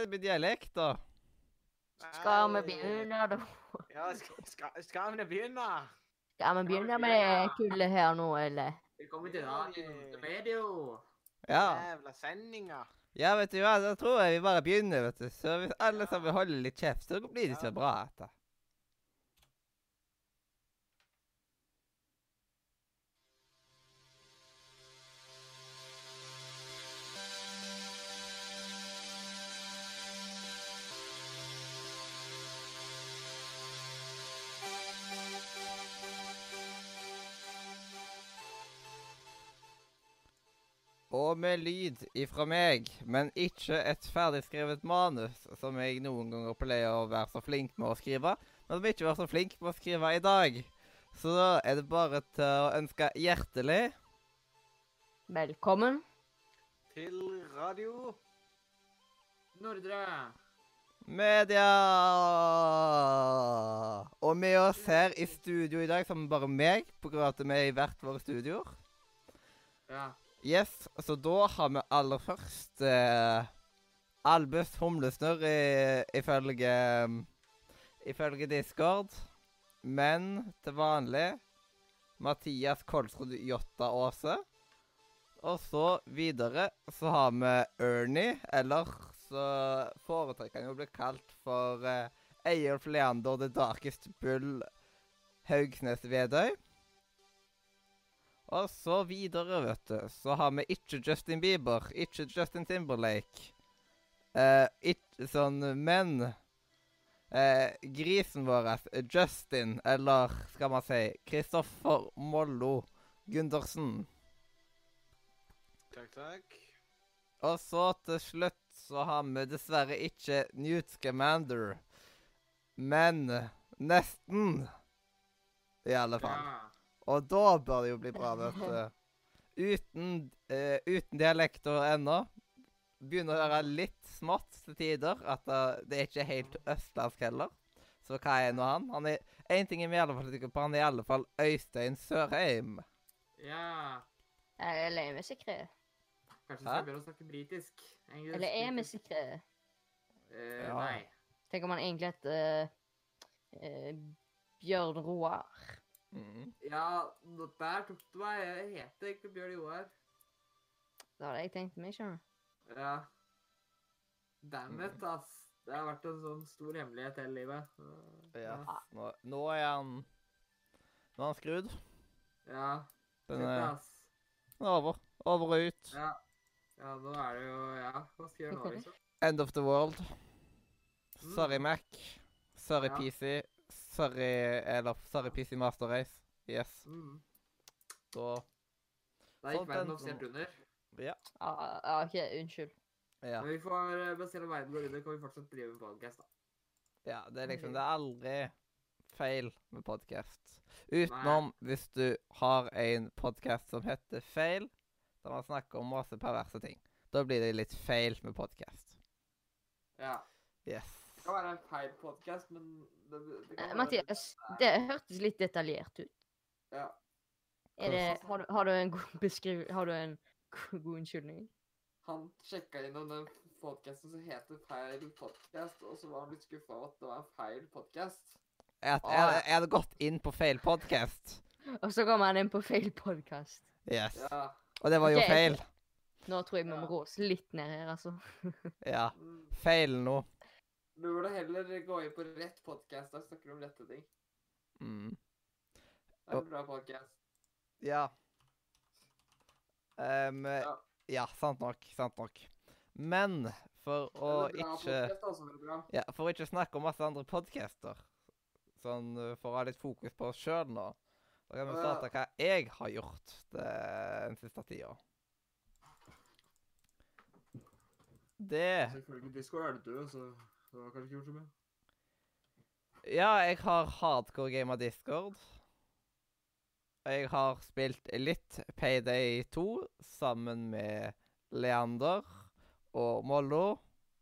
er det med dialekt, da? Skal vi begynne, da? Ja, skal, skal, skal vi begynne? Skal vi begynne med det kullet her nå, eller? Velkommen til Radio video. Ja. Jævla sendinger. ja, vet du hva, da tror jeg vi bare begynner, vet du. Så hvis alle sammen holder litt kjeft, så blir det så bra etter. Og med lyd ifra meg, men ikke et ferdigskrevet manus, som jeg noen ganger pleier å være så flink med å skrive, men som jeg ikke var så flink med å skrive i dag. Så da er det bare til å ønske hjertelig Velkommen. Til radio. Nordre. media! Og med oss her i studio i dag, som bare meg, på grunn av at vi er i hvert våre studioer. Ja. Yes, så da har vi aller først eh, Albus Humlesnurr ifølge Ifølge Discord. Men til vanlig Mathias Kolsrud Jotta Aase. Og så videre så har vi Ernie, eller så foretrekker han jo å bli kalt for eh, Eyolf Leander The Darkest Bull Haugsnes Vedøy. Og så videre, vet du, så har vi ikke Justin Bieber, ikke Justin Timberlake. Eh, ikke sånn, men eh, grisen vår, Justin, eller skal man si Kristoffer Mollo Gundersen. Takk, takk. Og så til slutt så har vi dessverre ikke Newt Scamander. Men nesten. I alle fall. Ja. Og da bør det jo bli bra, vet du. Uten, uh, uten dialekter ennå. Begynner å høre litt smått til tider. At uh, det er ikke helt østlandsk heller. Så hva er nå han? Han er Én ting er vi i alle fall sikre på, han er i alle fall Øystein Sørheim. ja. Eller er vi sikre? Kanskje vi skal begynne å snakke britisk? Engelsk, Eller er vi sikre? Uh, Ja. Nei. Tenk om han egentlig heter uh, Bjørn Roar. Mm. Ja, der tok du meg. Jeg heter egentlig Bjørn Joar. Det hadde jeg tenkt meg, skjønner du. Ja. Damn it, ass. Det har vært en sånn stor hemmelighet hele livet. Ja. Ja. Nå, nå er han Nå er han skrudd. Ja. Den er den er over. Over og ut. Ja. ja, nå er det jo Ja, hva skal jeg gjøre nå, liksom? End of the world. Sorry, Mm. Mac. Sorry, Ja. PC. Sorry Eller sorry, PC Master Race. Yes. Mm. Så Da gikk Sånt verden offisielt under. Ja. Ah, ja, OK, unnskyld. Ja. Men vi får, eh, om verden går under, kan vi fortsatt drive med podkast, da. ja det er liksom Det er aldri feil med podkast. Utenom hvis du har en podkast som heter Feil, der man snakker om masse perverse ting. Da blir det litt feil med podkast. Ja. Yes. Kan være en feil podcast, men det, det kan Eh, være- Mathias, det hørtes litt detaljert ut. Ja. Er det, har, du, har du en god beskriv... Har du en god unnskyldning? Han sjekka innom den podcasten som heter Feil podcast, og så var han litt skuffa over at det var en feil podcast. Jeg, jeg, jeg hadde gått inn på feil podkast. Og så kom han inn på feil podkast. Yes. Ja. Og det var jo okay. feil. Nå tror jeg vi må Ja. rå oss litt ned her, altså. Ja. Mm. Feil nå. Du burde heller gå inn på rett podcast, Da snakker du om rette ting. Mm. Det er en bra podcast. Ja. Um, Ja. ja, sant nok. Sant nok. Men for å ikke. Ja, for å ikke snakke om masse andre podcaster, sånn uh, for å ha litt fokus på oss sjøl nå, da kan vi starte hva jeg har gjort det, den siste tida. Det Selvfølgelig Disco er det du, så du har kanskje ikke gjort så mye. Ja, jeg har hardcore game av Discord. Jeg har spilt litt Payday 2 sammen med Leander og Mollo.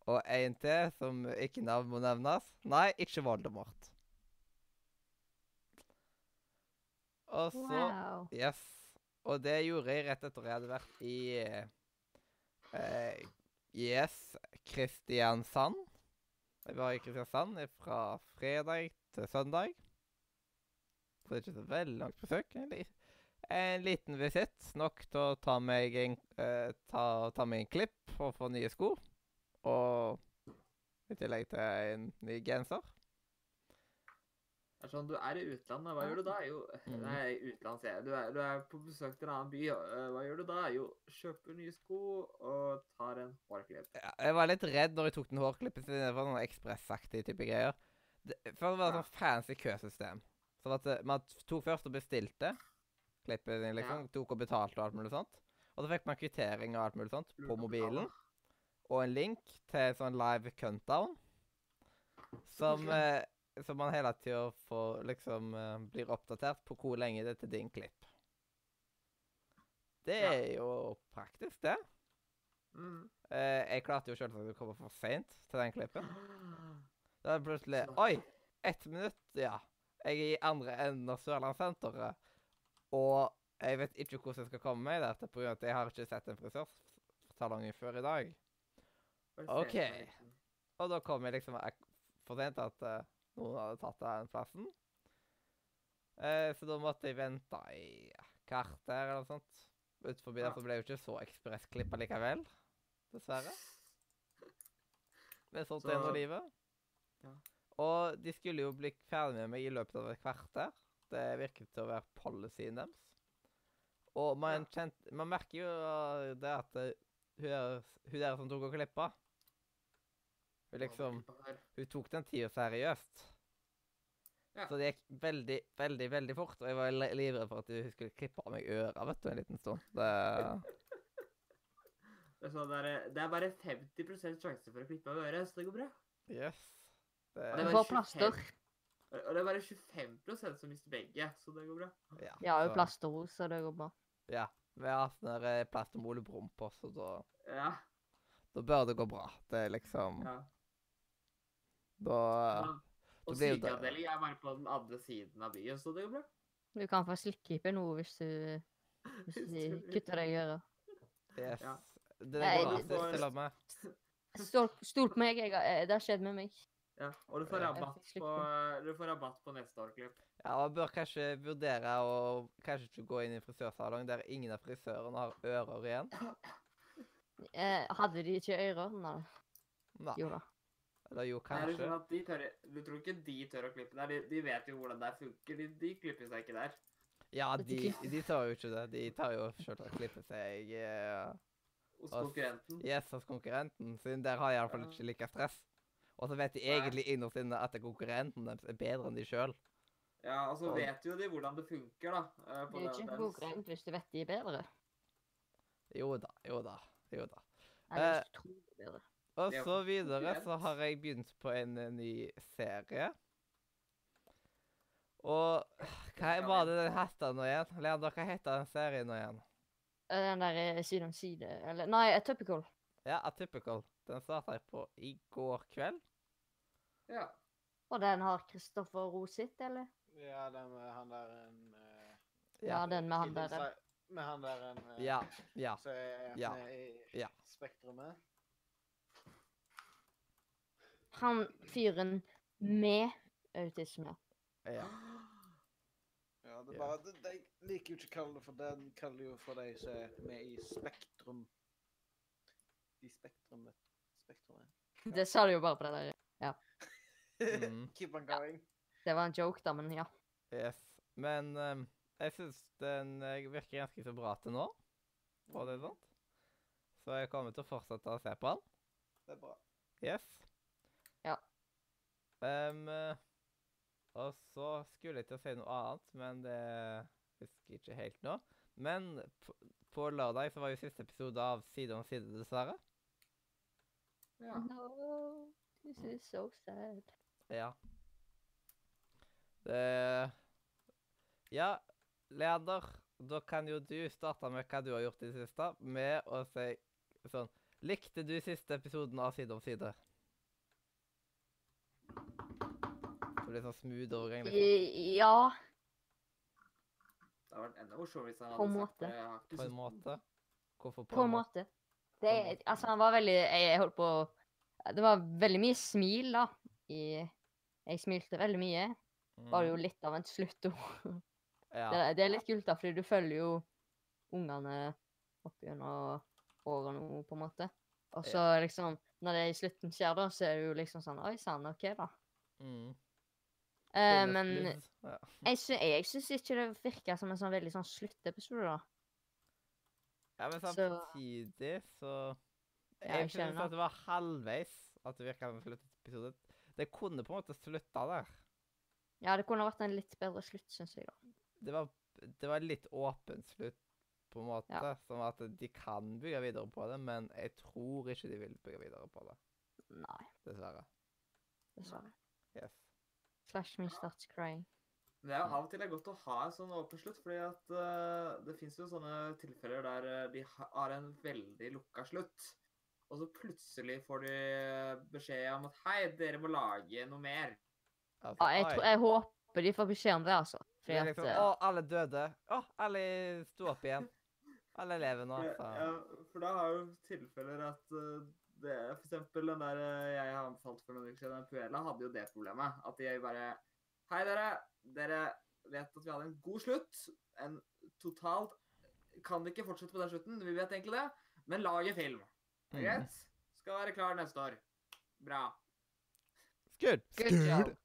Og en til som ikke navn må nevnes. Nei, ikke Voldemort. Og så Wow. Yes. Og det gjorde jeg rett etter jeg hadde vært i eh, Yes, Kristiansand. Jeg var i Kristiansand fra fredag til søndag. Så det er ikke så veldig langt besøk. En, li en liten visitt. Nok til å ta meg en, eh, ta, ta meg en klipp og få nye sko. Og i tillegg til en ny genser. Det er sånn, Du er i utlandet, hva gjør du da? Jo, Mhm. nei, utland, sier jeg. Du er, du er på besøk til en annen by. øh, Hva gjør du da? Jo, kjøper nye sko og tar en hårklipp. Ja, jeg var litt redd når jeg tok den hårklippen sin. Det var noen ekspressaktige type greier. Det, for det var et Ja. sånn fancy køsystem. Sånn at eh, man tok først og bestilte klippet sin, liksom. Tok og betalte og alt mulig sånt. Og så fikk man kvittering og alt mulig sånt på mobilen. Og en link til sånn live countdown. Som, eh, som man hele tida får liksom uh, blir oppdatert på hvor lenge det er til din klipp. Det Ja. er jo praktisk, det. Mm. Uh, jeg klarte jo selvsagt å komme for seint til den klippen. Da er det plutselig Oi! Ett minutt, ja. Jeg er i andre enden av Sørlandssenteret. Og jeg vet ikke hvordan jeg skal komme meg der, pga. at jeg har ikke sett en frisørsalong før i dag. Ok. Og da kom jeg liksom ek- for sent at eh, noen hadde tatt den plassen. Eh, så da måtte jeg vente i ja, kvarter eller noe sånt. Utenfor der så ble jeg jo ikke så ekspressklippa likevel. Dessverre. Men sånt er nå Så- livet. Ja. Og de skulle jo bli ferdig med meg i løpet av et kvarter. Det virket til å være policyen deres. Og man, kjent, man merker jo det at hun, der, hun der som tok og klippa Hun liksom Hun tok den tida seriøst. Ja. Så det gikk veldig, veldig veldig fort. Og jeg var li- livredd for at hun skulle klippe av meg øra vet du, en liten stund. Det, Det er, sånn, det, er, det er bare 50% sjanse for å klippe av øret, så det går bra. yes. Det, Det Du er bare plaster. 25. Og det er bare 25% som mister begge, så det går bra. ja, Jeg har jo så- plasterros, så det går bra. Ja. Vi har sånn der, eh, plaster med Ole Brumm på, så da, Ja. da bør det gå bra. Det er liksom ja. Da Ja. Og blir jo det- sykeavdeling er bare på den andre siden av byen, så det går bra. Du kan få slikkeklippe nå hvis du, hvis de kutter deg i øret. Yes. Ja. Det går det- og med. Stol, stol på meg, jeg, eh, det har skjedd med meg. Ja, og du får rabatt på, du får rabatt på neste årklipp. Ja, Man bør kanskje vurdere å kanskje ikke gå inn i frisørsalong der ingen av frisørene har ører igjen. Eh, hadde de ikke ører? Nei. Nei. Jo da. Eller jo, Nei, kanskje. sånn at de tør, du tror ikke de tør å klippe der? De, de vet jo hvordan det funker. De, de klipper seg ikke der. Ja, de, de tør jo ikke det. De tar jo selv å klippe seg uh, Hos konkurrenten. yes hos konkurrenten, siden der har jeg iallfall ikke like stress. Og så vet de egentlig innerst inne at konkurrenten deres er bedre enn de sjøl. Ja, og så vet jo de hvordan det funker, da. eh, Det er jo ikke en konkurrent hvis du vet de er bedre. Jo da, jo da. Jo da. Jeg Eh, hvis du tror de er bedre. Og så videre så har jeg begynt på en eh, ny serie. Og hva er var det den het nå igjen? Leander, hva heter den serien nå igjen? Eh, Den der er side om side Eller nei, Atypical. Ja, Atypical. Den starta jeg på i går kveld. Ja. Og den har Kristoffer Rositt, eller? Ja, den med han der en uh, Ja, den med han der. Med han der en uh, Ja. Ja. som er Ja. i Ja. Spektrumet. Han fyren med autisme. ja. Ja, det er bare, de, de liker jo ikke å kalle det for den, kaller jo for de som er med i Spektrum. I Spektrumet. Spektrumet. Det sa du jo bare på det der. Mm. Keep on going. Det var en joke, da, men ja. Yes. Men um, jeg syns den eh, virker ganske så bra til nå. Var det er sånt. Så jeg kommer til å fortsette å se på den. Det er bra. Yes. Ehm, eh, og så skulle jeg til å si noe annet, men det husker jeg ikke helt nå. Men på, på lørdag så var jo siste episode av Side om side, dessverre. ja. No, this is so sad. Ja. Det Ja, Leander, da kan jo du starte med hva du har gjort i det siste, med å si sånn Likte du siste episoden av Side om side? Så blir det sånn smooth overgang, liksom. I- Ja, Det hadde vært enda morsommere hvis han På en hadde sagt det. Ikke På en måte. Hvorfor på, på en måte. Det, altså, han var veldig Jeg, holdt på Det var veldig mye smil, da. I, jeg smilte veldig mye. Var jo litt av en slutt. Mm, Ja. Det, det er litt kult, da, fordi du følger jo ungene opp gjennom årene, på en måte. Og så liksom, når det i slutten skjer, da, så er det jo liksom sånn Oi sann, OK, da. Mm. Bonus men ja. jeg, sy jeg syns ikke det virka som en sånn veldig sånn sluttepisode, da. ja, men samtidig så Jeg syns at det var halvveis at det virka som en sluttepisode. Det kunne på en måte slutta der. Ja, det kunne vært en litt bedre slutt, syns jeg, da. Det var, det var litt åpen slutt, på en måte. Ja. Som at de kan bygge videre på det, men jeg tror ikke de vil bygge videre på det. Nei, Dessverre. dessverre. Yes. Slash me starts crying. Men det er jo av og til det er godt å ha en sånn åpen slutt, fordi at uh, det fins jo sånne tilfeller der eh, de har en veldig lukka slutt. Og så plutselig får de beskjed om at hei, dere må lage noe mer. Ja, jeg, tror, jeg håper de får beskjed om det, altså. Det Fordi at liksom, eh, Å, alle døde. Å, alle sto opp igjen. Alle lever nå. Ja, Så. ja, for da har jo tilfeller at eh, det er for eksempel den der eh, jeg har anbefalt for noen uker siden, Puella, hadde jo det problemet. At de bare Hei, dere. Dere vet at vi hadde en god slutt. En totalt Kan vi ikke fortsette på den slutten? Vi vet egentlig det. Men lag en film. Greit? det Mm. Skal være klar neste år. Bra. Good. Good job.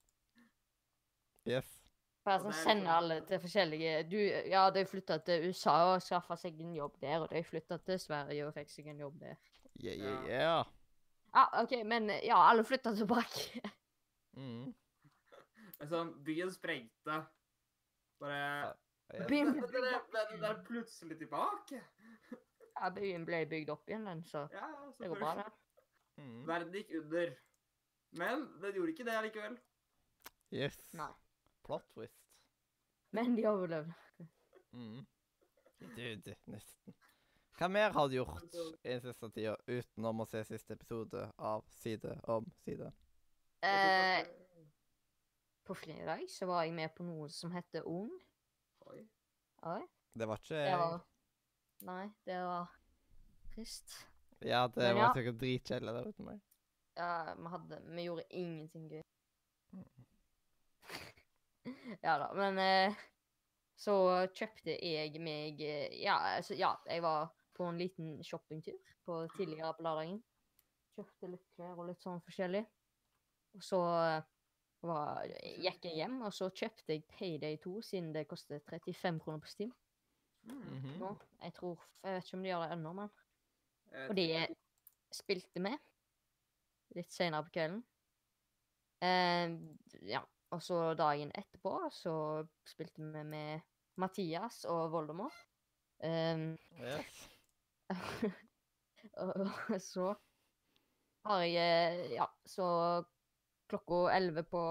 Yes. Bare Og sånn det er sende liksom- alle til forskjellige du, Ja, de flytta til USA og skaffa seg en jobb der, og de flytta til Sverige og fikk seg en jobb der. Yeah, Ja. yeah, yeah. Ja, OK, men ja, alle flytta tilbake. Mm. Altså, byen sprengte. Bare Yes. Byen ble plutselig tilbake. Ja, byen ble bygd opp igjen, den, så Ja, ja, det går bra, det. Mm. Verden gikk under. Men den gjorde ikke det likevel. Yes. Nei. Plot twist. Men de overlevde. Mm. Dude, nesten. Hva mer har du gjort i den siste tida utenom å se siste episode av Side om side? Eh, på fredag så var jeg med på noe som heter Ung. Oi. Oi, Det var ikke jeg. var Nei, det var trist. Ja, det Men var ja. sikkert dritkjedelig der uten meg. Ja, vi hadde Vi gjorde ingenting gøy. Mm. ja da, men eh, så kjøpte jeg meg eh, Ja, altså, ja, jeg var på en liten shoppingtur på tidligere på lørdagen. Kjøpte litt klær og litt sånn forskjellig. Og så eh, var, gikk jeg hjem, og så kjøpte jeg Payday 2, siden det koster 35 kroner på Steam Mm. -hmm. nå. Jeg tror Jeg vet ikke om de gjør det ennå, men og de spilte med litt senere på kvelden. Eh, ja, og så dagen etterpå så spilte vi med Mathias og Voldemort. Eh, Yes. Og så har jeg Ja, så klokka elleve på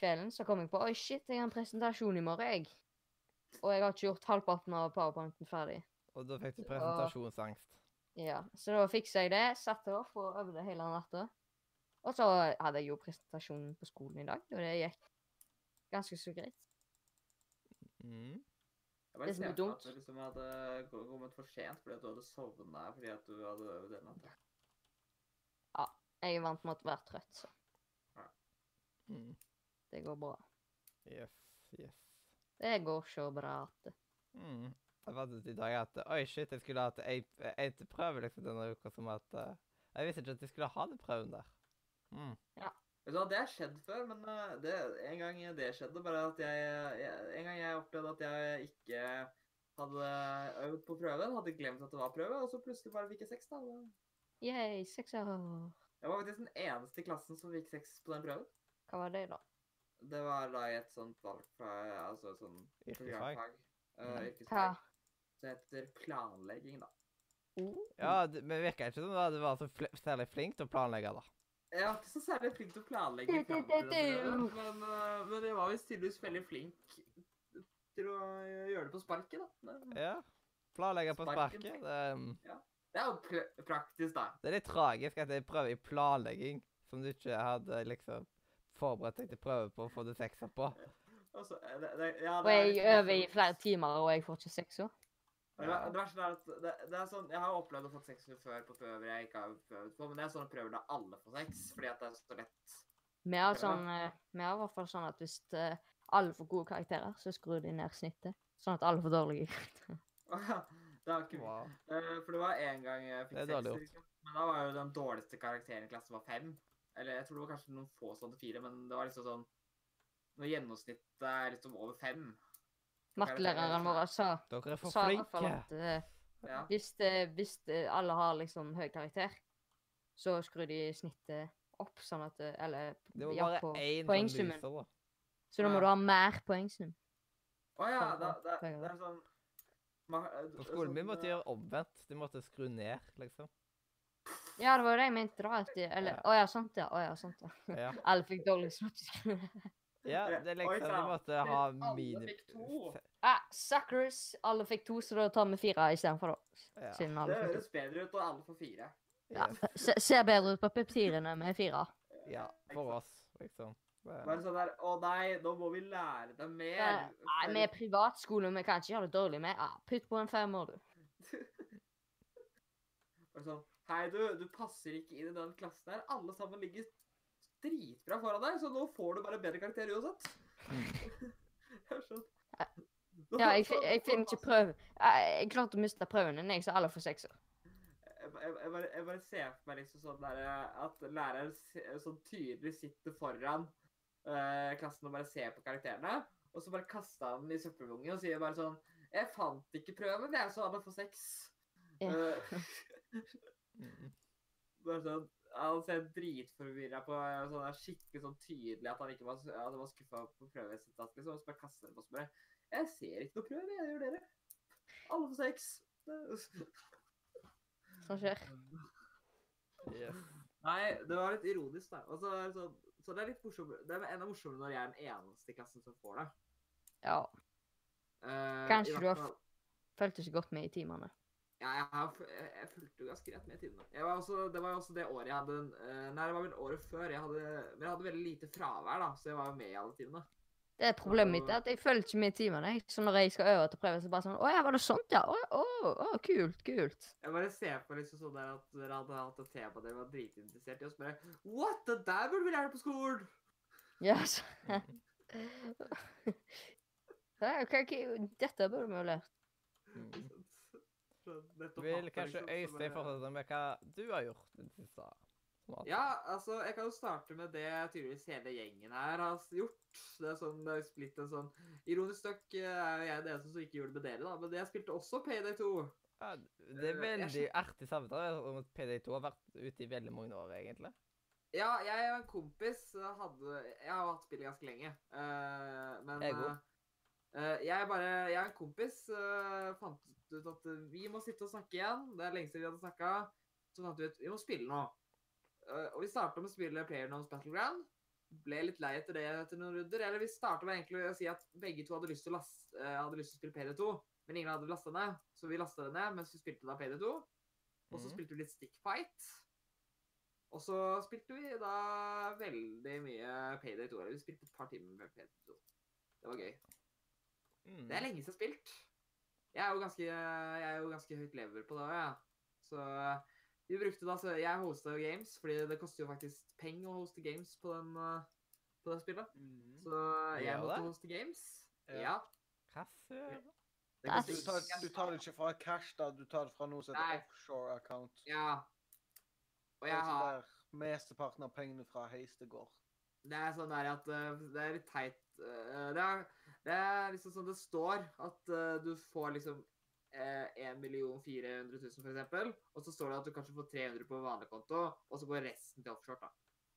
kvelden så kom jeg på Oi, shit, jeg har en presentasjon i morgen, jeg. Og jeg har ikke gjort halvparten av powerpointen ferdig. Og da fikk du presentasjonsangst? presentasjonsangst. Ja, så da fiksa jeg det. Satte opp og øvde hele natta. Og så hadde jeg jo presentasjonen på skolen i dag, og det gikk ganske så greit. Mm. Jeg bare det er ser for dumt. at du liksom hadde gå- kommet for sent fordi at du hadde sovna fordi at du hadde øvd hele natta. Jeg er vant med å være trøtt, så Mm. det går bra. Yes, yes. Det går så bra at Mm. Jeg fant ut i dag at Oi, shit, jeg skulle hatt ei ei prøve liksom denne uka som at uh, Jeg visste ikke at jeg skulle ha den prøven der. Mm. Hva, Det har skjedd før, men eh, det, en gang det skjedde, bare at jeg, jeg En gang jeg opplevde at jeg ikke hadde øvd på prøven, hadde glemt at det var prøve, og så plutselig bare fikk jeg seks. da. Yay, sekser. Jeg var faktisk den eneste i klassen som fikk seks på den prøven. Hva var det, da? Det var da i et sånt valgfag, altså et sånt Yrkesfag. programfag. eh. Hva? yrkesfag. Det heter planlegging, da. Oh. Ja, det, men virka ikke som du var så fl særlig flink til å planlegge, da. Jeg var ikke så særlig flink til å planlegge fram til den prøven, men, eh, men jeg var visst tydeligvis veldig flink til å gjøre det på sparket, da. Men Ja. Planlegge på Sparken. sparket. Det, um, Det er jo pr praktisk, da. det er litt tragisk at jeg prøver i planlegging som du ikke hadde liksom forberedt deg til prøve på å få det seksa på. Altså, eh, det, det, ja, Og det jeg øver i flere timer, og jeg får ikke sekser. Det, verste er at det, det er sånn, Jeg har opplevd å få sekser før på prøver jeg ikke har prøvd på, men det er sånne prøver der alle får seks, fordi at det er så lett. Vi har, sånn, eh, vi har i hvert fall sånn at hvis eh, alle får gode karakterer, så skrur de ned snittet. Sånn at alle får dårlige karakterer. det har ikke. Wow. Eh, For det var en gang jeg fikk sex, men da var jo den dårligste karakteren i klassen var fem. Eller jeg tror det var kanskje noen få som hadde fire, men det var liksom sånn Når gjennomsnittet er liksom over fem Mattelæreren vår sa, Dere er for sa i hvert fall flinke. at eh, Ja. hvis, det, hvis det, alle har liksom høy karakter, så skrur de snittet opp, sånn at eh, Eller Det var ja, bare på én som poengsummen. lyser, da. Så da må Ja. du ha mer poengsum. Å ja, Sånn, da, ja, da, det er sånn eh, På skolen min sånn, måtte de gjøre omvendt. De måtte skru ned, liksom. Ja, det var jo det jeg mente, da. At de, eller Ja. Å ja, sant ja. Å ja, sant ja. Ja, Alle fikk dårlig snitt. ja det er liksom De måtte ha Alle fikk to. ah, suckers! Alle fikk to, så da tar vi fire istedenfor, da. Ja. Siden Det alle det høres bedre ut, og alle får fire. Ja, se- ser bedre ut på papirene med fire. ja, for oss, liksom. Bare sånn der Å nei, nå må vi lære dem mer. Nei, vi er privatskole, vi kan ikke gjøre det dårlig med. Ah, putt på en femmer, du. Bare sånn Hei, du, du passer ikke inn i den klassen her. Alle sammen ligger dritbra foran deg, så nå får du bare bedre karakter uansett. Ja, jeg, jeg finner ikke prøve. Jeg, jeg klarte å miste prøven din, jeg, så alle får sekser. Jeg, jeg, jeg, bare, jeg bare ser for meg liksom sånn der, at læreren sånn tydelig sitter foran uh, klassen og bare ser på karakterene, og så bare kaster han den i søppelbungen og sier bare sånn Jeg fant ikke prøven, jeg, så alle får seks. Ja. Eh, Mm. bare sånn, Han ser dritforvirra på sånn er skikkelig sånn tydelig at han ikke var, at han var skuffa på prøveresultatet. Liksom, og så bare kaster han på bare Jeg ser ikke noe prøve, jeg gjør dere. Alle får seks. Sånn skjer. Yeah. Nei, det var litt ironisk, da. Og så, så, det sånn, så det er litt morsommere. Det er enda morsommere når jeg er den eneste i klassen som får det. Ja. Uh, Kanskje du har Følte ikke godt med i timene. Ja, jeg, har, jeg, fulgte jo ganske greit med i tidene. Jeg var også, det var jo også det året jeg hadde eh, Nei, det var vel året før. Jeg hadde, men jeg hadde veldig lite fravær, da, så jeg var jo med i alle timene. Det er problemet mitt, er at jeg følger ikke med i timene. Så når jeg skal øve til prøve, så bare sånn Å ja, var det sånt, ja? Å, å, å, kult, kult. Jeg bare ser på liksom sånn der at dere hadde hatt et tema dere var dritinteressert i, og så bare What? Det der burde vi lære på skolen! Ja, så ok, ok, Dette burde vi jo lært. Nettopp Vil matte, kanskje liksom, Øystein er... fortsette med hva du har gjort i det siste? Ja, altså, jeg kan jo starte med det tydeligvis hele gjengen her har gjort. Det er sånn, det er blitt en sånn Ironisk nok eh, er jo jeg den eneste som ikke gjorde det med dere, da, men jeg spilte også Payday 2. Ja, det er veldig jeg artig samtale om at PD2 har vært ute i veldig mange år, egentlig. Ja, jeg og en kompis eh, hadde Jeg har hatt spillet ganske lenge, eh, men Jeg eh, eh, jeg bare Jeg og en kompis eh, fant ut at eh, vi må sitte og snakke igjen. Det er lenge siden vi hadde snakka. Så fant vi ut vi må spille nå. Eh, og vi starta med å spille PlayerNows Battleground. Ble litt lei etter det etter noen runder. Eller vi starta med egentlig å si at begge to hadde lyst til å, laste, eh, hadde lyst til å spille PD2, men ingen hadde lasta ned. Så vi lasta det ned mens vi spilte da PD2. Og så mm. spilte vi litt Stickfight. Og så spilte vi da veldig mye Payday 2. Eller vi spilte et par timer med Payday 2. Det var gøy. Mm. Det er lenge siden jeg har spilt. Jeg er jo ganske, jeg er jo ganske høyt level på det òg, ja. Så vi brukte da, så Jeg hosta jo games, fordi det koster jo faktisk penger å hoste games på, den, eh, på det spillet. Mm. Så jeg ja, måtte hoste games. Ja. Ja. Søren? det Du tar, du tar det ikke fra cash, da. Du tar det fra noe som heter offshore account. Ja. Og jeg har Mesteparten av pengene fra Heistegård. Det er sånn der at eh, Det er litt teit eh, det, er, det er liksom sånn det står at uh, du får liksom eh, 1 400 000 for eksempel, og så står det at du kanskje får 300 på vanlig konto, og så går resten til offshore. da.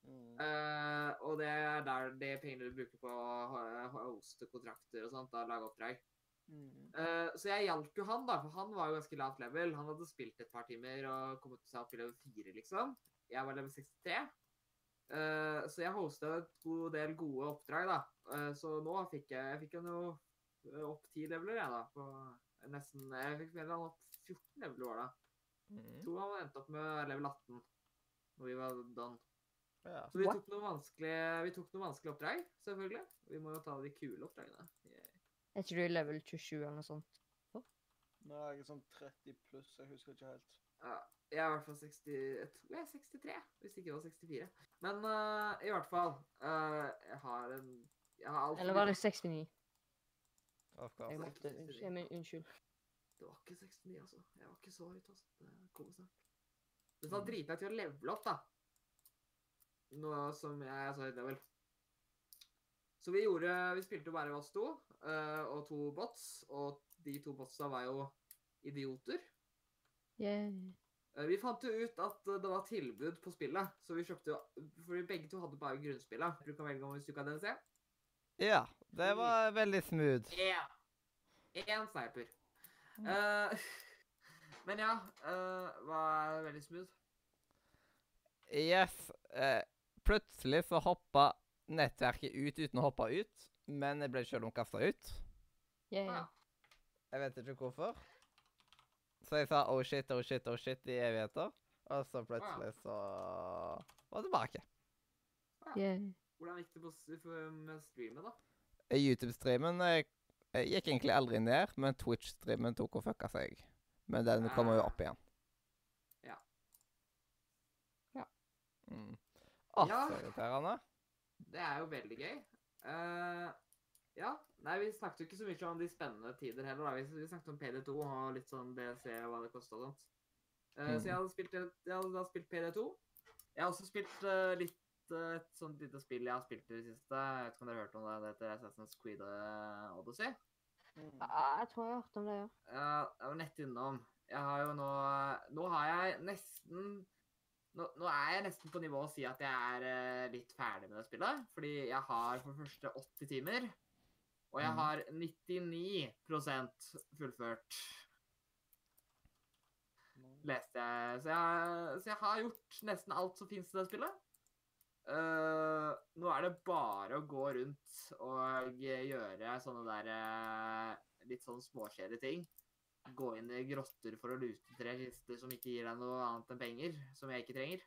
Mm. Uh, og det er der de pengene du bruker på å hoste kontrakter og sånt, da, lage oppdrag. Mm. Uh, så jeg hjalp jo han, da, for han var jo ganske lavt level. Han hadde spilt et par timer og kommet seg opp i level 4, liksom. Jeg var level 63. Eh, så jeg hosta et god del gode oppdrag, da. Uh, så nå fikk jeg, jeg fikk jo noe eh, opp 10 leveler, jeg, da. På nesten Jeg fikk mer enn opp 14 leveler, var det. Mm. Jeg tror han endte opp med level 18 når vi var done. Ja. Så vi tok vi tok noen vanskelige oppdrag, selvfølgelig. Vi må jo ta de kule oppdragene. Yeah. Er ikke du er level 27 eller noe sånt? Oh. er jeg sånn 30 pluss, jeg husker ikke helt. Ja, jeg er i hvert fall 60, jeg tror jeg er 63, hvis ikke det var 64. Men uh, i hvert fall, uh, jeg har en jeg har alt Eller var det 69? Jeg måtte unnskyld. Men unnskyld. Det var ikke 69, altså. Jeg var ikke så høyt, altså. Det kommer snart. Det tar dritlang tid å levele opp, da. Noe som jeg er så høyt level. Så vi gjorde Vi spilte bare oss to uh, og to bots, og de to botsa var jo idioter. Yeah. Eh, Vi fant jo ut at eh, det var tilbud på spillet, så vi kjøpte jo For vi begge to hadde bare grunnspillet. Du kan velge om hvis du kan DLC. Ja, det var veldig smooth. Ja, Én sniper. Eh, men ja, uh, var veldig smooth. Yes. Uh, plutselig så hoppa nettverket ut uten å hoppe ut, men jeg ble selv om kasta ut. Yeah. Ja. Jeg vet ikke hvorfor. Så jeg sa oh shit, oh shit, oh shit i evigheter. Og så plutselig så var jeg tilbake. Yeah. Hvordan gikk det på, med streamet, da? Eh, YouTube-streamen eh, eh, gikk egentlig aldri ned, men Twitch-streamen tok og fucka seg. Men den kommer jo opp igjen. Ja. Ja. Mm. Å, Ja. så irriterende. Det er jo veldig gøy. Eh, ja. Nei, vi snakket jo ikke så mye om de spennende tider heller. da. Vi, vi snakket om PD2 og litt sånn DLC og hva det kosta og sånt. Eh, Så jeg hadde, spilt, jeg hadde spilt PD2. Jeg har også spilt uh, litt uh, et sånt lite spill jeg har spilt i det siste. Jeg vet ikke om dere har hørt om det. Det heter Assassin's Creed Odyssey. Ja, jeg tror jeg har hørt om det, ja. Jeg var nett innom. Jeg har jo nå Nå har jeg nesten nå, nå er jeg nesten på nivå å si at jeg er litt ferdig med det spillet. Fordi jeg har for første 80 timer. Og jeg Mhm. har 99 fullført, leste jeg. Så, jeg. så jeg har gjort nesten alt som fins i det spillet. Uh, nå er det bare å gå rundt og gjøre sånne der eh, litt sånn småkjedelige ting. Gå inn i grotter for å lute tre kister som ikke gir deg noe annet enn penger, som jeg ikke trenger.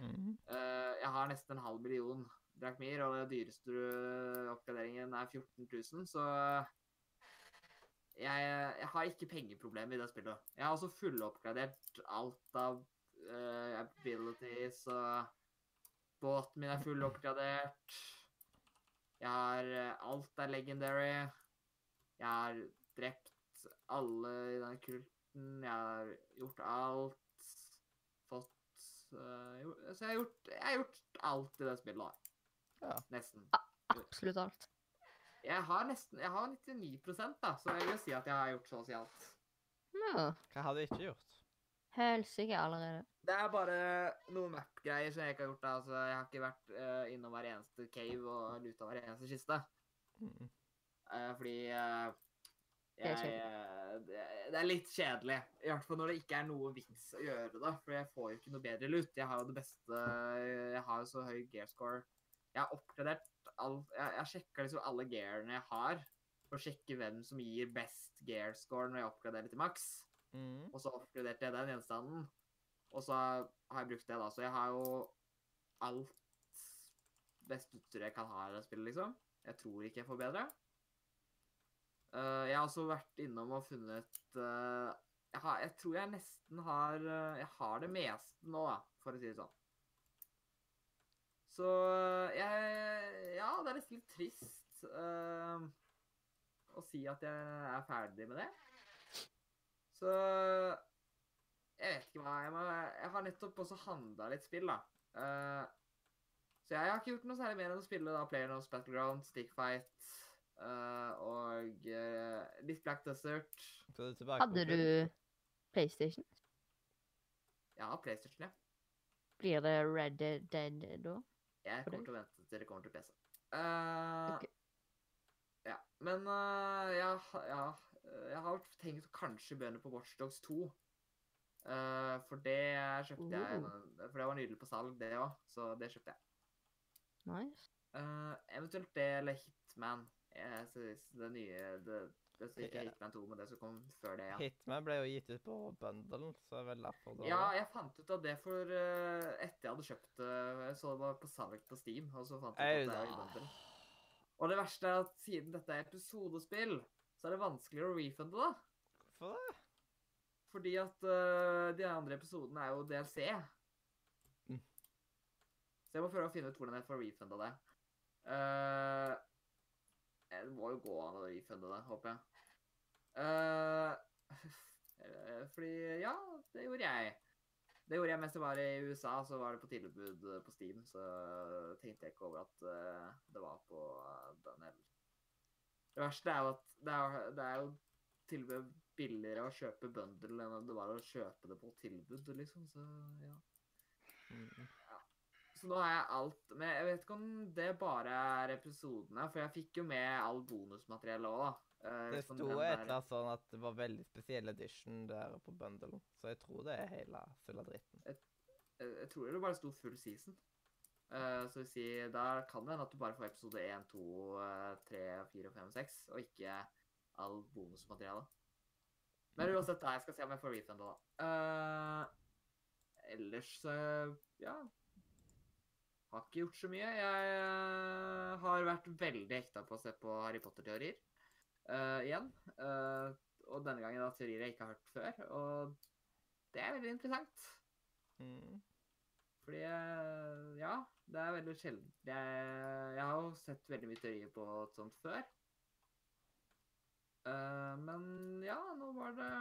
Eh, jeg har nesten en halv million drakmir, og den dyreste oppgraderingen er 14 000, så jeg, jeg har ikke pengeproblemer i det spillet. Jeg har også fulloppgradert alt av uh, abilities, og båten min er fulloppgradert. Jeg har eh, Alt er legendary. Jeg har drept alle i den kulten. Jeg har gjort alt. Fått uh, jo- Så jeg har gjort, jeg har gjort alt i det spillet. Ja. Nesten. Absolutt alt. Jeg har nesten Jeg har 99% da, så jeg vil si at jeg har gjort så å si alt. Ja. Hva har du ikke gjort? Helsike allerede. Det er bare noen map-greier som jeg ikke har gjort. da. Altså, jeg har ikke vært uh, innom hver eneste cave og luta hver eneste kiste. Mm. Uh, fordi eh, Det er jeg, det, det er litt kjedelig. I hvert fall når det ikke er noe vits å gjøre det. For jeg får jo ikke noe bedre lut. Jeg har jo det beste Jeg har jo så høy gear score. Jeg har oppgradert all, Jeg, jeg sjekka liksom alle gearene jeg har, for å sjekke hvem som gir best gear score når jeg oppgraderer til maks. Mm. Og så oppgraderte jeg den gjenstanden. Og så har jeg brukt det, da. Så jeg har jo alt beste utstyret jeg kan ha i det spillet, liksom. Jeg tror ikke jeg får bedre. Uh, jeg har også vært innom og funnet uh, jeg, har, jeg tror jeg nesten har eh, Jeg har det meste nå, da, for å si det sånn. Så jeg Ja, det er nesten litt trist uh, å si at jeg er ferdig med det. Så jeg vet ikke hva jeg må Jeg har nettopp også handla litt spill, da. Uh, så jeg har ikke gjort noe særlig mer enn å spille da PlayerNotes Battleground, Stickfight uh, og eh, litt Black Desert. Er Hadde du PlayStation? Ja, PlayStation, ja. Blir det Red Dead da? Jeg kommer til å vente til det kommer til PC. Uh, Ok. Ja, men uh, ja, ja, eh, jeg har tenkt å kanskje begynne på Watchdogs 2. Uh, for det kjøpte jeg Oh. For det var nydelig på salg, det òg. Så det kjøpte jeg. Nice. Eventuelt det eller Hitman. Jeg synes det nye det, det er ikke. Hitman 2, men det som kom før det, ja. Hitman ble jo gitt ut på bundlen, så det er vel derfor det Ja, jeg fant ut av det for uh, etter jeg hadde kjøpt det. Jeg så det var på salg på Steam, og så fant jeg ut at det er i bundle. Og det verste er at siden dette er episodespill, så er det vanskeligere å refunde, da. Hvorfor det? fordi at uh, de andre episodene er jo DLC. Mm. Så jeg må prøve å finne ut hvordan jeg får refunda det. Eh, det må jo gå an å refunde det, håper jeg. Eh, eh, fordi ja, det gjorde jeg. Det gjorde jeg mens jeg var i USA, så var det på tilbud eh, på Steam. Så tenkte jeg ikke over at uh, det var på uh, den hele. Det verste er jo at det er, det er jo til billigere å kjøpe bundle enn det var å kjøpe det på tilbud, liksom. Så ja. Mm. Så nå har jeg alt Men jeg vet ikke om det bare er episodene, for jeg fikk jo med all bonusmateriellet òg, da. Uh, Det sto et eller annet sånn at det var veldig spesiell edition der på bundlen, så jeg tror det er hele full av dritten. jeg, jeg tror det bare sto full season. Uh, så vil si, da kan det hende at du bare får episode 1, 2, eh, 3, 4, 5, 6, og ikke all bonusmateriale. Men uansett, da, jeg skal se om jeg får refund da. Uh, ellers, eh, ja Har ikke gjort så mye. Jeg eh, har vært veldig hekta på å se på Harry Potter-teorier uh, igjen. Uh, og denne gangen da teorier jeg ikke har hørt før. Og det er veldig interessant. Mm. Fordi ja, det er veldig sjelden. Jeg, jeg har jo sett veldig mye teorier på et sånt før. Uh, men ja, nå var det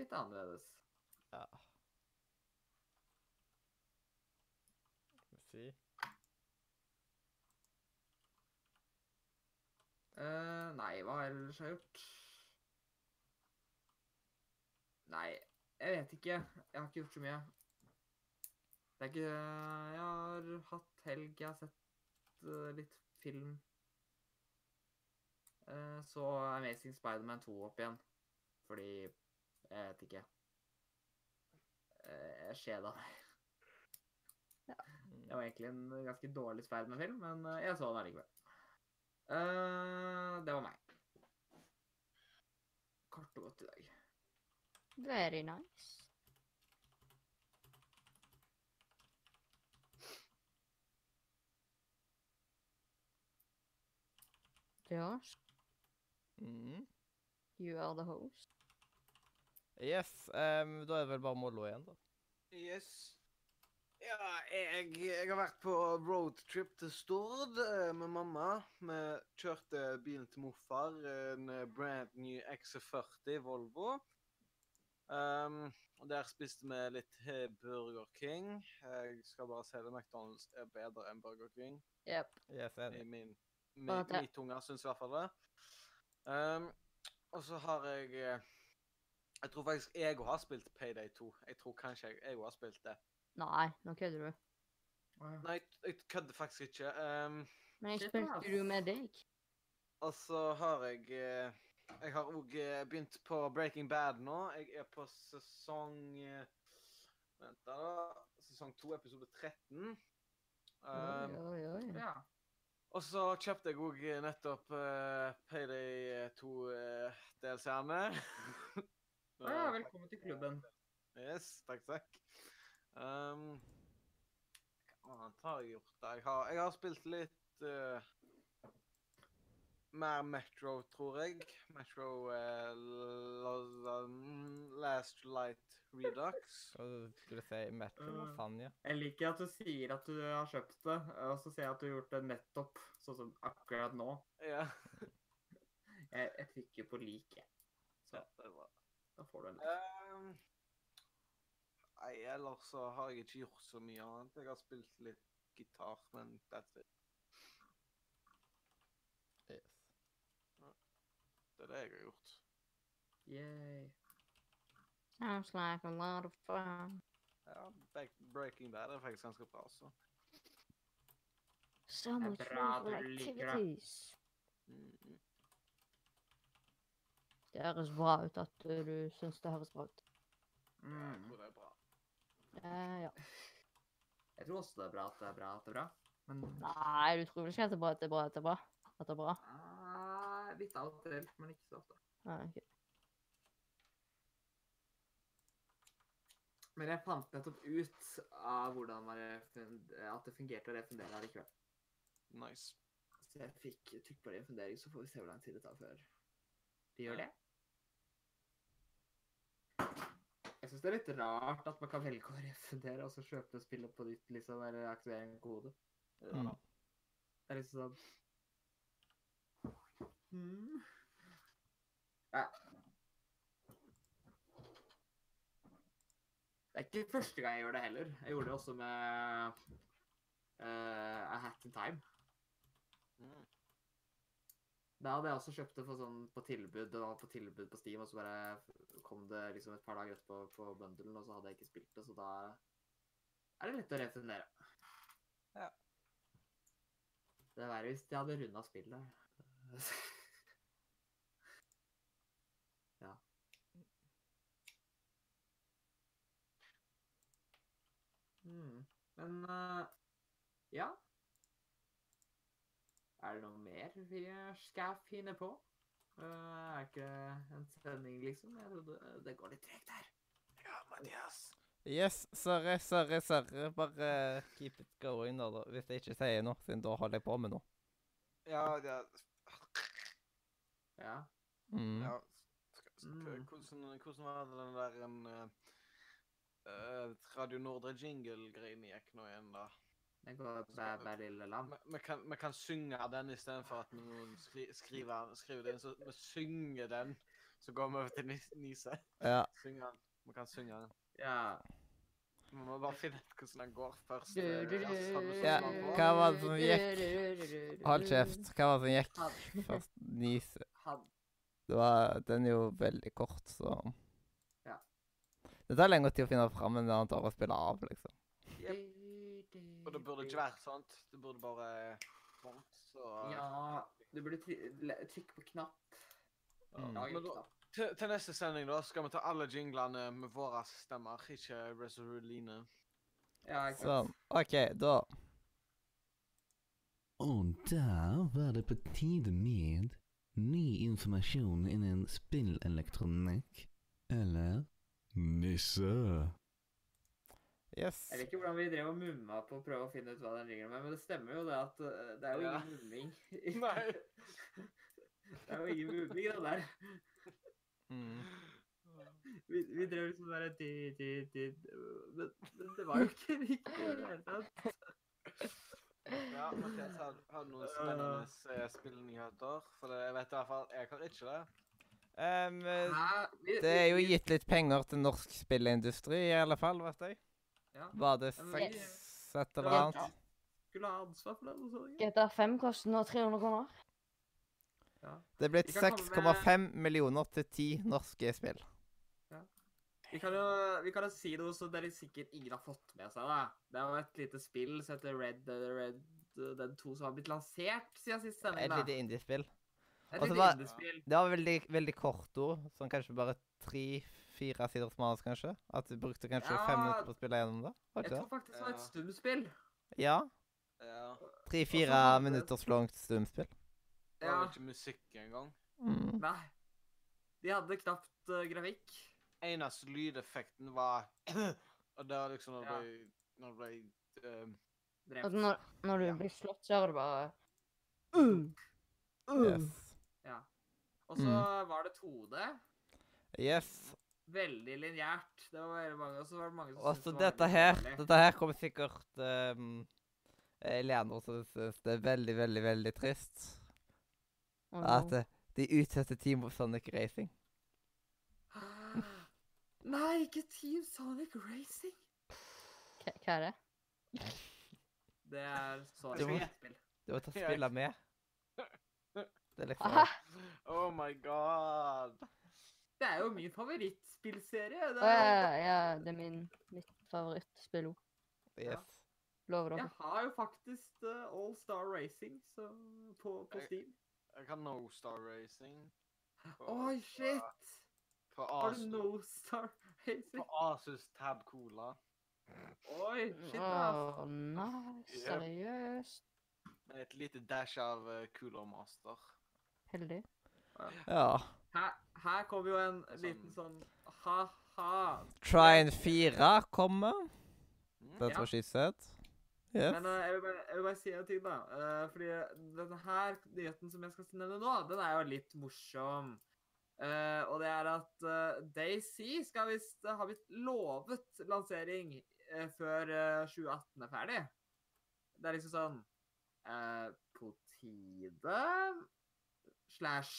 litt annerledes. Ja. Skal vi si Uh, nei, hva har jeg ellers har gjort? Nei, jeg vet ikke. Jeg har ikke gjort så mye. Det er ikke Jeg har hatt helg, jeg har sett eh, litt film. Eh, så Amazing Spiderman 2 opp igjen. Fordi Jeg vet ikke. Eh, jeg skjeda meg. Det var egentlig en ganske dårlig Spiderman-film, men eh, jeg så den allikevel. Uh, det var meg. Kort og godt i dag. Very nice. Josh, Mm. you are the host. Yes, Um, da er det vel bare Mollo igjen, da. Yes. Ja, jeg, jeg har vært på roadtrip til Stord eh, med mamma. Vi kjørte bilen til morfar, en eh, brand new XC40 Volvo. Um, og Der spiste vi litt eh, Burger King. Jeg skal bare si det, McDonald's er bedre enn Burger King. Yep. Yes, I min, min, min tunge syns i hvert fall det. Um, og så har jeg Jeg tror faktisk jeg òg har spilt Payday 2. Jeg tror kanskje jeg jeg òg har spilt det. Nei, nå kødder du. Nei, jeg- kødder faktisk ikke. Um, Men jeg spilte jo med deg? og så har jeg eh, Jeg har òg begynt på Breaking Bad nå. Jeg er på sesong eh, Vent, da. Sesong 2, episode 13. Oi, Um, oi, oi. Ja. Og så kjøpte jeg òg nettopp uh, Payday 2-DLC-ene. Å ja, velkommen til klubben. Yes, takk, takk. Um, hva annet har jeg gjort? da? Jeg har, jeg har spilt litt uh, mer Metro, tror jeg. Metro uh, la- la, Last Light Redux. Skulle si Metro Uh. Lasagne. Jeg liker at du sier at du har kjøpt det, og så sier jeg at du har gjort det nettopp, sånn som akkurat nå. Ja. Jeg, jeg trykker på like. Så ja det var... da får du en. Um, nei, ellers så har jeg ikke gjort så mye annet. Jeg har spilt litt gitar, men that's it. Yes. Det er det jeg har gjort. Yay. Sounds like a lot of fun. Ja, Back Breaking Bad er faktisk ganske bra, så. So Det er much bra fun activities. Mm. Det høres bra ut at du syns det høres bra ut. Ja, jeg Mm. tror det er bra. Eh, ja. Jeg tror også det er bra at det er bra at det er bra. Men Nei, du tror vel ikke at det er bra at det er bra at det er bra? At det er bra? Uh, litt av og til, men ikke så ofte. Nei, ok. Men jeg fant nettopp ut av hvordan at det fungerte å refundere likevel. Nice. Så jeg fikk trykk på refundering, så får vi se hvor lang tid det tar før de gjør det. Jeg syns det er litt rart at man kan velge å refundere og så kjøpe spillet på nytt, liksom, eller aktivere en kode. Det er liksom sånn hmm. ja. Det er ikke første gang jeg gjør det heller. Jeg gjorde det også med uh, A Hat in Time. Da hadde jeg også kjøpt det for sånn på tilbud. Det var på tilbud på Steam, og så bare kom det liksom et par dager etterpå på bundlen, og så hadde jeg ikke spilt det, så da er det lett å returnere. Ja. Det er verre hvis de hadde runda spillet. ja. Mm. Men uh, ja. Er det noe mer vi skal finne på? Uh, er ikke en sending, liksom? Jeg trodde det går litt tregt her. Ja, Mathias. Yes, sorry, sorry, sorry. Bare keep it going, da, da. Hvis jeg ikke sier noe, siden da holder jeg på med noe. Ja, ja, Ja. Mm. ja. Mm. hvordan, hvordan var det den der en uh, Radio Nordre jingle-greien gikk nå igjen, da? Det går bæ, bæ, lille lam. Vi- kan, synge den istedenfor at noen skri, skriver, skriver den. Så vi synger den, så går vi over til Nis- Nise. Ja. Synger den. Vi kan synge den. Ja. Vi må bare finne ut hvordan den går først. Eh, Ja, hva var det som gikk? Hold kjeft. Hva var det som gikk først? Nise. Det var, den er jo veldig kort, så Ja. Det tar lengre tid å finne fram enn det han tar å spille av, liksom. Og det burde ikke være sånt. Det burde bare sånt. Så Ja, du burde trykke på knapp. Mm. Lag Men da- knapp. til, til neste sending da skal vi ta alle jinglene med våre stemmer, ikke Resoruline. Ja, ikke sant. Sånn. OK, da Og der var det på tide med ny informasjon innen spillelektronikk. Eller nisse. Yes. Jeg vet ikke hvordan vi drev og mumma på å prøve å finne ut hva den ringer med, men det stemmer jo det at uh, det er jo Ja. ingen mumming. Nei. det er jo ingen mumming, det der. Mm. Vi, vi drev liksom bare ti, ti, ti men, men det var jo ikke riktig i det hele tatt. Ja, Mathias, har, har noen spennende eh, spillnyheter? For det, jeg vet i hvert fall jeg kan ikke det. Eh? Vi- det er jo gitt litt penger til norsk spillindustri, i alle fall, vet jeg. Ja. Var det Ja, seks et eller annet? Skulle ha ansvar for det. eller sånt. GTA 5 koster nå 300 kroner. Det er blitt Vi kan komme med- 6,5 millioner til ti norske spill. Vi kan, jo, vi kan jo si noe som dere sikkert ingen har fått med seg. da. Det er jo et lite spill som heter Red Red den 2 som har blitt lansert siden sist sending. Et lite indiespill. Et lite var- indiespill. Det var veldig, veldig kort ord. Sånn kanskje bare tre-fire siders manus, kanskje. At du brukte kanskje Ja. fem minutter på å spille gjennom det. Var Jeg ikke tror faktisk det var et stumspill. Ja. Ja. Tre-fire minutters langt stumspill. Det var Ja. ikke musikk engang. Mm. Nei. De hadde knapt uh, grafikk. Eneste lydeffekten var Og det var liksom når du Ja. ble, når det ble ehm, Drept. Altså, når, når du Ja. blir slått, så er det bare Uh! Yes. Ja. Og så Mm. var det 2D. Yes. Veldig lineært. Det var veldig mange, og så var det mange som syntes det var dette her. Dette her kommer sikkert um, Eleanor som syns det er veldig, veldig, veldig trist. Oh, no. At de utsetter Team Sonic Racing. Nei, ikke Team Sonic Racing! Hva hva er det? Det er Sonic Det var- et spill. Du må ta spillet med. Det er liksom Aha! Oh my god! Det er jo min favorittspillserie. Det er... ja, ja, det er min, mitt favorittspill òg. Yes. Lover jeg har jo faktisk uh, All Star Racing så, på, på Steam. Jeg har No Star Racing. Oi, oh, shit! På Har du No Star Racing? på Asus Tab Cola. Oi, shit, ass. Oh, nei, seriøst. Med et lite dash av uh, Cooler Master. Heldig. Ja. Her, her kommer jo en liten sånn ha-ha. Trine 4 kommer. Det That's Ja. what she said. Yes. Men uh, jeg, vil bare, jeg vil bare si en ting, da. Uh, fordi denne her nyheten som jeg skal nevne nå, den er jo litt morsom. Uh, og det er at uh, Daisy skal visst ha blitt lovet lansering før eh, 2018 er ferdig. Det er liksom sånn eh, På tide Slash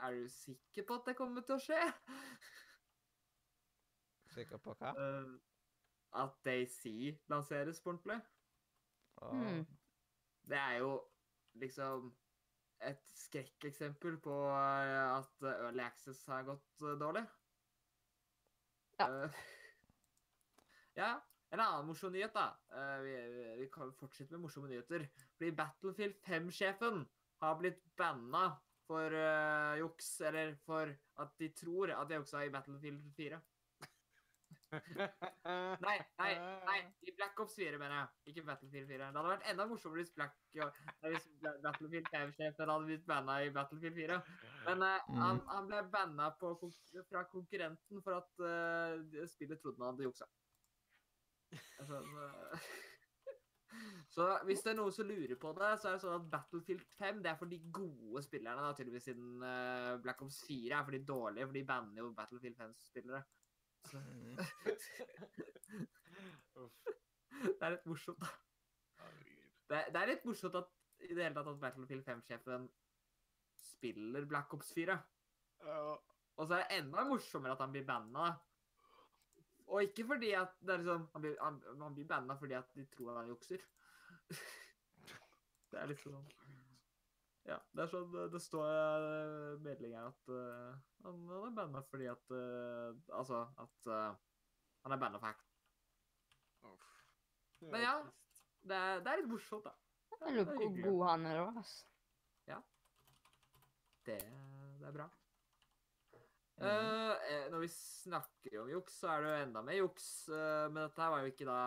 Er du sikker på at det kommer til å skje? Sikker på hva? Eh, at Daisy lanseres på ordentlig. Hmm. Det er jo liksom et skrekkeksempel på eh, at Early Access har gått eh, dårlig. Ja. Ja. En annen morsom nyhet, da. Eh, vi, vi- vi kan fortsette med morsomme nyheter. Fordi Battlefield 5-sjefen har blitt banna for uh, juks, eller for at de tror at de juksa i Battlefield 4. Nei, nei, nei, i Black Ops 4, mener jeg. Ikke Battlefield 4. Det hadde vært enda morsommere hvis Black hvis Battlefield 5-sjefen hadde blitt banna i Battlefield 4. Men Mm. han, han ble banna på, fra konkurrenten for at uh, spillet trodde han hadde juksa. Altså, eh, så hvis det er noen som lurer på det, så er det sånn at Battlefield 5 det er for de gode spillerne, da, tydeligvis siden uh, Black Ops 4 er for de dårlige, for de banner jo Battlefield 5-spillere. Mm. Det er litt morsomt, da. Det, er- det er litt morsomt at i det hele tatt at Battlefield 5-sjefen spiller Black Ops 4. Og så er det enda morsommere at han blir banna. Og ikke fordi at det er sånn, Han blir, han, han blir banna fordi at de tror han jukser. Det er litt sånn Ja, det er sånn Det står i meldinga at uh, han, han er banna fordi at uh, Altså at uh, han er banna for hack. Men ja. Det er, det er litt morsomt, da. Jeg lurer på hvor hyggelig. god han er, òg, altså. Ja. Det, det er bra. Mm. Eh, eh, når vi snakker om juks, så er det jo enda mer juks. Uh, men dette her var jo ikke da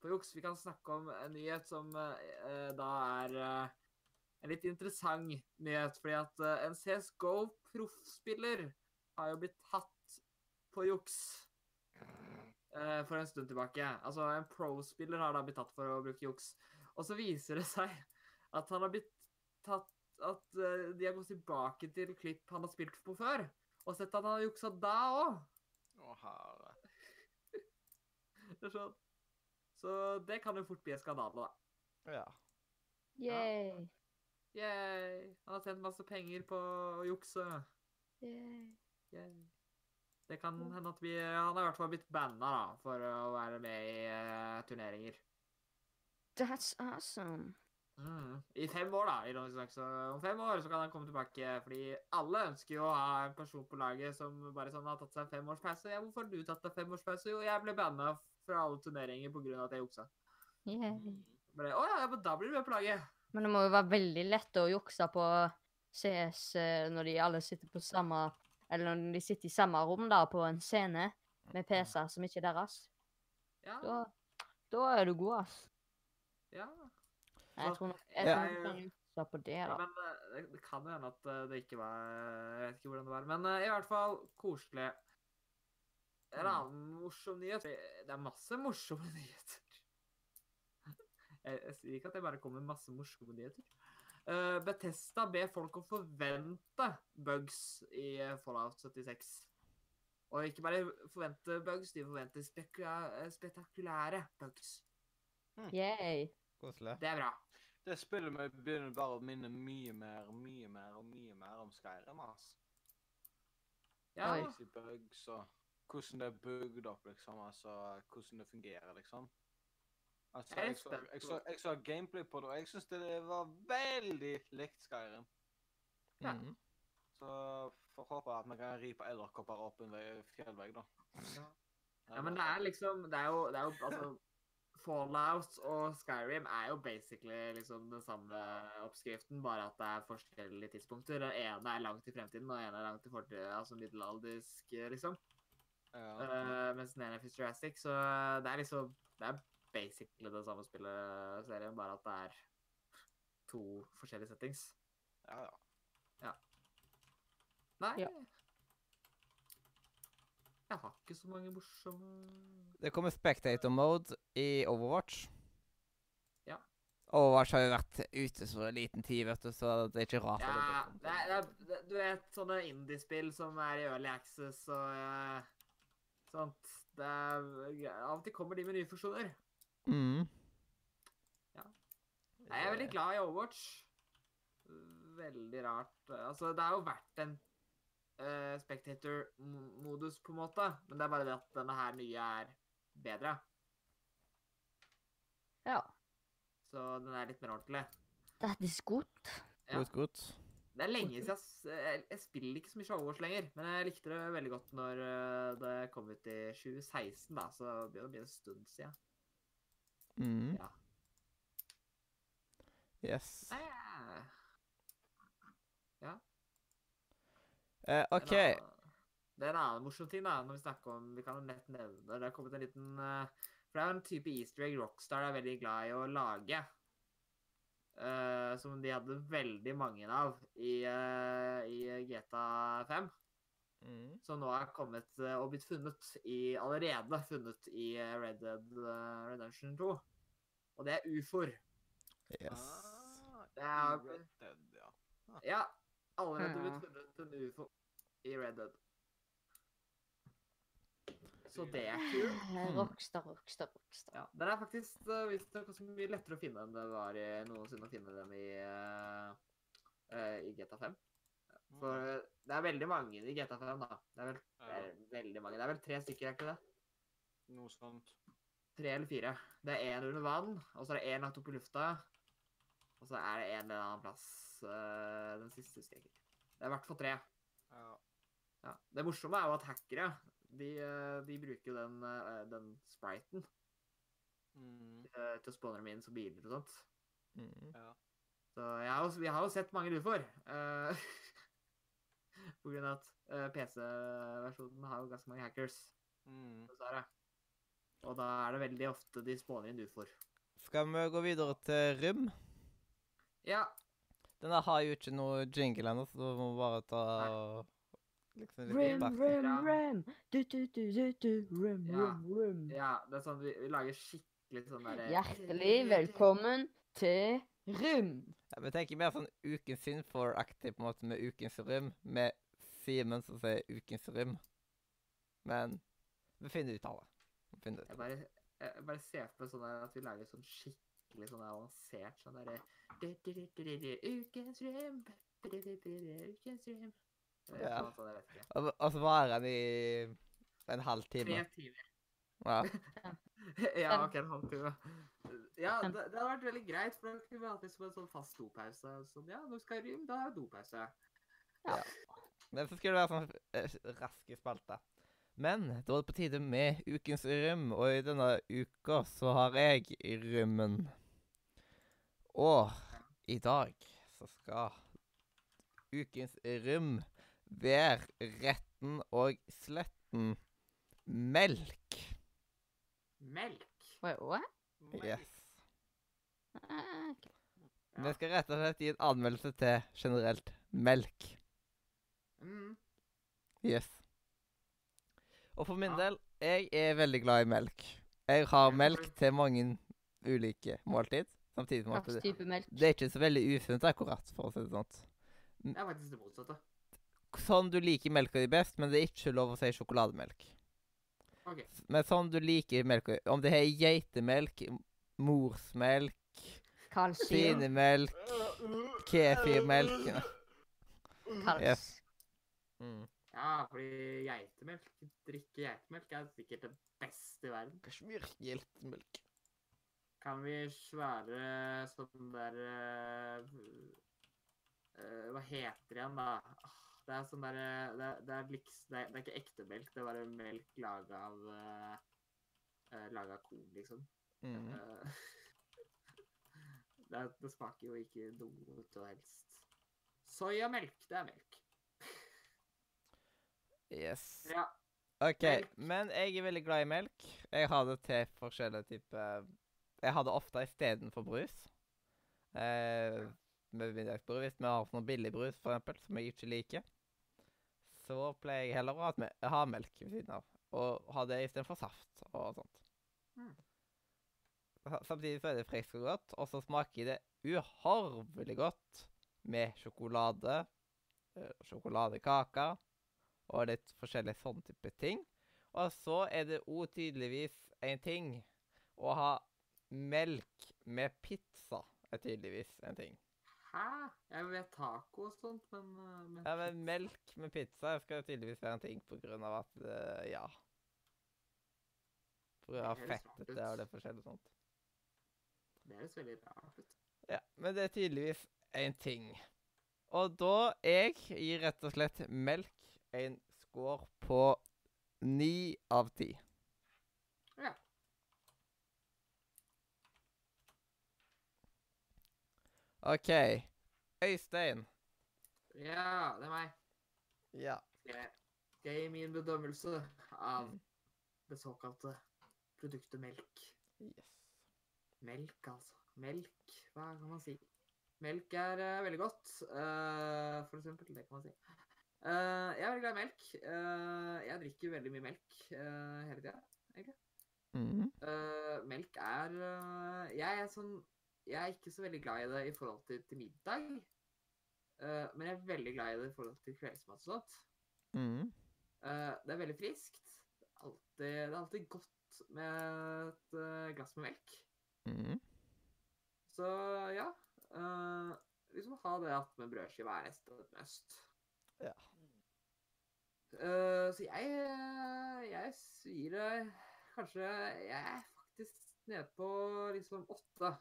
på juks. Vi kan snakke om en nyhet som eh, da er eh, en litt interessant nyhet. Fordi at eh, en CSGO-proffspiller har jo blitt tatt på juks eh, for en stund tilbake. Altså, en pro-spiller har da blitt tatt for å bruke juks. Og så viser det seg at han har blitt tatt At eh, de har gått tilbake til klipp han har spilt på før, og sett at han har juksa da òg. Å, herre. Det er sånn. Så det kan jo fort bli en skandale, da. Ja. Yay. Yay! Han har tjent masse penger på å jukse. Yay. Yay. Det kan hende at vi Han har i hvert fall blitt banna da, for å være med i uh, turneringer. That's awesome. Mm. I fem år, da. ironisk nok. Så om fem år så kan han komme tilbake. Fordi alle ønsker jo å ha en person på laget som bare sånn har tatt seg en femårspause. Ja, hvorfor har du tatt deg femårspause? Jo, jeg ble banna fra alle turneringer pga. at jeg juksa. Yeah. Bare, å ja, ja, men da blir du med på laget. Men det må jo være veldig lett å jukse på CS eh, når de alle sitter på samme Eller når de sitter i samme rom da, på en scene med PC-er som ikke er deres. Ja. Da, da er du god, ass. ja. Jeg tror nok jeg kan jukse på det, da. men eh, det, det kan jo hende at eh, det ikke var Jeg vet ikke hvordan det var. Men uh, i hvert fall koselig. En annen morsom nyhet Det er masse morsomme nyheter. Jeg, jeg sier ikke at jeg bare kommer med masse morsomme nyheter. Uh, Betesta ber folk å forvente bugs i eh, Fallout 76. Og ikke bare forvente bugs, de forventer spektakulære bugs. Yay. Koselig. Det er bra. Det spillet meg begynner bare å minne mye mer mye mer og mye mer om Skyrim. Altså. Ja. Easy bugs og hvordan det er bygd opp, liksom. Altså hvordan det fungerer, liksom. Altså, Jeg jeg, så, jeg, så, jeg så gameplay på det, og jeg syns det var veldig likt Skyrim. Ja. Mhm. Så får håpe at vi kan ri på edderkopper opp en fjellvegg, da. Ja. Ja, men det er liksom Det er jo, det er jo altså Fallout og Skyrim er jo basically liksom den samme oppskriften, bare at det er forskjellige tidspunkter. Den ene er langt i fremtiden, og den ene er langt i fortiden, altså middelaldersk, liksom. Ja. Eh, mens den ene er futuristic, så det er liksom Det er basically det samme spillet, serien, bare at det er to forskjellige settings. ja, ja. Nei Ja. Jeg har ikke så mange morsomme Det kommer spectator mode i Overwatch. Ja. Overwatch har jo vært ute så liten tid, vet du, så det er ikke rart. Ja, det er, det er, det- du vet sånne indie-spill som er i early access og eh, sånt. Det er, av og til kommer de med nye funksjoner. Mm. Ja. Jeg er veldig glad i Overwatch. Veldig rart. Altså, det har jo vært en uh, spectator-modus, på en måte, men det er bare det at denne her nye er bedre. Ja. Så den er litt mer ordentlig. That is good. Ja. Godt, godt. Det er lenge siden jeg, jeg, jeg spiller ikke så mye Overwatch lenger, men jeg likte det veldig godt når eh, det kom ut i 2016, da, så det begynner å bli en stund siden. Mm. Ja. Yes. Nei, ja. Eh, OK. En Det er en annen morsom ting, da, når vi snakker om Vi kan jo nett nevne det. Har kommet en liten eh, For det er jo en type easter egg Rockstar er veldig glad i å lage. Eh, som de hadde veldig mange av i, uh, i GTA 5. Mm. Som nå er kommet uh, og blitt funnet i Allerede funnet i Red Dead Redemption 2. Og det er ufoer. Yes. Ah, Det er- Red Dead, ja. Ja, allerede blitt funnet en ufo i Red Dead. Så det er kult. Rockstar, Rockstar, Rockstar. Ja, den er faktisk uh, er ganske mye lettere å finne enn det var i, noensinne å finne dem i, eh, eh, i GTA 5. For eh, det er veldig mange i GTA 5, da. Det er vel det er veldig mange. Det er vel tre stykker, er ikke det? noe sånt. Tre eller fire. Det er én under vann, og så er det én lagt opp i lufta. Og så er det en eller annen plass uh, Den siste husker jeg ikke. Det er i hvert fall tre. Ja. Ja. Det morsomme er jo at hackere de, eh, de bruker jo den, eh, den spriten Mm, eh, til å spawne dem inn som biler og sånt. Mm. ja. Så jeg har, jeg vi har jo sett mange ufoer. Uh, på grunn av at eh, PC-versjonen har jo ganske mange hackers. Mm. Og da er det veldig ofte de spawner inn ufoer. Skal vi gå videre til Rym? Ja. Denne har jo ikke noe jingle ennå, så du må bare ta liksom litt Rim, rim, rim. Du, du, du, du, du. Rim, Ja. rim, rim. ja det er sånn vi, vi lager skikkelig sånn derre Hjertelig velkommen til Rim. Ja, vi tenker mer sånn Ukens Sinfor-aktig på en måte med Ukens Rym, med Simen som sier Ukens Rym. Men vi finner ut av det. Vi finner ut av det. jeg bare ser for meg sånn at vi lager sånn skikkelig sånn avansert sånn derre Ukens rym. Ukens rym. Ja. ikke. Og, og så varer den i en halv Tre timer. Ja. ja, OK, en halvtime. Ja, det, det hadde vært veldig greit, for da kunne vi hatt liksom en sånn fast dopause. Sånn, ja, nå skal jeg rym, da er det dopause. Men så skulle det være sånn eh, raske spalter. Men da er det på tide med ukens rym, og i denne uka så har jeg rymmen. Og i dag så skal ukens rym være retten og sletten melk. Melk. Wait, what? Yes. Ah, ok. Vi skal rett og slett gi en anmeldelse til generelt melk. Mm. Yes. Og for min Ja. del, jeg er veldig glad i melk. Jeg har melk til mange ulike måltid. Samtidig som at det, det er ikke så veldig usunt akkurat, for å si det sånn. Det er faktisk det motsatte. Sånn du liker melka di best, men det er ikke lov å si sjokolademelk. OK. Men sånn du liker melka Om det er geitemelk, morsmelk, Kalsium. svinemelk, kefirmelk Kals. Yes. mm. Ja, fordi geitemelk, drikke geitemelk er sikkert det beste i verden. Kasjmirgeitemelk. Kan vi svære sånn der uh, uh, Hva heter det igjen, da? Det er sånn derre det, det, er bliks... det, er, det er ikke ekte melk, det er bare melk laga av uh, Laga av korn, liksom. Mm. Uh, det, det smaker jo ikke noe til helst. Soyamelk, det er melk. Yes. Ja. OK, Melk. men jeg er veldig glad i melk. Jeg har det til forskjellige typer Jeg har det ofte istedenfor brus. Eh, med middagsbrus. Hvis vi har sånn billigbrus, eksempel, som jeg ikke liker, så pleier jeg heller å ha, melk ved siden av. Og ha det istedenfor saft og sånt. Mm. Samtidig så er det friskt og godt, og så smaker det uhorvelig godt med sjokolade, sjokoladekaker og litt forskjellige sånne type ting. Og så er det òg tydeligvis en ting å ha melk med pizza er tydeligvis en ting. Hæ? Jeg vet taco og sånt, men, eh, men Ja, men melk med pizza skal tydeligvis være en ting på grunn av at uh, Ja. På grunn av fettet det og det forskjellige sånt. Det høres veldig rart ut. Ja, men det er tydeligvis en ting. Og da jeg gir rett og slett melk en score på ni av ti. Ja. OK. Øystein. Ja, det er meg. Ja. Jeg skal gi min bedømmelse av Mm. det såkalte produktet melk. Yes. Melk, altså. Melk, hva kan man si? Melk er uh, veldig godt, uh, for eksempel. Det kan man si. Uh, jeg er veldig glad i melk. Jeg drikker veldig mye melk hele tida, egentlig. Mm. Melk er Jeg er sånn Jeg er ikke så veldig glad i det i forhold til, til middag. Uh, men jeg er veldig glad i det i forhold til kveldsmat og sånt. Mm. Uh, det er veldig friskt. Det er alltid, det er alltid godt med et uh, glass med melk. Mm. Så ja. uh, liksom ha det att med brødskive er nesten et must. Ja. Så jeg Jeg sier kanskje Jeg er faktisk nede på liksom åtte.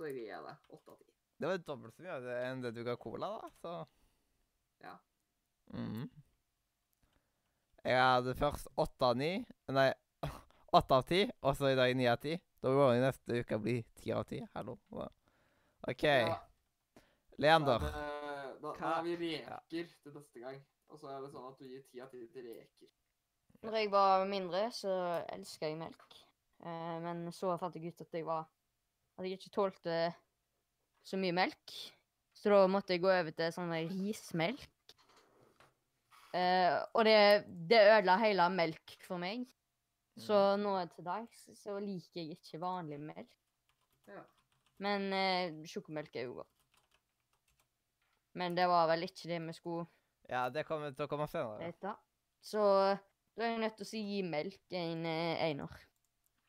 Åtte gir jeg det. Åtte av ti. Det var dobbelt så mye enn det du ga cola, da, så Ja. Mhm. Jeg hadde først åtte av ni Nei, åtte av ti, og så i dag ni av ti. Da må det neste uke bli ti av ti. Hallo. OK. Ja, Leander. Da, er da, da har vi reker til neste gang. Og så er det sånn at du gir ti av ti til reker. Når jeg var mindre, så elska jeg melk. Eh, men så fant jeg ut at jeg var At jeg ikke tålte så mye melk. Så da måtte jeg gå over til sånn rismelk. Eh, og det, det ødela hele melk for meg. Så nå til dags så liker jeg ikke vanlig melk. Ja. Men eh, sjokomelk er jo godt. Men det var vel ikke det vi skulle Ja, det kommer til å komme senere. vite. Så da er jeg nødt til å si melk en eh, einer.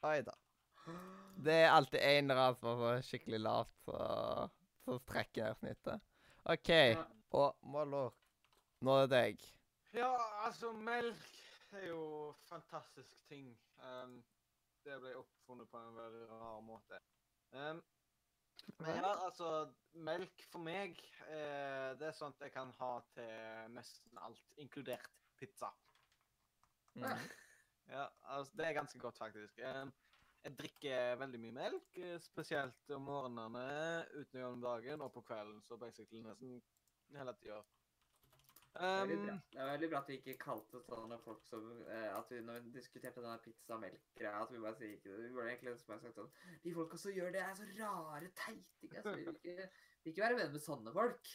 Oi da. Det er alltid en eller annen som er skikkelig lavt, så, så strekker jeg snittet. OK. Ja. Og Mollo, nå er det deg. Ja, altså, melk er jo fantastisk ting. Um, det ble oppfunnet på en veldig rar måte. Um, men ja, altså, melk for meg, eh, det er sånt jeg kan ha til nesten alt, inkludert pizza. Mm. Ja, altså, det er ganske godt, faktisk. Um, jeg drikker veldig mye melk, eh, spesielt om morgenene, utenom om dagen og på kvelden, så basically nesten hele tida. Det Um, bra. Det er veldig bra at vi ikke kalte sånne folk som eh, At vi når vi diskuterte denne pizza og melk-greia, at vi bare sier ikke det. Vi burde egentlig bare sagt sånn De folka som gjør det, er så rare teitinger. Altså, vi vil ikke, vil ikke være venner med sånne folk.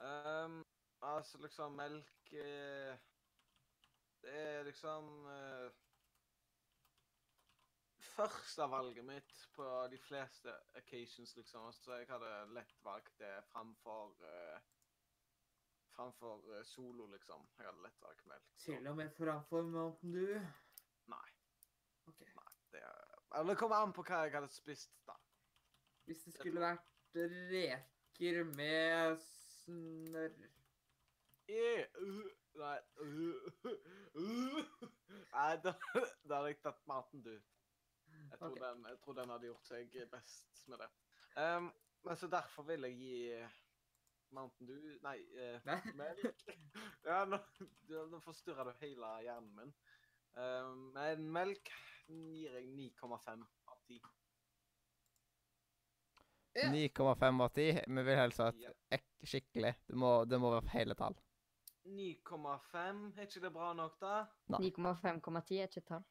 Um, altså liksom melk eh, Det er liksom eh, Førstevalget mitt på de fleste occasions, liksom. Så jeg hadde lett valgt det framfor uh, Framfor uh, solo, liksom. Jeg hadde lett valgt melk. Til og med framfor Mountain Dew. Nei. Ok. nei det, er- eller det kommer an på hva jeg hadde spist, da. Hvis det skulle vært reker med snørr uh, Nei uh, uh, Nei, da, da hadde jeg tatt maten, du. Jeg tror, okay. den, jeg tror den hadde gjort seg best med det. Um, men så derfor vil jeg gi Mountain Dew Nei, eh, Nei. melk. Ja, nå, du- nå forstyrrer du hele hjernen min. Um, men melk gir jeg 9,5 av 10. Ja. 9,5 av 10. Vi vil helst ha et Ja. ek skikkelig. Det må, det må være hele tall. 9,5, er ikke det bra nok, da? 9,5,10 er ikke et tall.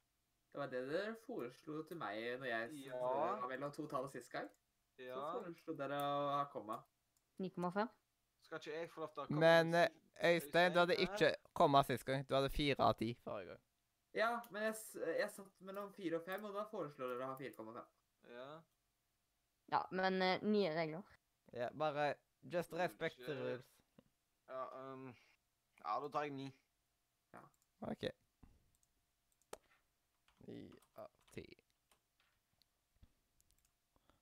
Det var det dere foreslo til meg når jeg Ja. var mellom to tall sist gang. Så Ja. foreslo dere å ha komma. 9,5? Skal ikke jeg få lov til å komme Men eh, Øystein, du hadde ikke komma sist gang. Du hadde fire av ti forrige gang. Ja, men jeg, jeg satt mellom 4 og 5, og da foreslår dere å ha 4,5. Ja. Ja, men uh, nye regler. Ja, bare just respect the rules. Ja, um, ja, da tar jeg ni. OK. Ni av ti.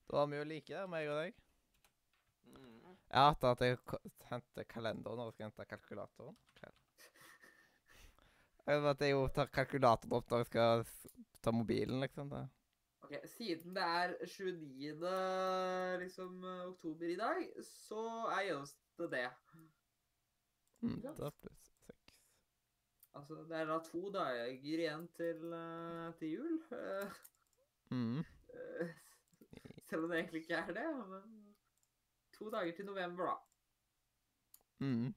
Da var vi jo like der, meg og deg. Mm. Jeg hater at jeg hentet henter kalenderen og skal hente kalkulatoren. Jeg vet at jeg jo tar kalkulatoren opp når jeg skal ta mobilen, liksom. Da. Ok, Siden det er 29. Liksom, oktober i dag, så er gjennomsnittet det. Mm, Ja. da pluss. Altså, det er da to dager igjen til, eh, til jul. eh, Mm. eh, selv om det egentlig ikke er det, men to dager til november, da. Mm.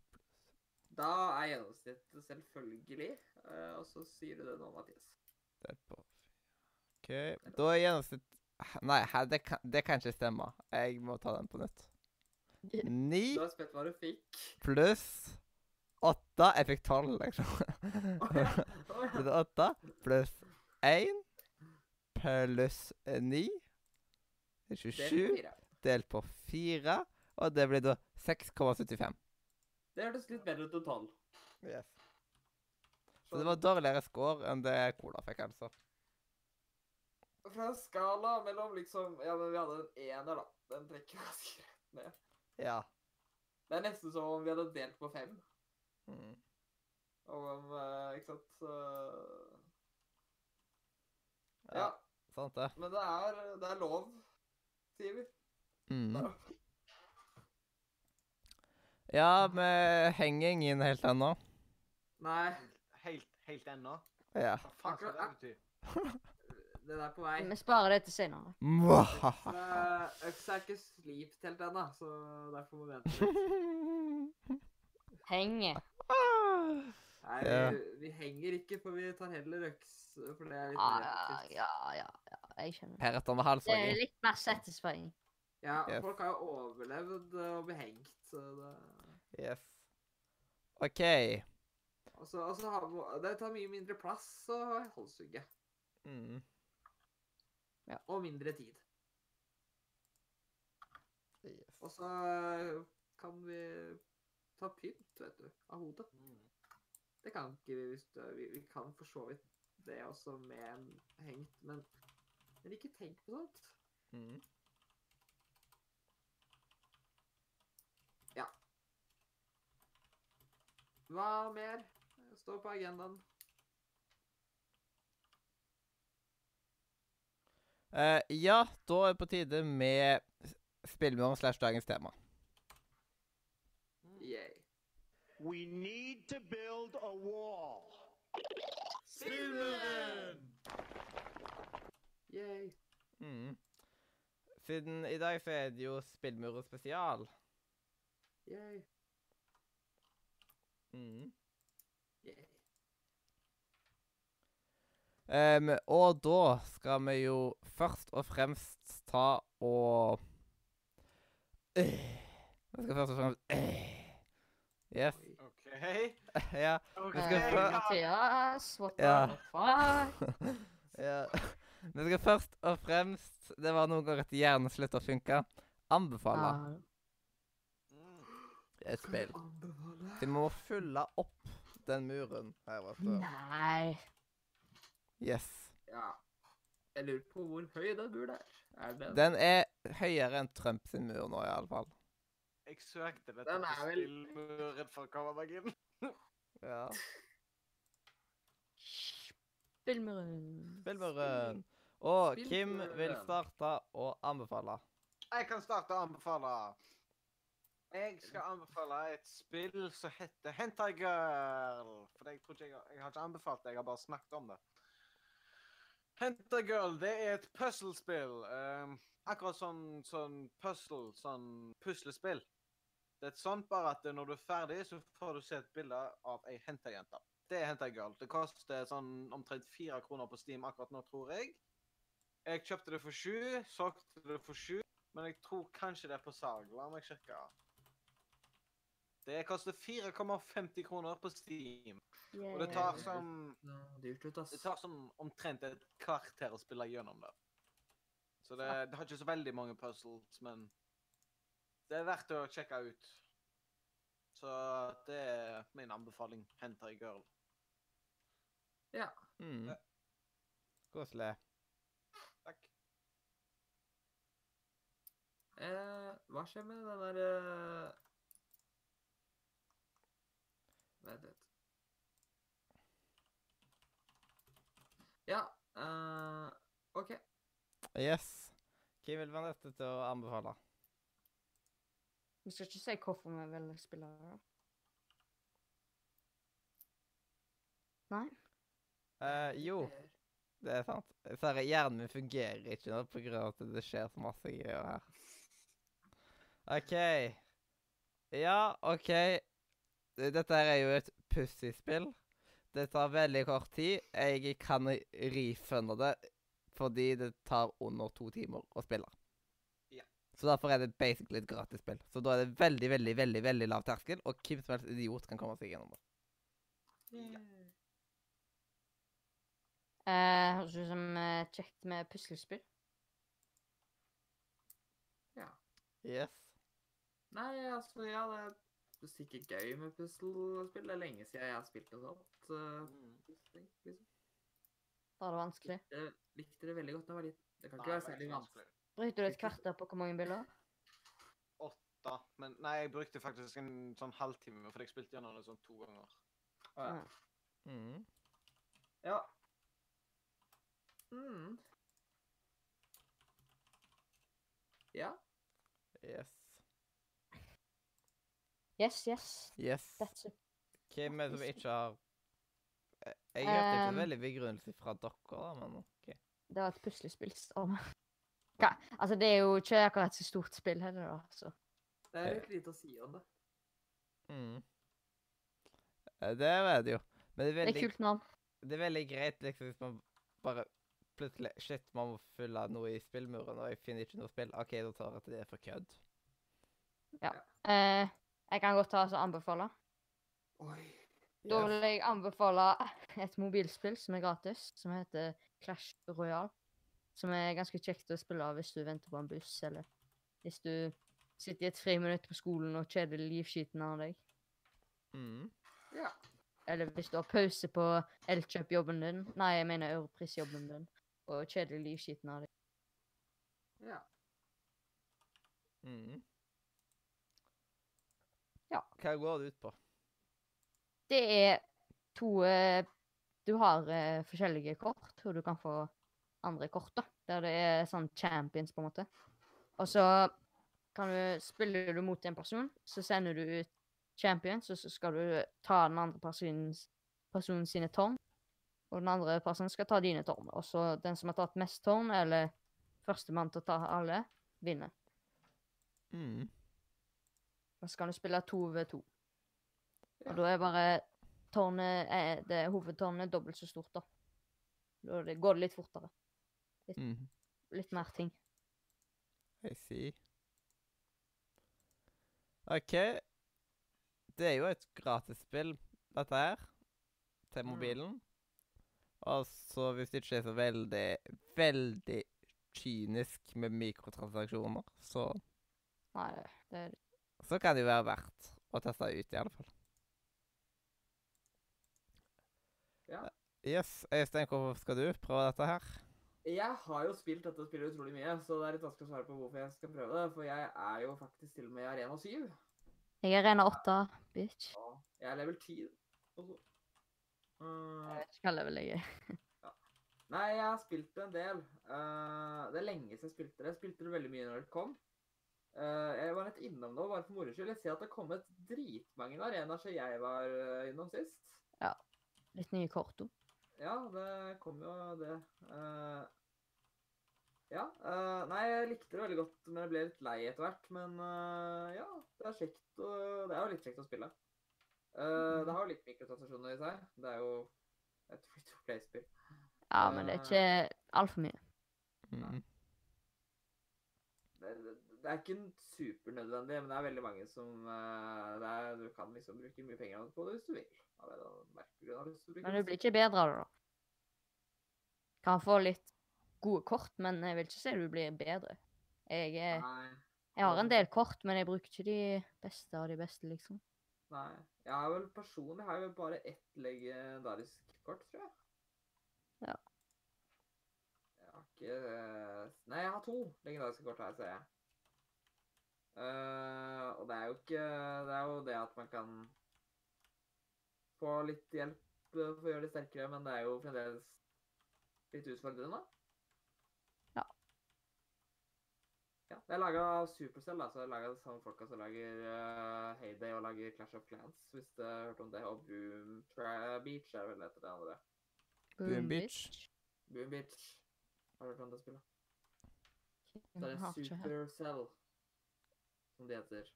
Da er gjennomsnittet selvfølgelig. eh, og så sier du det nå, Mathias. Derpå. OK. Da er gjennomsnitt Nei, her, det, kan, det kan ikke stemme. Jeg må ta den på nytt. Ni Du er spent hva du fikk. pluss åtte Jeg fikk tolv, liksom. Så det er åtte pluss én pluss ni. Det er er 27 delt på fire, og det blir da 6,75. Det hørtes litt bedre ut enn tolv. Så det var dårligere score enn det Cola fikk, altså. Fra en skala mellom liksom Ja, men vi hadde en ener, da. Den trekker ganske rett ned. Ja. Det er nesten som om vi hadde delt på fem. Mm. Og om eh, Ikke sant? Ja. ja. Sant det. Men det er, det er lov, sier vi. Mm. Ja, vi henger ingen helt ennå. Nei, Helt, helt ennå? Ja. Hva faen skal det bety? den er på vei. Vi sparer det til senere. Eh, Øksa er ikke slipt helt ennå, så derfor må vi vente litt. Henge. Nei, Ja. vi, vi henger ikke, for vi tar heller øks, for det er litt Ja, mer ja, ja, ja, ja. Jeg skjønner. Heretter med Det er litt mer satisfying. Ja, Yes. folk har jo overlevd og å bli hengt, så det Yes. OK. Og så og så har vi- Det tar mye mindre plass å halshugge. Mm. Og mindre tid. Yes. Og så eh, kan vi ta pynt, vet du, av hodet. Mm. Det kan ikke vi hvis du, vi, vi kan for så vidt det også med en hengt, men, men ikke tenk på sånt. Mm. Hva mer står på agendaen? Uh, ja, da er det på tide med spillemål slash dagens tema. Yay. We need to build a wall. Yay. Mm. Siden i dag så er det jo Spillmuren spesial. Yay. Mm. Yay. Em, og da skal vi jo først og fremst ta og øh. Vi skal først og fremst øh. Yes. OK. ja. Vi skal Mathias, what Ja. fuck? ja. Vi skal først og fremst Det var noen ganger at hjernen slutta å funke. Anbefale et spill. Vi må fylle opp den muren her, vet du. Nei. Yes. Ja. Jeg lurer på hvor høy den muren er. Er den Den er høyere enn Trumps mur nå, iallfall. Jeg søkte dette Den på er vel- spillmuren for inn. Ja. Spillmuren. Spillmuren. Og Kim vil Spillmuren. starte å anbefale. Jeg kan starte å anbefale. Jeg skal anbefale et spill som heter Hentai Girl. For jeg, tror ikke jeg, har- jeg har ikke anbefalt det, jeg har bare snakket om det. Hentai Girl det er et puslespill. Um, akkurat sånn, sånn puzzle, sånn puslespill. Det er sånn bare at når du er ferdig, så får du se et bilde av ei hentai-jente. Det er Hentai Det koster sånn omtrent fire kroner på Steam akkurat nå, tror jeg. Jeg kjøpte det for sju, solgte det for sju. Men jeg tror kanskje det er på salg. La meg sjekke. Det koster 4,50 kroner på Steam. Og det tar sånn Ja, dyrt. Det tar sånn omtrent et kvarter å spille gjennom det. Så det, det har ikke så veldig mange puzzles, men det er verdt å sjekke ut. Så det er min anbefaling. Hent ei girl. Ja. Mm. Koselig. Takk. Eh, hva skjer med den der eh... Vent litt. Ja, eh, OK. Yes. Hvem vil være nødt til å anbefale? Vi skal ikke si hvorfor vi vil spille det. Nei? Uh, jo, det er sant. Dessverre, hjernen min fungerer ikke nå av at det skjer så masse greier her. OK. Ja, OK. Dette her er jo et pussyspill. Det tar veldig kort tid. Jeg kan refunde det fordi det tar under to timer å spille. Ja. Så derfor er det basically et gratisspill. Så da er det veldig, veldig, veldig veldig lav terskel, og hvem som helst idiot kan komme seg gjennom det. Eh, Høres ut som eh, kjekt med puslespill. Yes. Nei, altså, ja, det er sikkert gøy med puslespill. Det er lenge siden jeg har spilt noe sånt. Uh, liksom. Da er Var det vanskelig? Jeg likte det veldig godt da jeg var liten. Det kan ikke være særlig vanskelig. Brukte du et kvarter på hvor mange bilder? Åtte. Men nei, jeg brukte faktisk en sånn halvtime, for jeg spilte gjennom det sånn to ganger. Ja. Ja. Mm. Ja. Mm. Ja. Yes. Yes, yes. Yes. That's it. Hvem er det som ikke har Eh, Jeg hørte ikke Um, veldig begrunnelse fra dere, da, men OK. Det var et puslespill. Storm. Hva? Altså, det er jo ikke akkurat så stort spill heller, da. Så. Det er litt lite å si om det. Mm. Eh, Det er det jo. Men det er Det er veldig, kult navn. det er veldig greit liksom, hvis man bare plutselig Shit, man må fylle noe i spillmuren, og jeg finner ikke noe spill. OK, da tar jeg til det for kødd. Eh, jeg kan godt ta og anbefale. Oi. Da vil jeg anbefale et mobilspill som er gratis, som heter Clash Royale. Som er ganske kjekt å spille av hvis du venter på en buss, eller hvis du sitter i et friminutt på skolen og kjeder livskiten av deg. Mm. Ja. Eller hvis du har pause på Elkjøp-jobben din, nei, jeg mener Europris-jobben din, og kjeder livskiten av deg. Ja. Mm. Ja. Hva går det ut på? Det er to eh, Du har eh, forskjellige kort, og du kan få andre kort, da. Der det er sånn champions, på en måte. Og så kan du Spiller du mot en person, så sender du ut champions, og så skal du ta den andre personens, personen sine tårn. Og den andre personen skal ta dine tårn. Og så den som har tatt mest tårn, eller førstemann til å ta alle, vinner. Mm. Og så kan du spille to ved to. Og da er bare tårnet er, det hovedtårnet dobbelt så stort, da. Da går det litt fortere. Mm. Litt mer ting. I see. OK. Det er jo et gratisspill, dette her, til Mm. mobilen. Og så hvis det ikke er så veldig, veldig kynisk med mikrotransaksjoner, så, Nei, det, er... så kan det jo være verdt å teste ut, i alle fall. Ja. Yes. Øystein, hvorfor skal du prøve dette her? Jeg har jo spilt dette spillet utrolig mye, så det er litt vanskelig å svare på hvorfor jeg skal prøve det. For jeg er jo faktisk til og med i Arena 7. Jeg er Arena 8, bitch. Ja, jeg er level 10 også. Uh, Jeg vet ikke hva level jeg er. nei, jeg har spilt det en del. Uh, det er lenge siden jeg spilte det. Jeg spilte det veldig mye når det kom. Uh, jeg var litt innom det bare for moro skyld. Jeg ser at det har kommet dritmange arenaer siden jeg var innom sist. Ja. Litt nye kort òg. Ja, det kom jo det. Uh, ja. Uh, nei, jeg likte det veldig godt, men jeg ble litt lei etter hvert. Men uh, ja, det er kjekt å, Det er jo litt kjekt å spille. Mm. det har jo litt mikrotransaksjoner i seg. Det er jo et free to play-spill. Ja, men det er ikke altfor mye. Mm. det, det er ikke en supernødvendig, men det er veldig mange som det er, Du kan liksom bruke mye penger på det hvis du vil. Men du blir ikke bedre av det, da. Kan få litt gode kort, men jeg vil ikke si du blir bedre. Jeg, er, jeg har en del kort, men jeg bruker ikke de beste av de beste, liksom. Nei. Jeg har vel personlig har jeg vel bare ett legendarisk kort, tror jeg. Ja. Jeg har ikke eh, Nei, jeg har to legendariske kort her, ser jeg. Uh, og det er jo ikke Det er jo det at man kan få litt hjelp eh, for å gjøre det sterkere, men det er jo fremdeles litt utfordrende. Ja. Ja, det er laga av Supercell, da, så det er laga av de samme folka som lager uh, Heyday og lager Clash of Clans, hvis du har hørt om det. Og Boom Tra Beach er vel etter det andre. Boom Beach. Boom Beach. Har du hørt om det spillet? Det er. Supercell, som de heter.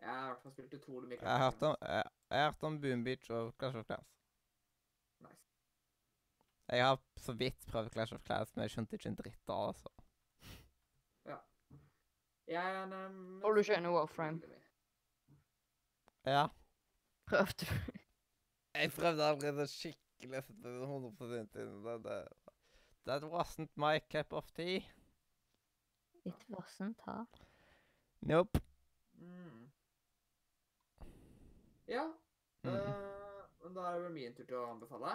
Jeg har i hvert fall spilt utrolig mye Jeg har hørt om, jeg, jeg har hørt om Boom Beach og Clash of Clans. Nice. Jeg har så vidt prøvd Clash of Clans, men jeg skjønte ikke en dritt av altså. Ja. Jeg er en Holder du ikke Warframe? Ja. Prøvde du? Jeg prøvde allerede skikkelig å sette det 100 inn. Det, det, that wasn't my cup of tea. It wasn't, her. Nope. Mm. Ja. Mm. Uh, men da er det vel min tur til å anbefale.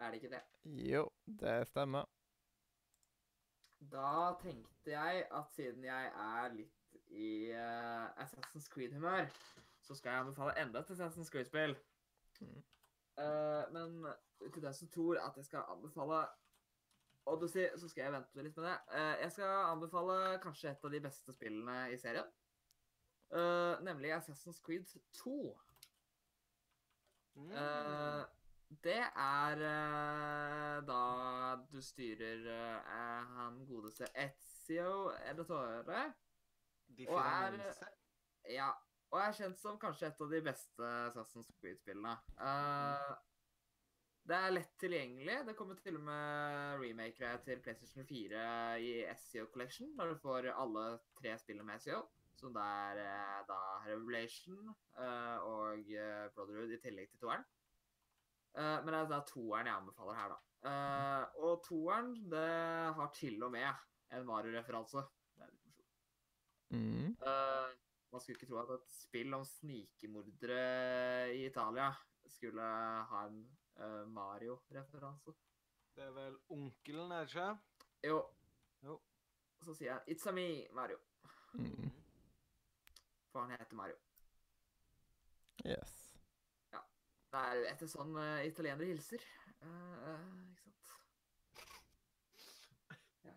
Er det ikke det? Jo, det stemmer. Da tenkte jeg at siden jeg er litt i uh, Assassin's Creed-humør, så skal jeg anbefale enda et Assassin's Creed-spill. Mm. Uh, men til den som tror at jeg skal anbefale Odyssey, så skal jeg vente litt med det. Uh, jeg skal anbefale kanskje et av de beste spillene i serien. Eh, nemlig Assassin's Creed 2. Mm. Uh, det er uh, da du styrer han godeste Ezio Editore. De og er- Ja, og er kjent som kanskje et av de beste Assassin's Creed-spillene. Eh, det er lett tilgjengelig. Det kommer til og med remakere til PlayStation 4 i SEO Collection, der du får alle tre spillene med SEO. Som det er eh, da Revelation eh, og eh, Brotherhood i tillegg til toeren. Eh, men det er da toeren jeg anbefaler her, da. Eh, og toeren, det har til og med en Mario-referanse. Det er litt morsomt. Mm. Eh, man skulle ikke tro at et spill om snikemordere i Italia skulle ha en eh, Mario-referanse. Det er vel onkelen, er det ikke? Jo. Jo. Så sier jeg 'It's a me, Mario'. Mm. For han heter Mario. Yes. Det er etter sånn uh, italienere hilser. Uh, eh, ikke sant? Ja.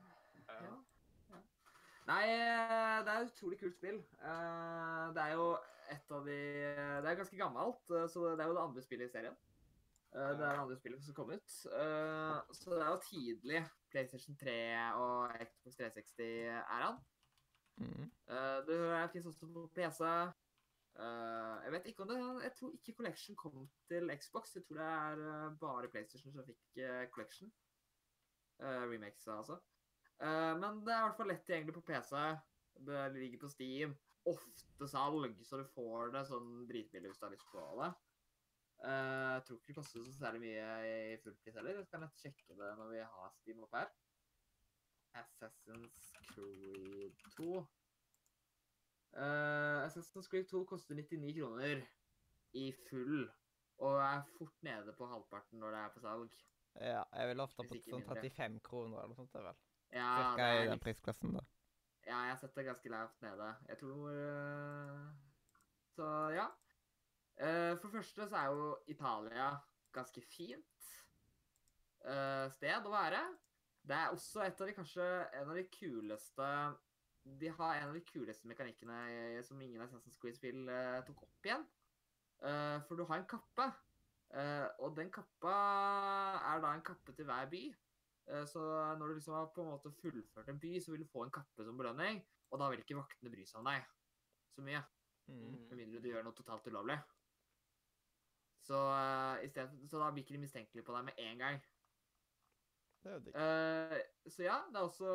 ja. ja. Nei, eh, det er et utrolig kult spill. Uh, det er jo et av de Det er ganske gammelt, så det er jo det andre spillet i serien. Eh, det er det andre spillet som kom ut. Eh, så det er jo tidlig PlayStation 3 og Xbox 360-æraen. Mm. Uh, det fins også på PC. Uh, jeg vet ikke om det Jeg tror ikke Collection kom til Xbox. Jeg tror det er uh, bare PlayStation som fikk uh, Collection. Uh, remakes, altså. Eh, men det er i hvert fall lett tilgjengelig på PC. Det ligger på Steam. Ofte salg, så du får det sånn dritbillig hvis du har lyst på det. Eh, jeg tror ikke det koster så særlig mye i fullpris heller. Jeg kan nett sjekke det når vi har Steam opp her. Assassin's Creed 2. Uh, Assassin's Creed 2 koster 99 kroner i full, og er fort nede på halvparten når det er på salg. Ja, jeg vil ofte på sånn mindre. 35 kroner eller noe sånt. vel. Ja, Cirka det i den prisklassen, da. ja, jeg setter ganske lavt nede. Jeg tror uh... Så ja. Uh, for det første så er jo Italia ganske fint uh, sted å være. Det er også et av de kanskje en av de kuleste De har en av de kuleste mekanikkene eh, som ingen Assassin's Creed-spill uh, tok opp igjen. Uh, for du har en kappe. Uh, og den kappa er da en kappe til hver by. Uh, så når du liksom har på en måte fullført en by, så vil du få en kappe som belønning. Og da vil ikke vaktene bry seg om deg så mye. Mm. Med mindre du gjør noe totalt ulovlig. Så, uh, i stedet, så da blir ikke de mistenkelige på deg med en gang. Det er jo digg. Eh, så ja, det er også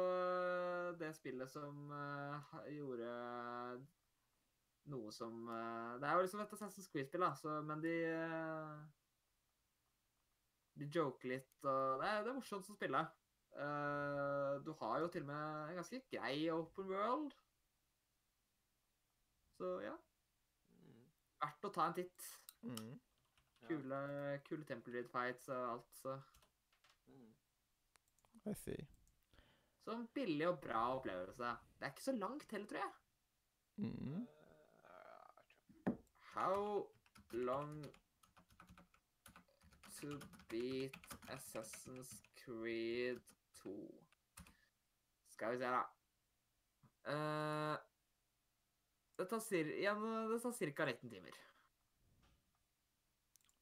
det spillet som uh, gjorde noe som uh, Det er jo liksom et Assassin's Creed-spill, da, så, men de eh, De joker litt, og det er, det er morsomt å spille. Eh, du har jo til og med en ganske grei open world. Så ja, Mm. verdt å ta en titt. Mm. Ja. Kule, kule Temple Raid fights og alt. Så. I see. så en billig og bra opplevelse. Det er ikke så langt heller, tror jeg. Mm. Eh, How long to beat Assassin's Creed 2? Skal vi se, da. Uh, det tar, igjen, det tar ca. 19 timer.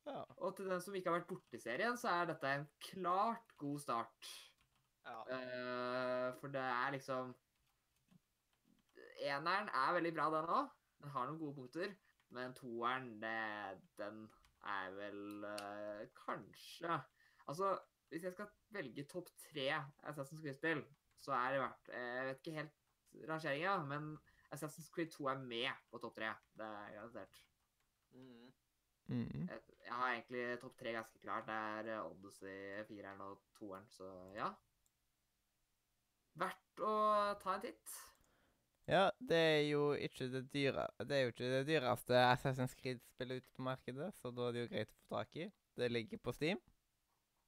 Ja. Og til den som ikke har vært borti serien, så er dette en klart god start. Ja. Eh, for det er liksom Eneren er veldig bra, den òg. Den har noen gode punkter. Men toeren, det, den er vel uh, kanskje Altså, hvis jeg skal velge topp tre Assassin's Creed-spill, så er det verdt Jeg vet ikke helt rangeringa, men Assassin's Creed 2 er med på topp tre. Det er garantert. Mm. Mm. Jeg, jeg har egentlig topp tre ganske klart. Det er eh, Odyssey, fireren og toeren, så ja. Verdt å ta en titt. Ja, det er jo ikke det dyre Det er jo ikke det dyreste Assassin's Creed-spillet ute på markedet, så da er det jo greit å få tak i. Det ligger på Steam.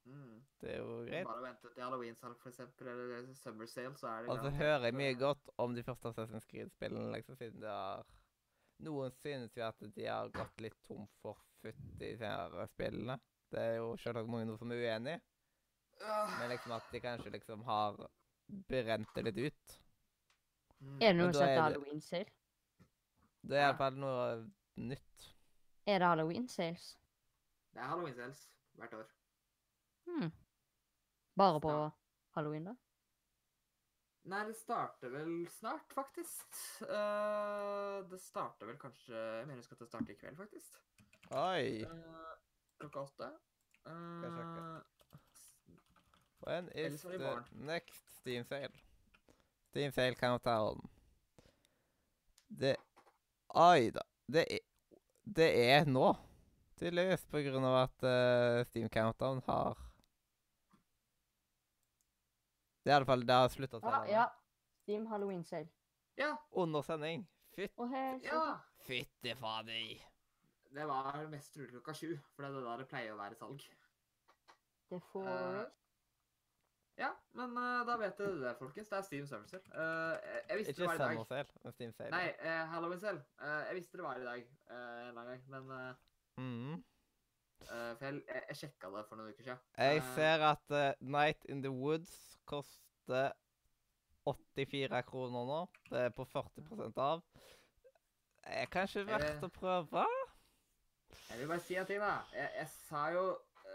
Mm. Det er jo greit. Bare vent til halloween-salg, eksempel, eller summer sale, så er det Og så hører jeg mye godt om de første Assassin's Creed-spillene, liksom, siden det har Noen synes jo at de har gått litt tom for futt i de spillene. Det er jo selvsagt mange noe som er uenig, øh, men liksom at de kanskje liksom har brent det litt ut. mm. Er det noe som er heter halloween-sale? Det er iallfall noe nytt. Er det halloween-sales? Det er halloween-sales hvert år. Hmm. Bare på Ja. halloween, da? Nei, det starter vel snart, faktisk. Uh, det starter vel kanskje Jeg mener at det starter i kveld, faktisk. Oi! Uh, klokka åtte. Eh, When is the next Steam sale? Steam sale countdown. Det Oi da. Det er, det er nå, tydeligvis, på grunn av at uh, Steam countdown har Det er i alle fall Det har slutta å Ja, ja. Steam halloween-sale. ja, Under sending. Fytt, Oh, ja. fytti fader. Det var mest trolig klokka sju, for det er det der det pleier å være salg. Det får Eh, Ja, men uh, da vet dere det, folkens. Det er Steam Summer Sale. Uh, jeg, jeg visste Ikke det var i dag. summer sale, men Steam sale. Nei, uh, Halloween Sale. Eh, jeg visste det var i dag en eller annen gang, men eh, For jeg, jeg, jeg sjekka det for noen uker siden. Jeg ser at Night in the Woods koster 84 kroner nå. Det er på 40 av. Det er kanskje Er verdt å prøve? Jeg vil bare si en ting, da. Jeg, jeg sa jo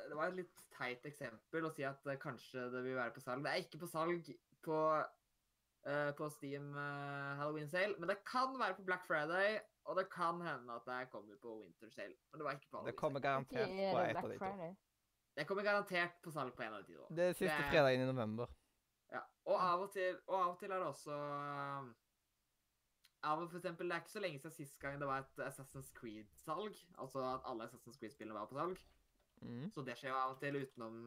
Det var et litt teit eksempel å si at eh, kanskje det vil være på salg. Det er ikke på salg på, uh, på Steam uh, Halloween Sale, men det kan være på Black Friday, og det kan hende at det kommer på Winter Sale. Men det var ikke på Det Halloween kommer Sale. garantert Det på et av de to. Det kommer garantert på salg på en av de to. Det er siste Det fredagen i november. Ja. Og av og til, og av og til er det også av og for eksempel, Det er ikke så lenge siden sist gang det var et Assassin's Creed-salg. Altså at alle Assassin's Creed-spillene var på salg. Mm. Så det skjer jo av og til utenom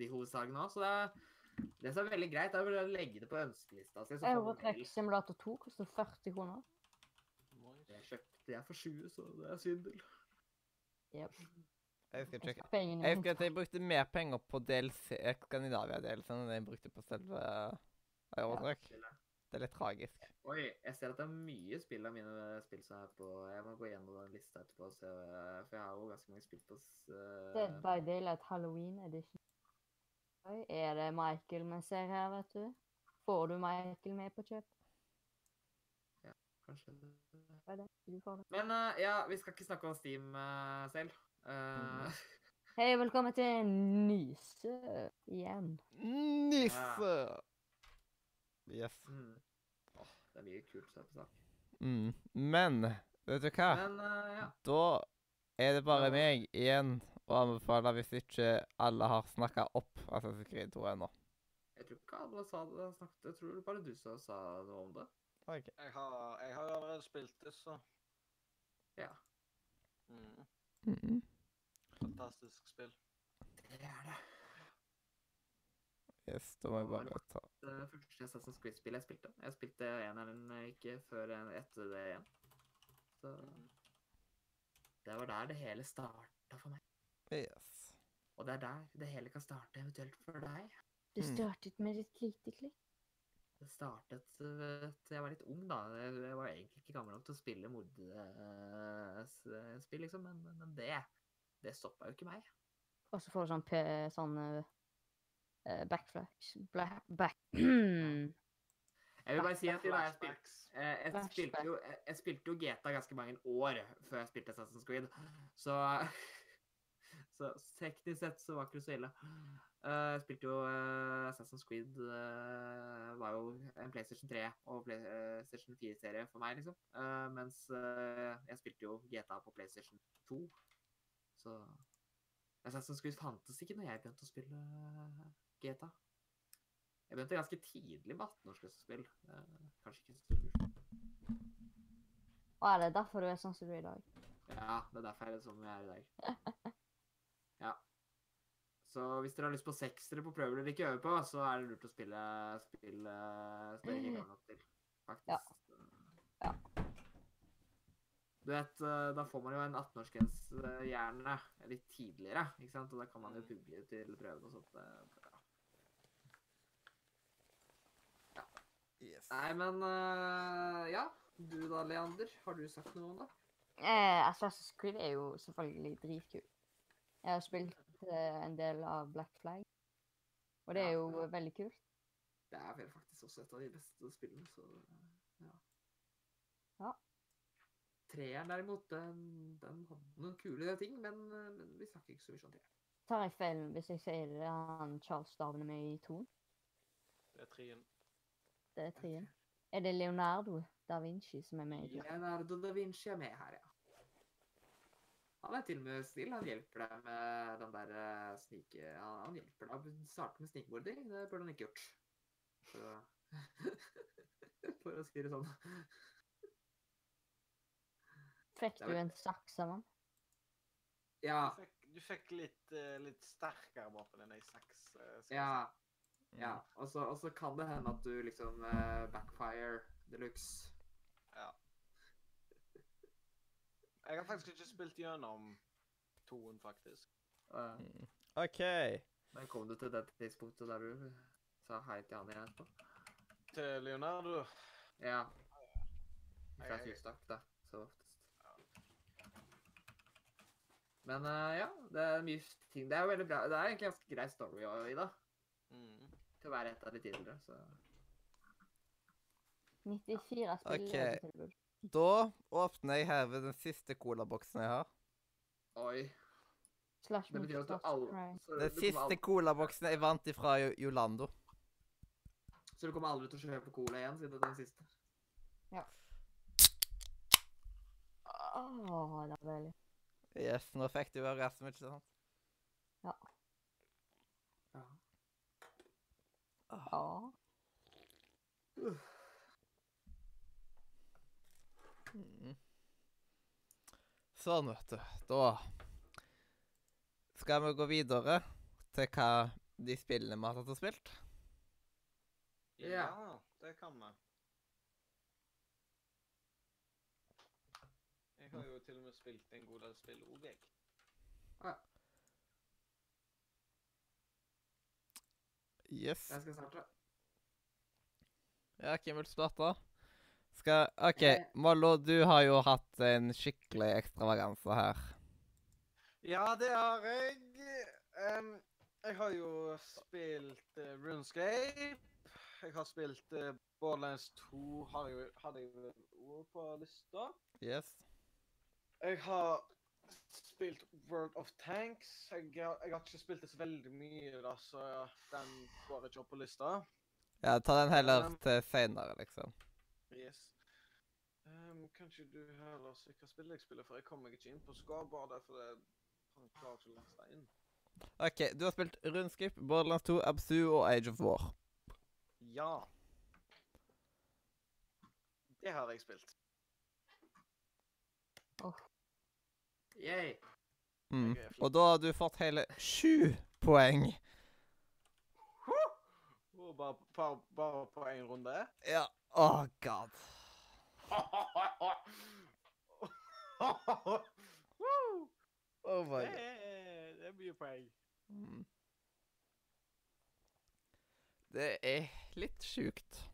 de hovedsakene òg. Så det, er, det som er veldig greit, er å legge det på ønskelista si. Eurotrekk Simulator 2 koster 40 kroner. Det kjøpte jeg for 20, så det er svindel. Yep. Jeg skal Jeg sjekke. Jeg husker at jeg brukte mer penger på DLC Skandinavia-delsen enn jeg brukte på selve Eurotruck. Det er litt tragisk. Oi, jeg ser at det er mye spill av mine spill som er på Jeg må gå gjennom den lista etterpå, og se, for jeg har jo ganske mange spill på uh... Dead by Daylight Halloween Edition. Oi, er det Michael vi ser her, vet du? Får du Michael med på kjøp? Ja, Kanskje er det? Du får det. Men uh, ja, vi skal ikke snakke om Steam uh, selv. Eh, Hei, velkommen til Nyse igjen. Nisse! Yes. mm. Oh, det er mye kult som er på sak. Mm. Men vet du hva? Men uh, ja. Da er det bare Ja. meg igjen å anbefale, hvis ikke alle har snakka opp Assassin's Creed 2 ennå. Jeg tror ikke alle sa det. Snakket, jeg tror bare du som sa noe om det. Okay. Jeg har, jeg har allerede spilt det, så Ja. mm. Mm. Fantastisk spill. Det er det. Yes, da må jeg bare ta Det første Assassin's Creed-spillet jeg spilte. Jeg spilte eneren ikke før en- etter det igjen. Så det var der det hele starta for meg. Yes. Og det er der det hele kan starte eventuelt for deg. Du Mm. startet med et lite klikk. Det startet ved jeg var litt ung, da. Jeg jeg var egentlig ikke gammel nok til å spille mordespill, liksom, men, men det det stoppa jo ikke meg. Og så får du sånn, p sånn uh, backflash Black, back Jeg vil bare si at jeg spilte Eh, Jeg spilte, jo, jeg, jeg spilte jo GTA ganske mange år før jeg spilte Assassin's Creed, så Så teknisk sett så var ikke det så ille. Eh, Jeg spilte jo eh, Assassin's Creed eh, var jo en PlayStation 3 og PlayStation 4-serie for meg, liksom. Eh, Mens eh, jeg spilte jo GTA på PlayStation 2. Så Assassin's Creed fantes ikke når jeg begynte å spille eh, GTA. Jeg begynte ganske tidlig med 18-årsgrensespill. Eh, Kanskje ikke så lurt. Og er det derfor du er sånn som du er i dag? Ja, det er derfor jeg er sånn jeg er i dag. Ja. Så hvis dere har lyst på seksere på prøver dere ikke øver på, så er det lurt å spille spill eh, som dere ikke nok til, faktisk. Ja. Du vet, eh, da får man jo en 18-årsgrense gjerne litt tidligere, ikke sant? Og da kan man jo pugge til prøven og sånt. eh, Ja. Yes. Nei, men uh, ja. Du da, Leander, har du sagt noe om det? Eh, Assassin's Creed er jo selvfølgelig dritkul. Jeg har spilt eh, en del av Black Flag, og det er Ja. jo veldig kult. Det er vel faktisk også et av de beste spillene, så ja. Ja. Treeren derimot, den, den hadde noen kule ting, men, eh, men vi snakker ikke så mye om det. Tar jeg feil hvis jeg sier det er han Charles Darwin er med i toen? Det er trien. Det er trien. Er det Leonardo da Vinci som er med i toen? Leonardo da Vinci er med her, ja. Han er til og med snill. Han hjelper deg med den der eh, snike... Han, han hjelper deg å starte med snikmording. Det burde han ikke gjort. For å, For å si det sånn. Fikk du en saks av han? Ja. Du fikk, du fikk litt, eh, litt sterkere våpen enn ei saks? eh, Ja. Ja, og så, og så kan det hende at du liksom eh, backfire de luxe. ja. Jeg har faktisk ikke spilt gjennom toen, faktisk. Uh, Mm. OK. men kom du til det tidspunktet der du sa hei til han igjen etterpå? Til Leonardo Ja. Hei. fyrstakk, da, så oftest. Men eh, ja, det er mye ting. Det er jo veldig bra. Det er egentlig ganske grei story Ida mm. Til å være et av de tidligere, så 94 spill Ok. på. Da åpner jeg her ved den siste colaboksen jeg har. Oi. Slash Det betyr at du så Den du siste colaboksen jeg vant ifra Yolando. Jolando. Så du kommer aldri til å kjøpe cola igjen, siden det er den siste? Ja. Åh, det er veldig. Yes, nå fikk du orgasme, ikke sant? Ja. Ja. Mm. Sånn, vet du. Da skal vi gå videre til hva de spillene vi har tatt og spilt. Ja. Det kan vi. Jeg har jo til og med spilt en god del spill òg, jeg. Yes. Jeg skal starte. Ja, hvem vil starte? Skal OK, Eh. Mollo, du har jo hatt en skikkelig ekstravaganse her. Ja, det har jeg. Um, jeg har jo spilt uh, RuneScape. Jeg har spilt uh, Borderlands 2, har jeg, hadde jeg ord på lista. Yes. Jeg har spilt World of Tanks. Jeg, har- jeg har ikke spilt det så veldig mye, da, så den går ikke opp på lista. Ja, ta den heller Um, til seinere, liksom. Yes. Um, kanskje du heller si hva spillet jeg spiller, for jeg kommer meg ikke inn på scoreboardet, for det han klarer ikke å laste inn. OK, du har spilt Rundskip, Borderlands 2, Absu og Age of War. Ja. Det har jeg spilt. Yay. Mm. Og da har du fått hele sju poeng. Oh, bare, bare, bare på én runde? Ja. Oh god. Oh my det, er, det er mye poeng. Mm. Det er litt sjukt.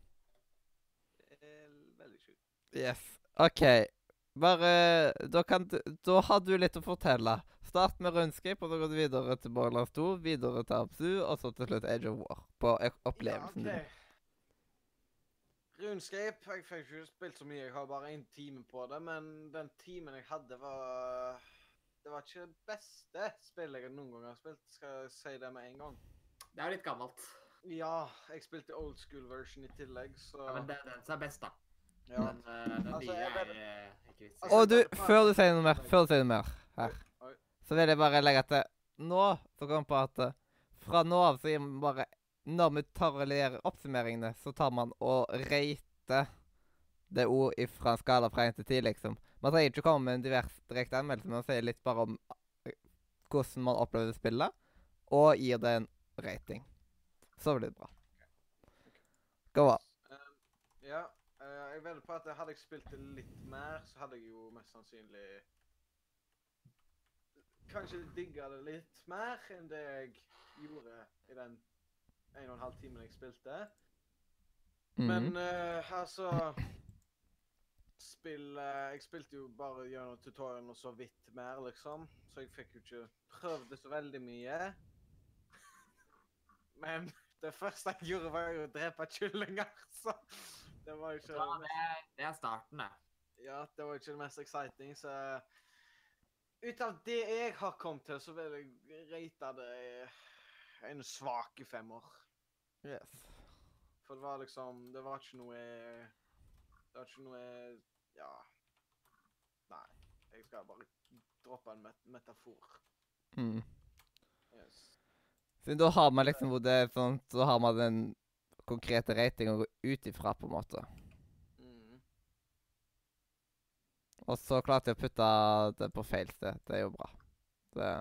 Det er veldig sjukt. Yes. OK. Bare Da kan du Da har du litt å fortelle. Start med Runescape, og så går du videre til Borderlands 2, videre til Absu, og så til slutt Age of War. På ek- opplevelsen Ja, okay. ok. RuneScape Jeg fikk ikke spilt så mye, jeg har bare én time på det. Men den timen jeg hadde, var Det var ikke det beste spillet jeg noen gang har spilt. Skal jeg si det med en gang? Det er litt gammelt. Ja, jeg spilte old school version i tillegg, så Ja, men det, er den som er best, da. Ja. men den Altså, nye er vet- eh, ikke vits. Altså, Og du, før du sier noe mer, før du sier noe mer her, Oi. så vil jeg bare legge til Nå så kom på at eh, fra nå av så gir man bare Når vi tar og leverer oppsummeringene, så tar man og rater det ord fra en skala fra 1 til 10, liksom. Man trenger ikke komme med en divers direkte anmeldelse, men man sier litt bare om eh, hvordan man opplevde spillet, og gir det en rating. Så blir det bra. Go on. Um, ja, jeg vedder på at hadde jeg spilt det litt mer, så hadde jeg jo mest sannsynlig Kanskje digga det litt mer enn det jeg gjorde i den en og en halv timen jeg spilte. Men Mhm. eh, altså Spill uh, Jeg spilte jo bare gjennom tutorialen og så vidt mer, liksom. Så jeg fikk jo ikke prøvd det så veldig mye. Men det første jeg gjorde, var jo å drepe kyllinger, så det var jo ikke det det, er, det er starten, det. ja, det var ikke det mest exciting, så Ut av det jeg har kommet til, så vil jeg rate det en svak femmer. Yes. For det var liksom Det var ikke noe Det var ikke noe Ja. Nei. Jeg skal bare droppe en met metafor. Mm. Yes. Så da har man liksom er sånn, så har man den konkrete ratinger å gå ut ifra, på en måte. Mm. Og så klarte jeg å putte det på feil sted. Det er jo bra. Det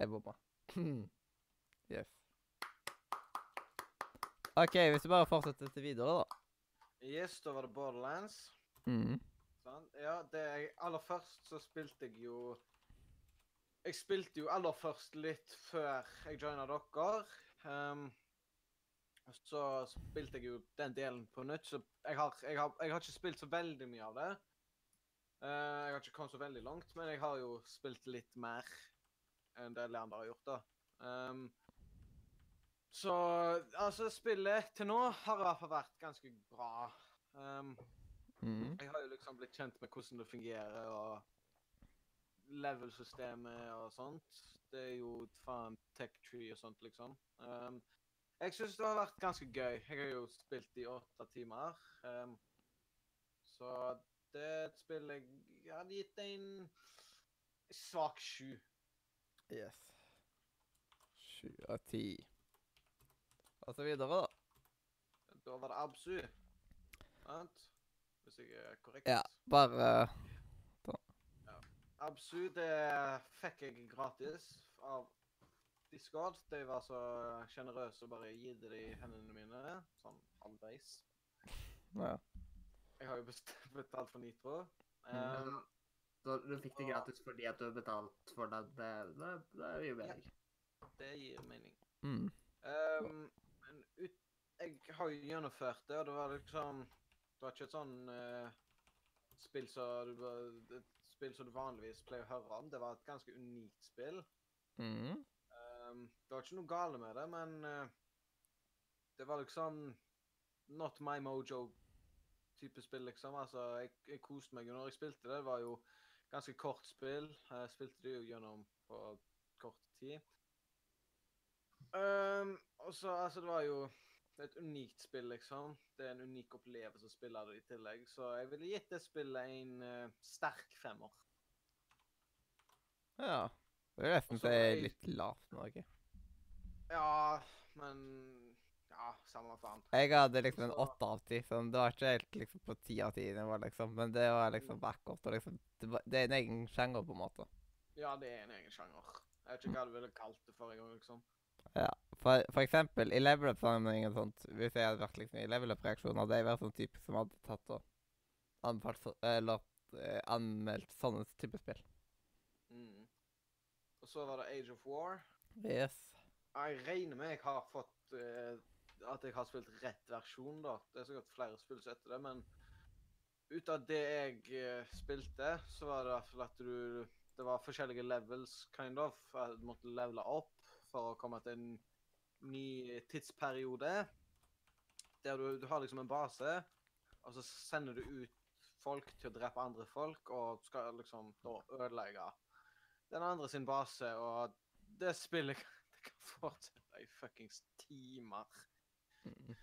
er bomma. yes. OK, hvis vi bare fortsetter til videre, da. Yes, da var det Borderlands. Mm. Sånn. Ja, det jeg, aller først så spilte jeg jo Jeg spilte jo aller først litt før jeg joina dere. Um, så spilte jeg jo den delen på nytt, så jeg har, jeg har, jeg har ikke spilt så veldig mye av det. Uh, jeg har ikke kommet så veldig langt, men jeg har jo spilt litt mer enn det Leander har gjort, da. Um, så altså, spillet til nå har i hvert fall vært ganske bra. Um, Mm. jeg har jo liksom blitt kjent med hvordan det fungerer, og level-systemet og sånt. Det er jo faen tech tree og sånt, liksom. Um, jeg syns det har vært ganske gøy. Jeg har jo spilt i åtte timer. Um, så det spiller jeg jeg hadde gitt en svak sju. Yes. Sju av ti. Og så videre, da. Da var det Absu. Sant? Hvis jeg er korrekt. Ja, bare Absu, det fikk jeg gratis av Discord. De var så sjenerøse og bare gitt det i hendene mine, sånn halvveis. Ja. Jeg har jo betalt for Nitro. Um, du, du fikk det gratis fordi at du har betalt for det. Det, det, det er jo Ja, det gir mening. Mm. Um, men ut, jeg har jo gjennomført det, og det var liksom Det var ikke et sånn uh, spill som du spill som du vanligvis pleier å høre om. Det var et ganske unikt spill. Mm. Um, det var ikke noe gale med det, men eh, det var liksom not my mojo-type spill, liksom. Altså, jeg, jeg koste meg jo når jeg spilte det. Det var jo ganske kort spill. Jeg spilte det jo gjennom på kort tid. Um, og så, altså, det var jo et unikt spill, liksom. Det er en unik opplevelse å spille det i tillegg. Så jeg ville gitt det spillet en uh, sterk femmer. Ja. Det er nesten så jeg- litt lavt ikke? Ja, men Ja, Ja, samme faen. Jeg hadde liksom en åtte av ti, Sånn. det var ikke helt liksom på ti av ti-nivå, liksom. Men det var liksom backup. Og liksom, det, var, det er en egen sjanger, på en måte. Ja, det er en egen sjanger. Jeg vet ikke hva du ville kalt det forrige gang, liksom. For, for eksempel i level up-sammenheng og sånt, hvis jeg hadde vært liksom i level up-reaksjonen, hadde jeg vært sånn type som hadde tatt og anbefalt Eller eh, anmeldt sånne type spill. Så var det Age of War. Yes. Jeg regner med jeg har fått uh, At jeg har spilt rett versjon, da. Det er sikkert flere spill som etter det, men ut av det jeg uh, spilte, så var det i hvert fall at du Det var forskjellige levels, kind of. at Du måtte levele opp for å komme til en ny tidsperiode. Der du, du har liksom en base, og så sender du ut folk til å drepe andre folk, og skal liksom da ødelegge den andre sin base, og det spillet det kan fortsette i fuckings timer. Mm.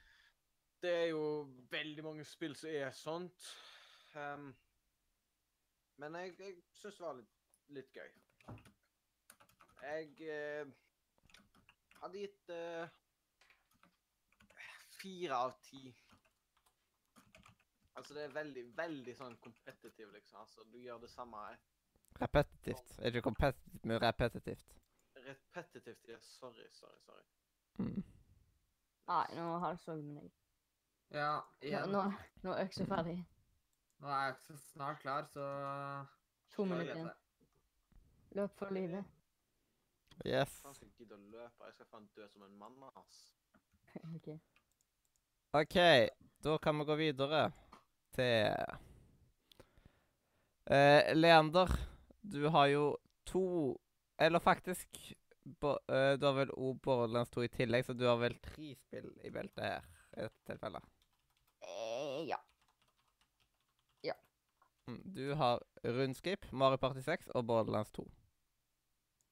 Det er jo veldig mange spill som er sånt. Um, men jeg, jeg syns det var litt, litt gøy. Jeg eh, hadde gitt eh, fire av ti. Altså, det er veldig, veldig sånn kompetitivt liksom. Altså, du gjør det samme Repetitivt. Er ikke competitive, men repetitivt. repetitivt. Ja, sorry, sorry, sorry. Mm. Nei, nå halshogg meg. Ja, igjen. nå, nå er øksa ferdig. Nå er jeg så snart klar, så To minutter igjen. Løp for livet. Yes. Faen skal jeg gidde å løpe? Jeg skal faen dø som en mann, ass. OK. OK, da kan vi gå videre til eh, Leander, du har jo to Eller faktisk bo, uh, Du har vel òg Borderlands 2 i tillegg, så du har vel tre spill i beltet her i dette tilfellet. Eh, ja. Ja. Du har Rundscape, Mario Party 6 og Borderlands 2.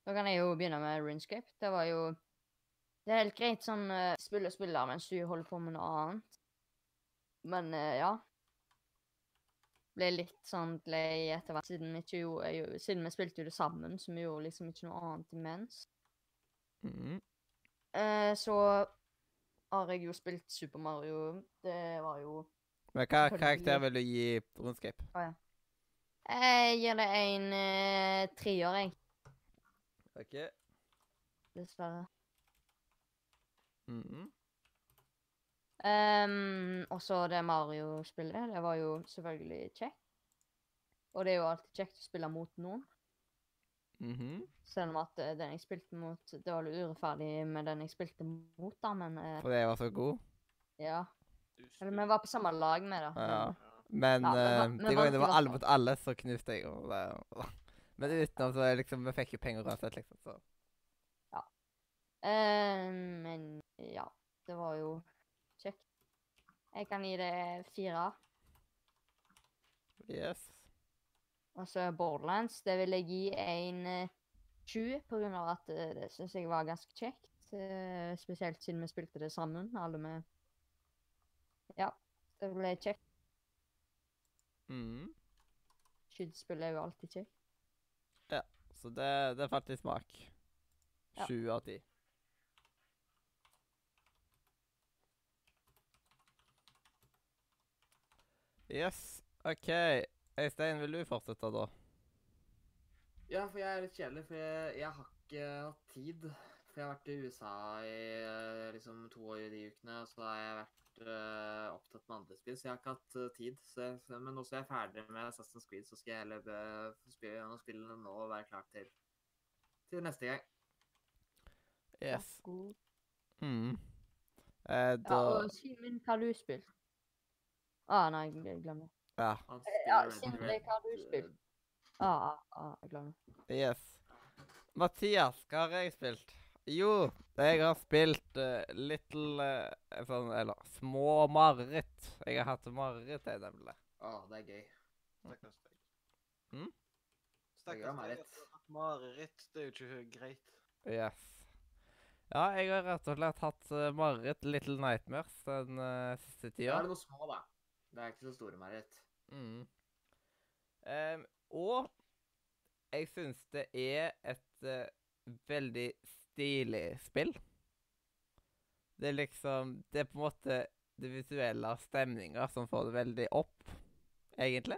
Da kan jeg jo begynne med Rundscape. Det var jo Det er helt greit sånn uh, spille og spille mens du holder på med noe annet. Men uh, ja. Ble litt sånn lei etter hvert, siden vi gjorde jo, Siden vi spilte jo det sammen, så vi gjorde liksom ikke noe annet imens. Mm. Eh, så har jeg jo spilt Super Mario. Det var jo Men hva karakter vil du gi Runescape? Jeg gir det en eh, treer, jeg. OK. Dessverre. Mm. Um, og så det Mario-spillet. Det var jo selvfølgelig kjekt. Og det er jo alltid kjekt å spille mot noen. Mhm. Selv om at eh, den jeg spilte mot Det var litt urettferdig med den jeg spilte mot, da, men uh, Fordi jeg var så god? ja. Eller vi var på samme lag med det. Ja. men- Men Ja, men uh, men de gangene det var alle mot alle, så knuste jeg og det. Men utenom så liksom Vi fikk jo penger uansett, liksom, så Eh, men ja. Det var jo. Jeg kan gi det fire. Yes. Og så Borderlands, det vil jeg gi en eh, sju, på grunn av at eh, det syns jeg var ganske kjekt. eh, spesielt siden vi spilte det sammen, alle med Ja, det ble kjekt. Mm. Skytespill er jo alltid kjekt. Ja, Så det, det er faktisk smak. Ja. Av ti. Yes. OK. Øystein, vil du fortsette, da? Ja, for jeg er litt kjedelig, for jeg, jeg har ikke hatt tid. For jeg har vært i USA i eh, liksom to år i de ukene, og så har jeg vært uh, opptatt med andre spill, så jeg har ikke hatt uh, tid. Så så, men nå som jeg er ferdig med Assassin's Creed, så skal jeg heller spille gjennom spillene nå og være klar til, til neste gang. Yes. God. Mm. Eh, Ja, og Simen, hva har du spilt? Ah, nei, jeg glemmer. Ja. Ja, spiller Sindre, hva har du eh, spilt? Ah, ah, ah, jeg glemmer. Yes. Mathias, hva har jeg spilt? Jo, jeg har spilt uh, Little uh, sånn, Eller små mareritt. Jeg har hatt mareritt, jeg, nemlig. Å, det er gøy. Stakkars deg. Mm? Stakkars deg. Mareritt. Det er jo ikke greit. Yes. Ja, jeg har rett og slett hatt uh, mareritt, Little Nightmares, den uh, siste Da tida. er det noe små, da. Det er ikke så store mareritt. Mm. Um, og jeg syns det er et uh, veldig stilig spill. Det er liksom Det er på en måte det visuelle av stemninga som får det veldig opp, egentlig.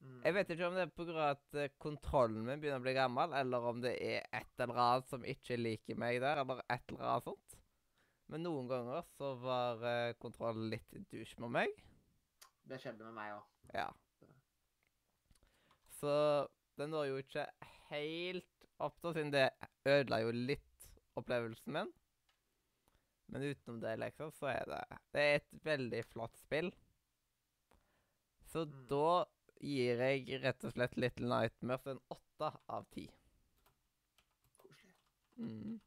Mm. Jeg vet ikke om det er pga. at eh, kontrollen min begynner å bli gammel, eller om det er et eller annet som ikke liker meg der, eller et eller annet sånt. Men noen ganger så var eh, kontrollen litt douche med meg. Det skjedde med meg òg. Ja. Så den var jo ikke helt opp til, siden det ødela jo litt opplevelsen min. Men utenom det, liksom, så er det Det er et veldig flott spill. Så Mm. da gir jeg rett og slett Little Nightmares en åtte av ti. Koselig. Mm.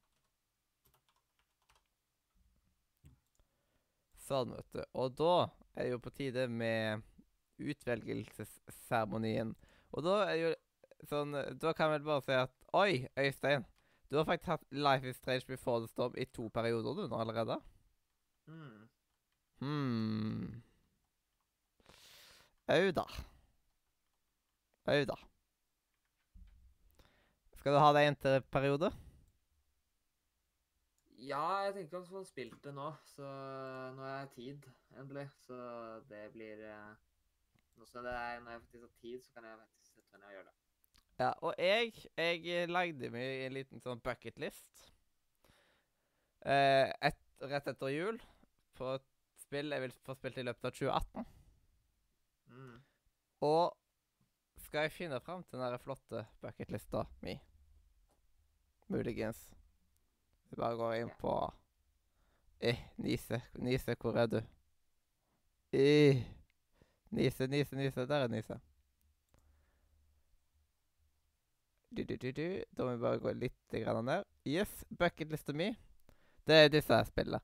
Sånn, vet du. Og da er det jo på tide med utvelgelsesseremonien. Og da er det jo sånn Da kan jeg vel bare si at Oi, Øystein. Du har faktisk hatt Life is Strange Before the Storm i to perioder du nå allerede. Mm. Hmm. Au da. Au da. Skal du ha det en til periode? Ja, jeg tenker å få spilt det nå, så nå har jeg tid, endelig. Så det blir eh, Nå som det er, når jeg faktisk har tid, så kan jeg faktisk sette meg ned og gjøre det. Ja, og jeg, jeg lagde meg en liten sånn bucketlist eh, et, rett etter jul på et spill jeg vil få spilt i løpet av 2018. Mm. Og skal jeg finne fram til den der flotte bucketlista mi Muligens. Vi bare går inn på Eh, Nise. Nise, hvor er du? Eh, Nise, Nise, Nise. Der er Nise. Du, du, du, du. Da må vi bare gå litt grann ned. Yes, bucketlista mi. Det er disse her spillene.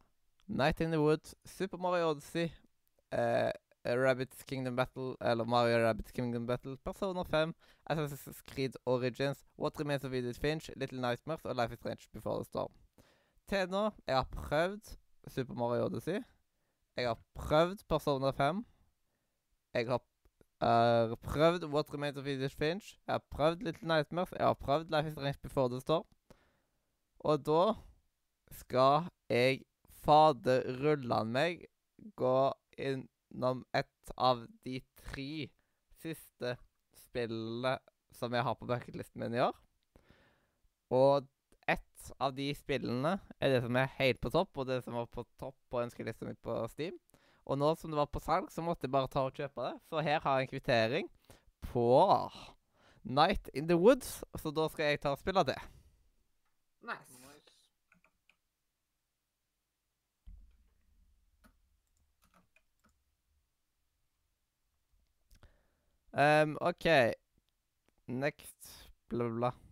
Night in the Woods, Super Mario Odyssey, eh, Rabbits Kingdom Battle, eller Mario Rabbits Kingdom Battle, Persona 5, Assassin's Creed Origins, What Remains of Edith Finch, Little Nightmares og Life is Strange Before the Storm. Til nå jeg har prøvd Super Mario Odyssey. Jeg har prøvd Persona 5. Jeg har uh, prøvd What Remains of Edith Finch. Jeg har prøvd Little Nightmares. Jeg har prøvd Life is Strange Before the Storm. Og da skal jeg faderullan meg gå innom et av de tre siste spillene som jeg har på bucketlisten min i år. Og ett av de spillene er det som er helt på topp, og det som var på topp på ønskelista mi på Steam. Og nå som det var på salg, så måtte jeg bare ta og kjøpe det. Så her har jeg en kvittering på Night in the Woods, så da skal jeg ta og spille det. Nice. Um, OK. Next bla, bla, bla.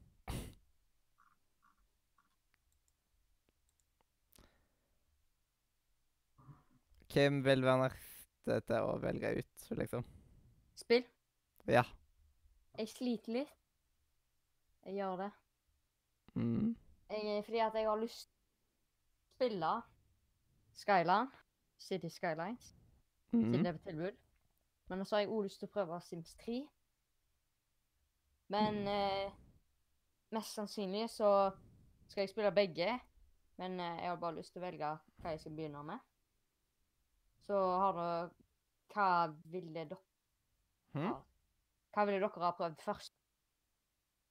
Hvem vil være neste til å velge ut, liksom? Spill. Ja. Jeg sliter litt. Jeg gjør det. Mm. Jeg, fordi at jeg har lyst til å spille Skyline, City Skylines, siden Mm. det er på tilbud. Men så har jeg òg lyst til å prøve Sims 3. Men eh, mest sannsynlig så skal jeg spille begge. Men eh, jeg har bare lyst til å velge hva jeg skal begynne med. Så har du... Hva ville dere hmm? Hva ville dere ha prøvd først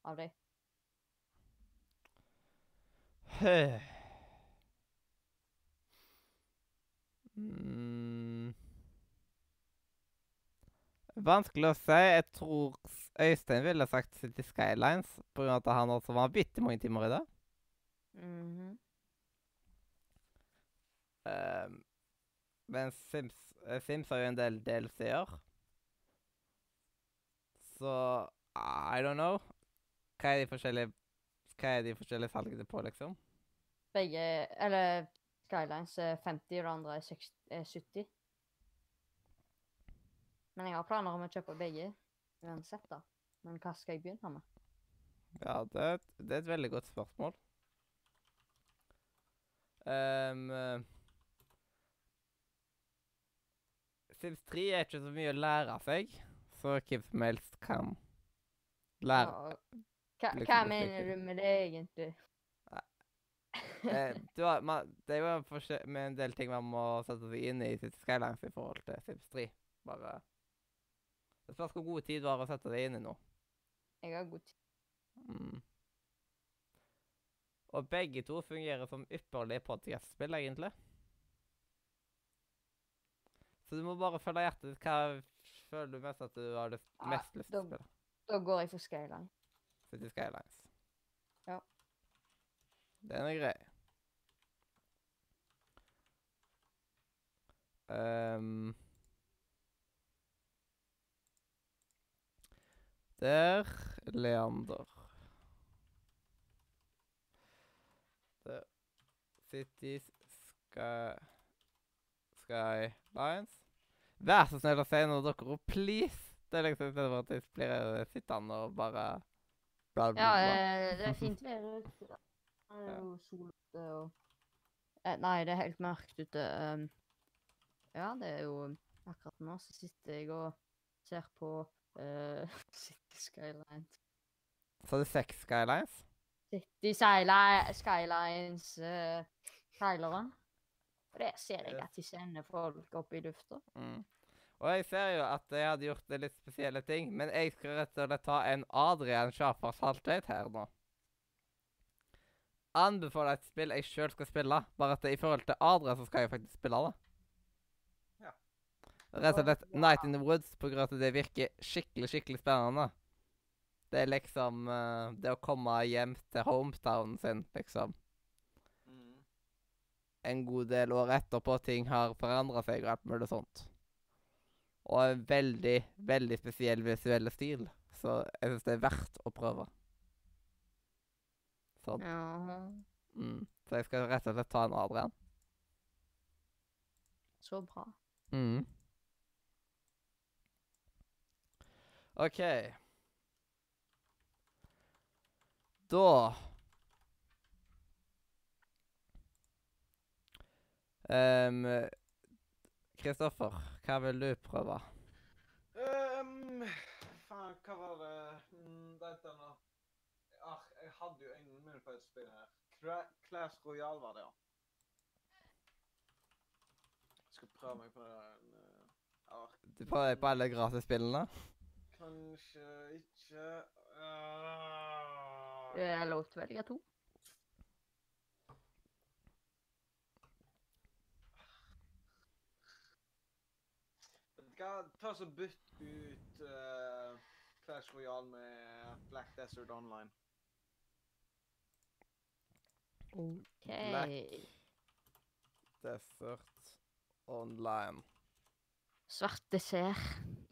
av dem? Hmm. Vanskelig å si. Jeg tror Øystein ville sagt City Skylines, av at han også var bitte mange timer i det. -hmm. Um, men Sims, eh, Sims har jo en del DLC-er. Så I don't know. Hva er de forskjellige Hva er de forskjellige salgene på, liksom? Begge Eller Skylines er 50, og det andre er 60, er 70. Men jeg har planer om å kjøpe begge uansett, da. Men hva skal jeg begynne med? Ja, det, er et- det er et veldig godt spørsmål. Um, eh, Sims 3 er ikke så mye å lære seg, så hvem som helst kan lære. Hva, Liksom hva mener du med det, egentlig? eh, du har, man, det er jo en, forskjell- med en del ting man må sette seg inn i sitt Skylines i forhold til Sims 3. Bare Det spørs hvor god tid du har å sette deg inn i nå. Jeg har god tid. Mm. Og begge to fungerer som ypperlige podcast-spill, egentlig. Så du må bare følge hjertet ditt. Hva føler du mest at du har lyst, Ja, mest lyst til å spille? Da går jeg for Skyline. City Skylines. Ja. Den er grei. Um, Der Leander. Der. Cities Sky Skylines. Vær så snill å si noe, dere. Please! Det er liksom istedenfor at jeg blir eh, sittende og bare bla, bla, Ja, bla. Ja, det er fint vær ute. Det er jo sol ute og eh, Nei, det er helt mørkt ute. Um, ja, det er jo Akkurat nå så sitter jeg og ser på uh, City Skylines. Så det er seks Skylines? City Skylines uh, traileren. Og der ser jeg at de sender folk opp i lufta. Mm. Og jeg ser jo at jeg hadde gjort litt spesielle ting, men jeg skal rett og slett ta en Adrian Schaffer Saltveit her nå. Anbefaler et spill jeg sjøl skal spille, bare at i forhold til Adrian så skal jeg faktisk spille det. Ja. Rett og slett Night in the Woods på grunn av at det virker skikkelig, skikkelig spennende. Det er liksom uh, Det å komme hjem til hometownen sin, liksom. Mm. en god del år etterpå ting har forandra seg og alt mulig sånt. Og en veldig, veldig spesiell visuell stil. Så jeg syns det er verdt å prøve. Sånn. Ja, Mm. Så jeg skal rett og slett ta en Adrian. så bra. Mm. OK. Da Ehm, Kristoffer, hva vil du prøve? Ehm, faen, hva var det mm, Vent nå. Ah, jeg hadde jo en mine på et spill her. Cla Clash Royale var det, ja. Jeg skal prøve meg på den. eh, Du prøver deg på alle gratisspillene? kanskje ikke uh, Jeg lov til å velge to. Hva, ta så bytt ut uh, Clash Royale med Black Desert Online. OK. Black. Desert Online. Svart dessert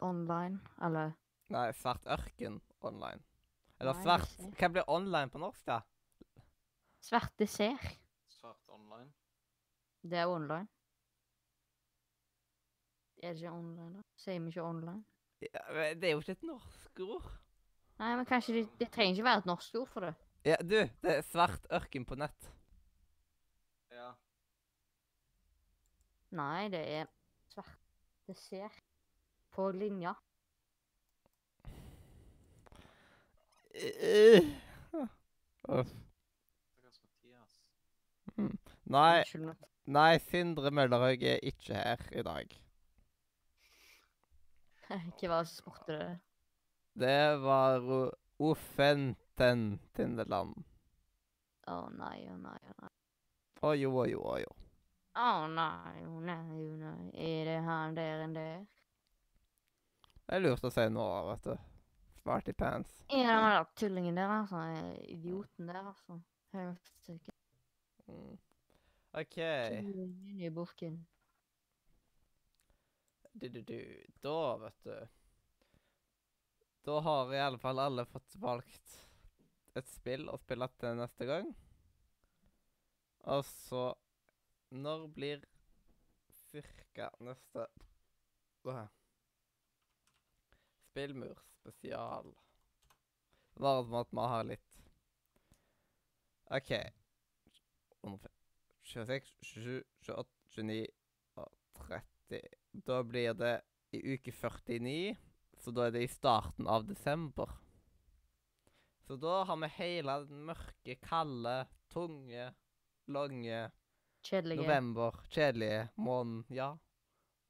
online, eller Nei, Svart ørken online. Eller Nei, svart. Hva blir online på norsk, da? Svart dessert. Svart online. Det er online. Er det ikke online, da? Sier vi ikke online? Ja, men det er jo ikke et norsk ord. Nei, men kanskje det, det trenger ikke være et norsk ord for det. Ja, du, det er svart ørken på nett. Ja. Nei, det er svart dessert på linja. Uff. Nei, nei, Sindre Møllerhaug er ikke her i dag. Hva var spurte det? Det var O- Offenten Tindeland. Å nei, å nei, å nei. Å jo, å jo, å jo. Å nei, å nei, å nei. Er det han der enn der? Det er lurt å si nå, vet du. Smarty pants. Ja, det han der tullingen der, altså? Idioten der, altså? Høyestekke. Mm. OK. Tullingen i burken. Du, du, du. Da, vet du Da har i alle fall alle fått valgt et spill å spille til neste gang. Og så Når blir cirka neste Åh. Spillmur spesial? Bare som at vi har litt OK. 26, 27, 28, 29 og 30. Da blir det i uke 49, så da er det i starten av desember. Så da har vi hele den mørke, kalde, tunge, lange Kjedelige. november, kjedelige måneden, ja,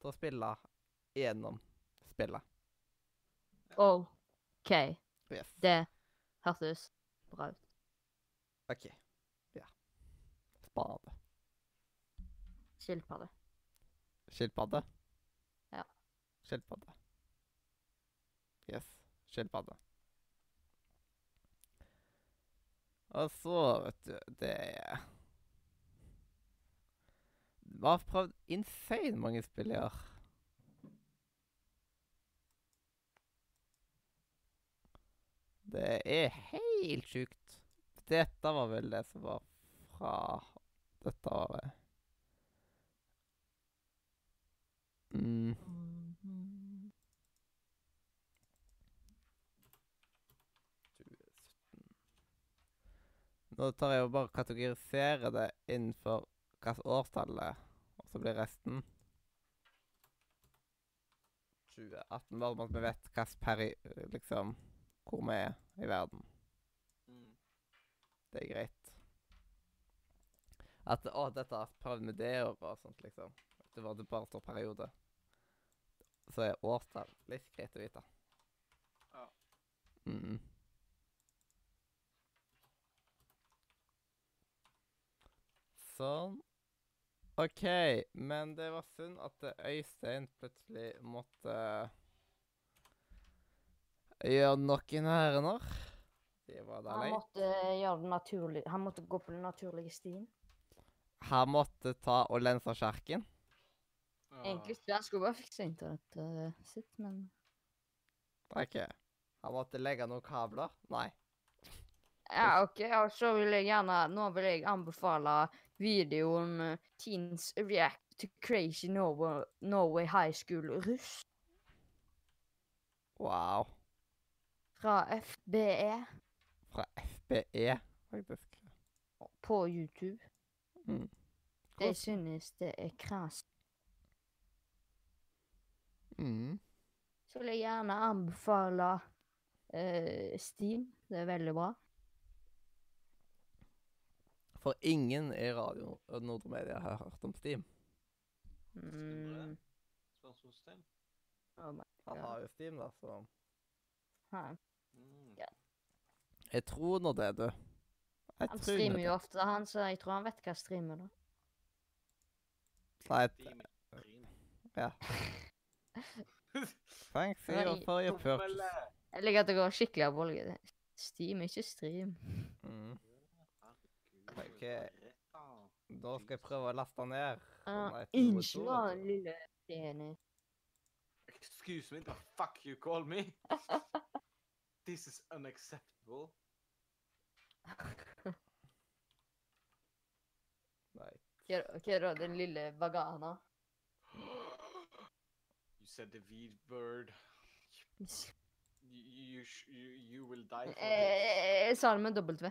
til å spille gjennom spillet. OK. Yes. Det hørtes bra ut. OK. Ja. Spade. Skilpadde. Skilpadde? Ja. Yes. Skilpadde. Og så, vet du, det er Vi har prøvd insane mange spill i år. Det er helt sjukt. Dette var vel det som var fra dette året. Mm. Nå tar jeg jo bare kategoriserer det innenfor hvilket årstall det er, og så blir resten 2018, bare sånn at vi vet hvilken peri... Liksom hvor vi er i verden. Mm. Det er greit. At Å, dette har jeg prøvd med det året og sånt, liksom. Det var det bare står periode. Så er årstall litt greit å vite. Ja. Mm. Sånn. OK, men det var synd at eh, Øystein plutselig måtte gjøre noen ærender. Det var da Han måtte gjøre det naturlig. Han måtte gå på den naturlige stien. Han måtte ta og lense kjerken? Ja. Egentlig skulle Han skulle bare fikse internettet sitt, men OK. Han måtte legge noen kabler. Nei. Ja, OK. Og så vil jeg gjerne Nå vil jeg anbefale videoen eh, Teens React to Crazy Norway, Norway High School Russ Wow. fra FBE Fra FBE, faktisk. på YouTube. Mm. Jeg synes det er kras. Mm. Så vil jeg gjerne anbefale uh, Steam. Det er veldig bra. For ingen i Radio Nordre Media har hørt om Steam. Mm. Spørsmålstegn? Oh Han har jo Steam, da, så Hæ. Mm. Jeg tror nå det, du. Jeg Han streamer jo ofte, han, så jeg tror han vet hva streamer da. Nei, ja. Thanks Nei, you for your purchase. Jeg liker at det går skikkelig av bolget. Steam, ikke stream. Mm. Ok. da. Skal jeg prøve å laste ned. Uh, Unnskyld, da, lille Dennis. Excuse me, the fuck you call me? This is unacceptable. Nei. Hva er da den lille vagana? You said the weed bird. You, you, you, you will die for this. Eh, Jeg sa det med dobbelt V.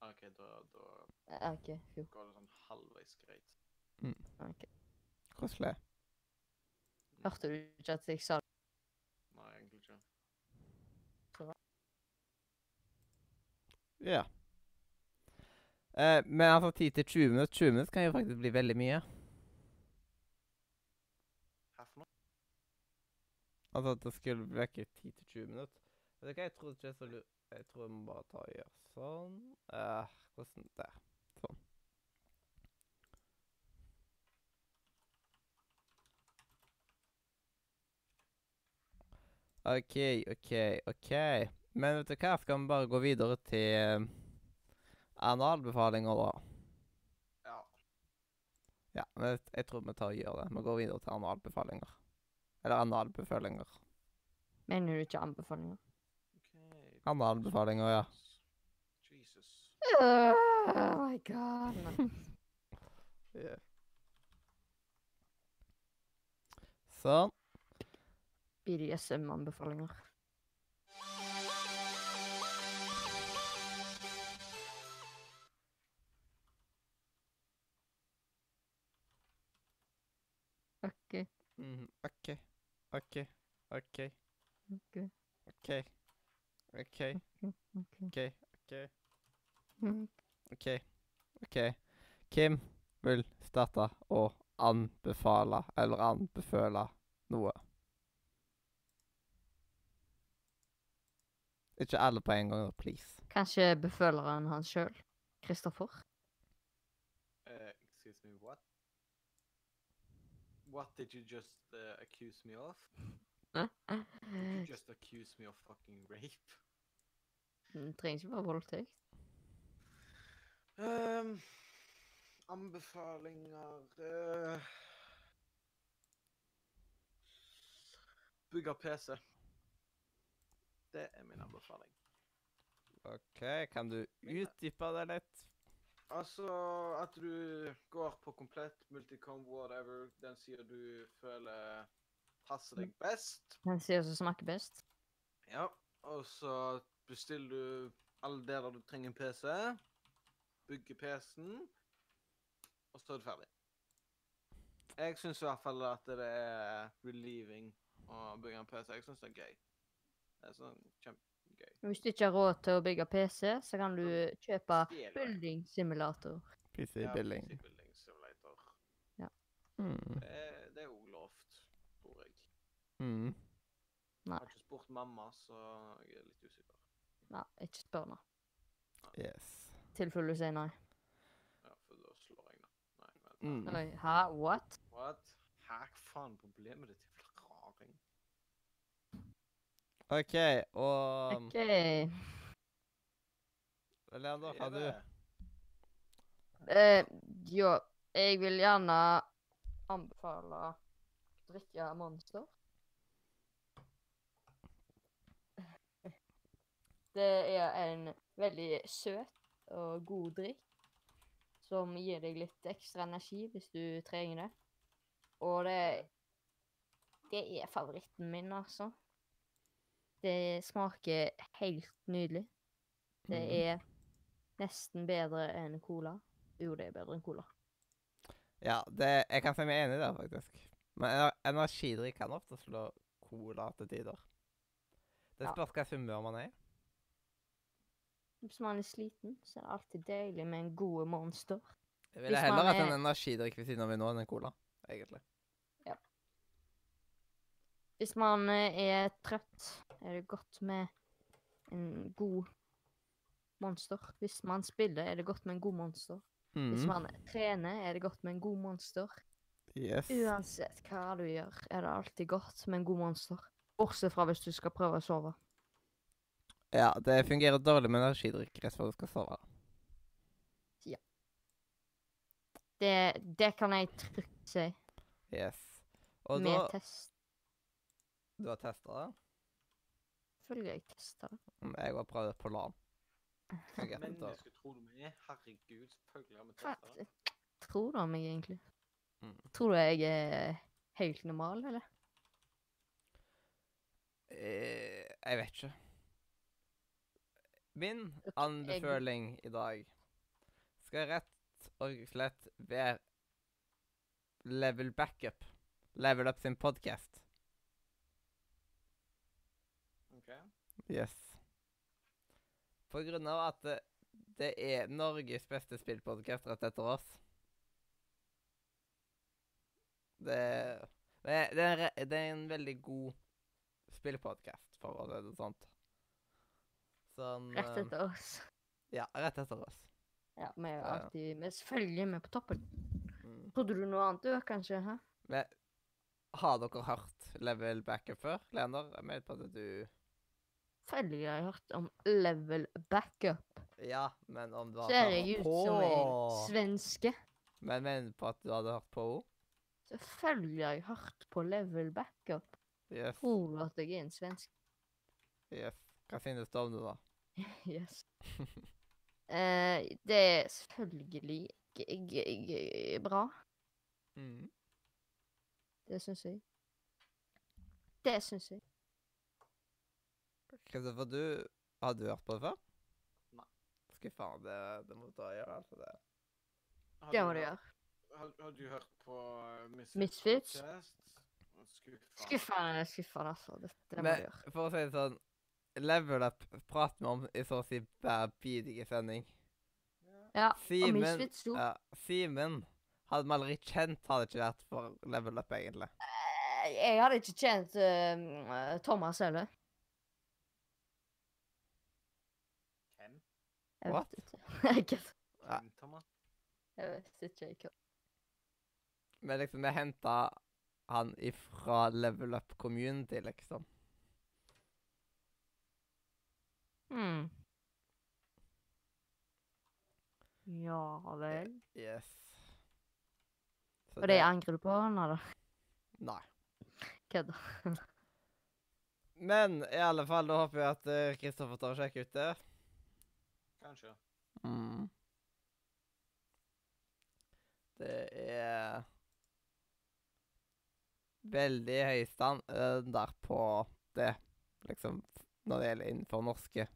OK, da, da Eh, OK, jo. går det sånn halvveis greit. ok. Koselig. Hørte du ikke at jeg sa? Nei, egentlig ikke. Ja. Eh, men altså 10 til 20 minutter 20 minutter kan jo faktisk bli veldig mye. Her for noe? Altså at det skulle bli vekk 10 til 20 minutter. Vet du hva, jeg tror ikke det er så lurt. Jeg tror jeg må bare ta og gjøre sånn. Eh, hvordan Der. Sånn. OK, OK, OK. Men vet du hva, skal vi bare gå videre til eh, analbefalinger, da? Ja. Ja, men jeg- jeg tror vi tar og gjør det. Vi går videre til analbefalinger. Eller analbefalinger. Mener du ikke anbefalinger? OK. Analbefalinger, ja. Jesus. Oh my god. Yeah. Sånn. BDSM-anbefalinger. OK. Mhm, OK. OK. OK. OK. OK. OK. OK. OK. OK. Mm. OK. OK. Kim vil starte å anbefale, eller anbefale, noe. Ikke alle på en gang, please. Kanskje beføleren hans sjøl? Kristoffer? Uh, excuse me, what? What did you just uh, accuse me of? Did you just accuse me of fucking rape? Det trenger ikke være voldtekt. Um, anbefalinger uh, Bygge PC. Det er min anbefaling. OK, kan du utdype det litt? Altså at du går på komplett multicom, whatever, den sida du føler passer deg best. Den sier som smaker best. Ja, og så bestiller du alle deler du trenger en PC, bygger PC-en, og så er du ferdig. Jeg syns i hvert fall at det er relieving å bygge en PC. Jeg syns det er gøy. Det er sånn kjempegøy. Hvis du ikke har råd til å bygge PC, så kan du kjøpe building simulator. PC building. Ja. PC Building Simulator. Mm. Det, er- det er òg lovt, tror jeg. Mm. Jeg har ikke spurt mamma, så jeg er litt Nei, ikke spør nå. Yes. Tilfelle du sier nei. Ja, for da slår jeg, da. Nei, men Mm. Oi, hæ? What? What? Hæ, hva faen er problemet ditt? Jævla raring. OK, og OK. Leander, Hva har er du? Eh, jo, jeg vil gjerne anbefale å drikke Monster. Det er en veldig søt og god drikk som gir deg litt ekstra energi hvis du trenger det. Og det Det er favoritten min, altså. Det smaker helt nydelig. Det Mhm. er nesten bedre enn cola. Jo, det er bedre enn cola. Ja, det, jeg kan si meg enig i det, faktisk. Men ener- energidrikk kan ofte slå cola til tider. Det Ja. spørs hva slags humør man er i. Hvis man er sliten, så er det alltid deilig med en god monster. Jeg ville Hvis heller man hatt en er- energidrikk ved siden av meg nå enn en cola, egentlig. Hvis man eh, er trøtt, er det godt med en god monster. Hvis man spiller, er det godt med en god monster. Hvis Mm. man trener, er det godt med en god monster. Yes. Uansett hva du gjør, er det alltid godt med en god monster. Bortsett fra hvis du skal prøve å sove. Ja, det fungerer dårlig med energidrikk rett før du skal sove. Ja. Det, det kan jeg trygt si. Yes. Og med da test. Du har testa det? Følger jeg testa det. Mm, Jeg har prøvd det på LAN. Mennesker tror du meg er? Herregud, selvfølgelig har vi testa det. tror du om meg, egentlig? Mm. Tror du jeg er helt normal, eller? Eh, jeg vet ikke. Min Jeg- anbefaling i dag skal rett og slett være Level Backup. Level Up sin podkast. Ok. Yes. På grunn av at det, det er Norges beste spillpodkast rett etter oss. Det, det, er- det, er, en det er en veldig god spillpodkast, for å si det sånt. Sånn Rett eh, etter oss. Ja, rett etter oss. Ja, vi er jo alltid Vi er selvfølgelig med på toppen. Mm. Trodde du noe annet, du, kanskje? Hæ? Men har dere hørt Level Backup før, Leander? Jeg mener på at du Selvfølgelig har jeg hørt om level backup. Ja, men om du har Ser jeg ut som en svenske? Men mener på at du hadde hørt på henne? Selvfølgelig har jeg hørt på level backup. Yes. Tror at jeg er en svensk? yes. Hva finnes du om det, da? Yes. Eh, det er selvfølgelig bra. Mm. Det syns jeg. Det syns jeg. Kristoffer, du Har du hørt på det før? Nei. Skuffende. Det, det må du ta og gjøre. Altså det. Har Det må du gjøre. Har, har du hørt på uh, Misfits? Misfits? Skuffende, skuffende, altså. Det, det må du gjøre. for å si det sånn Level Up prater vi om i så å si hver bidige sending. Ja, og Simen Misfits sto. ja, Simen hadde vi aldri kjent, hadde ikke vært for level up, egentlig. Eh, Jeg hadde ikke kjent uh, Thomas heller. Hvem? Jeg What? vet ikke. Hvem, Thomas? Jeg vet ikke. Jeg. Men liksom, vi henta han ifra level up community, liksom. Hmm. Ja vel. Yes. Så Og det angrer du på, nå, eller? Nei. Kødder. Men i alle fall, da håper jeg at eh, Kristoffer tar og sjekker ut det. Kanskje. Mm. Det er veldig høy standard på det, liksom, når det gjelder innenfor norske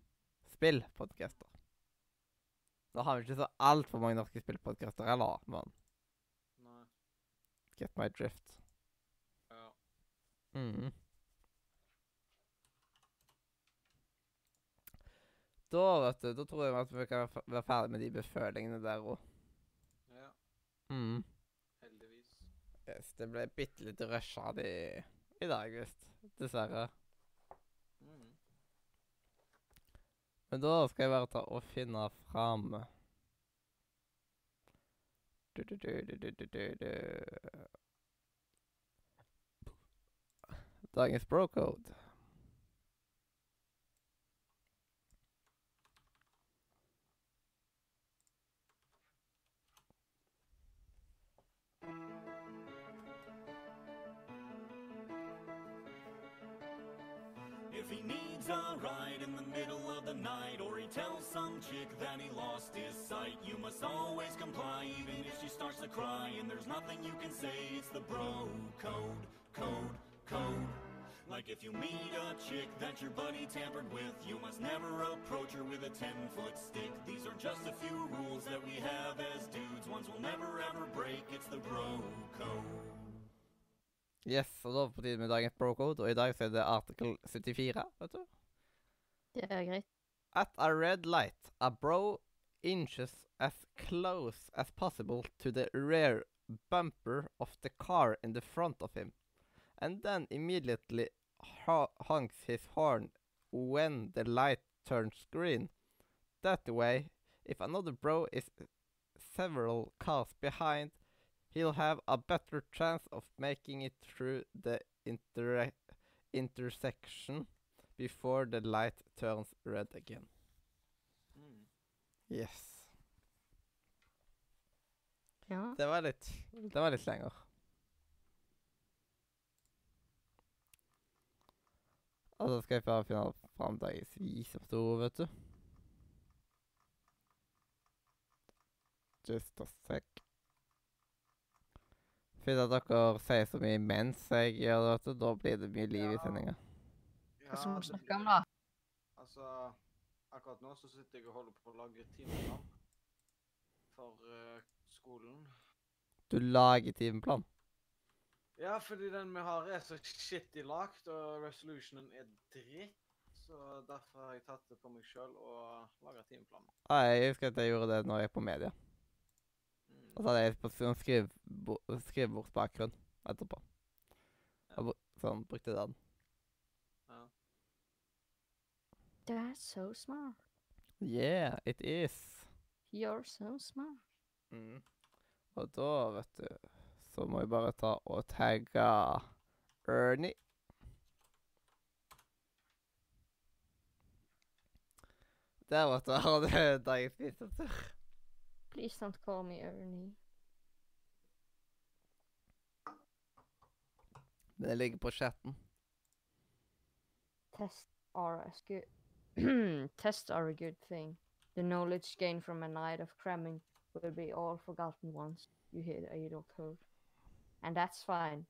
spillpodcaster. Nå har vi ikke så altfor mange norske spillpodcaster heller, men Nei. get my drift. Ja. Mm. Da, vet du, da tror jeg at vi kan være ferdig med de befølingene der òg. ja. Mm. Heldigvis. Yes, det ble bitte litt rusha i, i dag, visst. Dessverre. Men da skal jeg bare ta og finne fram du, du, du. If he needs a ride middle of the night, or he tells some chick that he lost his sight, you must always comply, even if she starts to cry. And there's nothing you can say, it's the bro code, code, code. Like if you meet a chick that your buddy tampered with, you must never approach her with a 10 foot stick. These are just a few rules that we have as dudes, ones we'll never ever break, it's the bro code. Yes, og da på tide med dagens brocode, og i dag så er det artikkel 74, vet du. Det er greit. At a red light, a bro inches as close as possible to the rear bumper of the car in the front of him, and then immediately honks his horn when the light turns green. That way, if another bro is several cars behind, he'll have a better chance of making it through the inter- intersection before the light turns red again. Mm. Yes. Ja. Det var litt Det var litt lenger. Og så skal jeg bare finne fram dagens visdomsord, vet du. Just a sec. Fordi at dere sier så mye mens jeg gjør det, vet du. Da blir det mye liv i Ja. sendinga. Hva skal vi det snakke blir- om, da? Altså, akkurat nå så sitter jeg og holder på å lage timeplan for uh, skolen. Du lager timeplan. Ja, fordi den vi har er så shitty lagt, og resolutionen er dritt. Så derfor har jeg tatt det på meg sjøl og laga timeplan. Ah, jeg husker at jeg gjorde det når jeg er på media. Mm. Og så hadde jeg på sånn skrivebordsbakgrunn etterpå. Ja. Og br- sånn brukte den. Ja. That's so smart. Yeah, it is. You're so smart. Mm. Og da, vet du, så må jeg bare ta og tagge Ernie. Der, vet du, har du dagens visdomsord. Please don't call me Ernie. Det ligger på chatten. Test good tests are a good thing. The knowledge gained from a night of cramming will be all forgotten once you hit a adult code. And that's fine.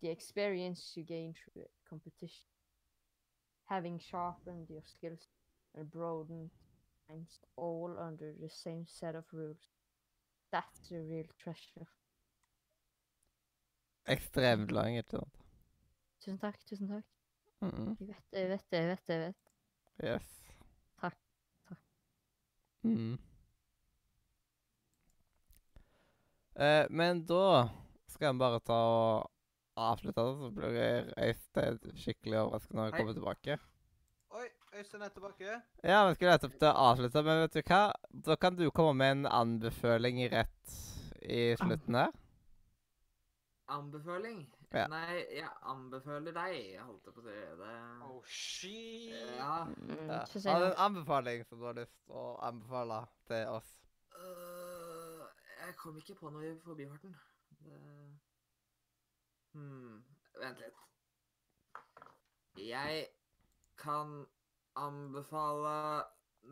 The experience you gain through competition, having sharpened your skills and broadened minds all under the same set of rules. That's the real treasure. Ekstremt lang? Tusen takk, tusen takk. Mm. Jeg vet det, jeg vet det, jeg vet det. Yes. Takk, takk. Mm. Eh, men da skal jeg bare ta og avslutte det, så blir Øystein skikkelig overrasket når jeg kommer tilbake. Oi, Øystein er tilbake. Ja, vi skulle nettopp til å avslutte, men vet du hva? Da kan du komme med en anbefaling rett i slutten her. Anbefaling? Ja. Nei, jeg anbefaler deg, holdt jeg på å si. Det Oh, shit. Ja. Mm, Ja. Har du en anbefaling som du har lyst til å anbefale til oss? Uh, jeg kom ikke på noe i forbifarten. Det... Hmm, vent litt. Jeg kan anbefale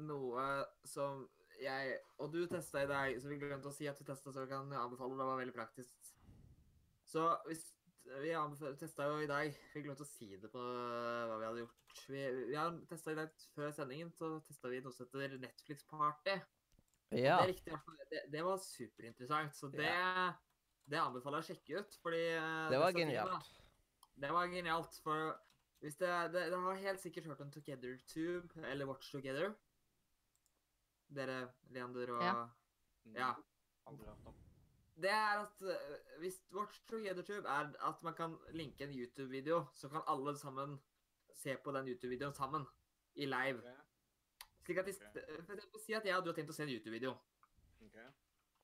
noe som jeg Og du testa i dag, så vi glemte å si at vi testa, så vi kan anbefale. Det var veldig praktisk. Så hvis Vi testa jo i dag Vi til å si det på hva vi hadde gjort. Vi, vi har testa i dag før sendingen, så testa vi noe som heter Netflix Party. Ja. Det, er riktig, det, det var superinteressant, så det, det anbefaler jeg å sjekke ut. Fordi eh, Det var genialt. genialt. Det var genialt, for hvis det, det, Dere har helt sikkert hørt om Together Tube, eller Watch Together. Dere, Leander og Ja. Ja. Aldri hørt om. Det er at eh, hvis vårt Together Tube er at man kan linke en YouTube-video, så kan alle sammen se på den YouTube-videoen sammen. I live. Okay. Slik at for eksempel, Si at jeg og du har tenkt å se en YouTube-video. ok.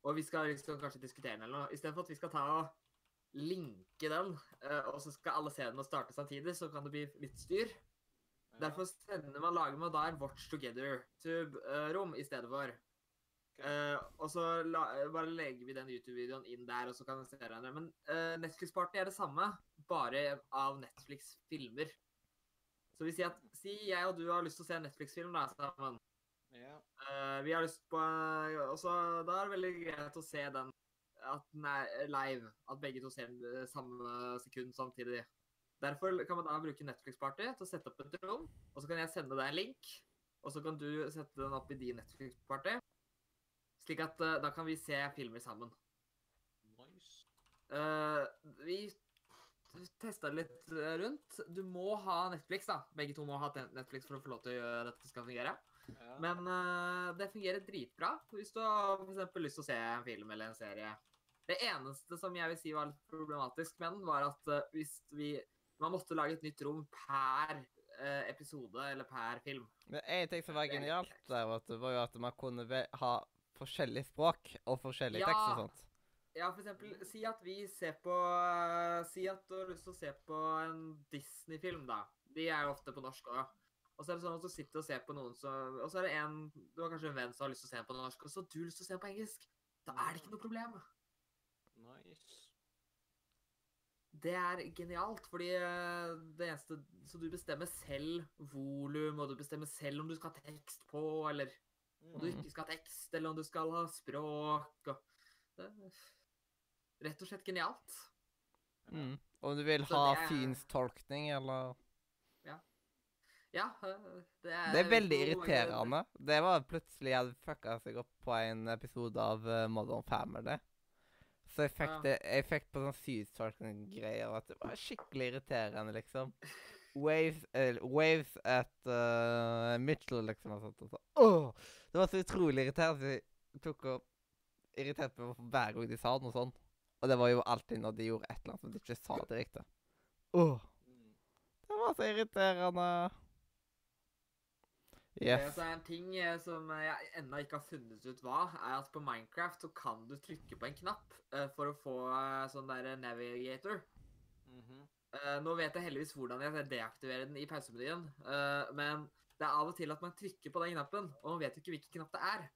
Og vi skal liksom kanskje diskutere den eller noe. Istedenfor at vi skal ta og linke den, eh, og så skal alle se den og starte samtidig, så kan det bli litt styr. Ja, Derfor sender man, lager man da en Watch Together-tube-rom i stedet for. Eh, og så la, bare legger vi den YouTube-videoen inn der, og så kan vi se hverandre. Men uh, Netflix Party er det samme, bare av Netflix-filmer. Så vi sier at Si jeg og du har lyst til å se en Netflix-film da, sammen. Yeah. Uh, vi har lyst på Og så da er det veldig greit å se den at den er live. At begge to ser den eh, samme sekund samtidig. Derfor kan man da bruke Netflix Party til å sette opp et rom, og så kan jeg sende deg en link. Og så kan du sette den opp i din Netflix Party. Slik at uh, da kan vi se filmer sammen. Nice. Uh, vi testa litt eh, rundt. Du må ha Netflix, da. Begge to må ha Netflix for å få lov til å gjøre at det skal fungere. Ja. Men uh, det fungerer dritbra hvis du har for eksempel lyst til å se en film eller en serie. Det eneste som jeg vil si var litt problematisk med den, var at uh, hvis vi Man måtte lage et nytt rom per episode eller per film. Men en ting som var genialt der, var at man kunne ha forskjellig språk og forskjellig Ja. tekst og sånt. Ja, for eksempel, si at vi ser på Si at du har lyst til å se på en Disney-film, da. De er jo ofte på norsk òg. Og så er det sånn at du sitter og ser på noen som Og så er det en Du har kanskje en venn som har lyst til å se den på norsk, og så har du lyst til å se den på engelsk. Da er det ikke noe problem. Nice. Det er genialt, fordi eh, det eneste Så du bestemmer selv volum, og du bestemmer selv om du skal ha tekst på, eller om du Mhm. ikke skal ha tekst, eller om du skal ha språk og det er Rett og slett genialt. Mm. Om du vil ha det synstolkning, eller Ja, Ja, det er Det er veldig irriterende. Det var plutselig jeg fucka seg opp på en episode av eh, Modern Family. Så jeg fikk, det, jeg fikk på sånn synstolkning-greier at det var skikkelig irriterende, liksom. Waves, uh, waves at uh, Mitchell, liksom. Og sånt, og så. Åh! Det var så utrolig irriterende. så Jeg tok og irriterte meg hver gang de sa noe sånn. Og det var jo alltid når de gjorde et eller annet som de ikke sa direkte. Åh! Mm. Det var så irriterende. Yes. som er en ting eh, som jeg ennå ikke har funnet ut hva, er at på Minecraft så kan du trykke på en knapp eh, for å få eh, sånn der navigator. Mhm. Eh, nå vet jeg heldigvis hvordan jeg deaktiverer den i pausemenyen, eh, men det er av og til at man trykker på den knappen, og man vet jo ikke hvilken knapp det er.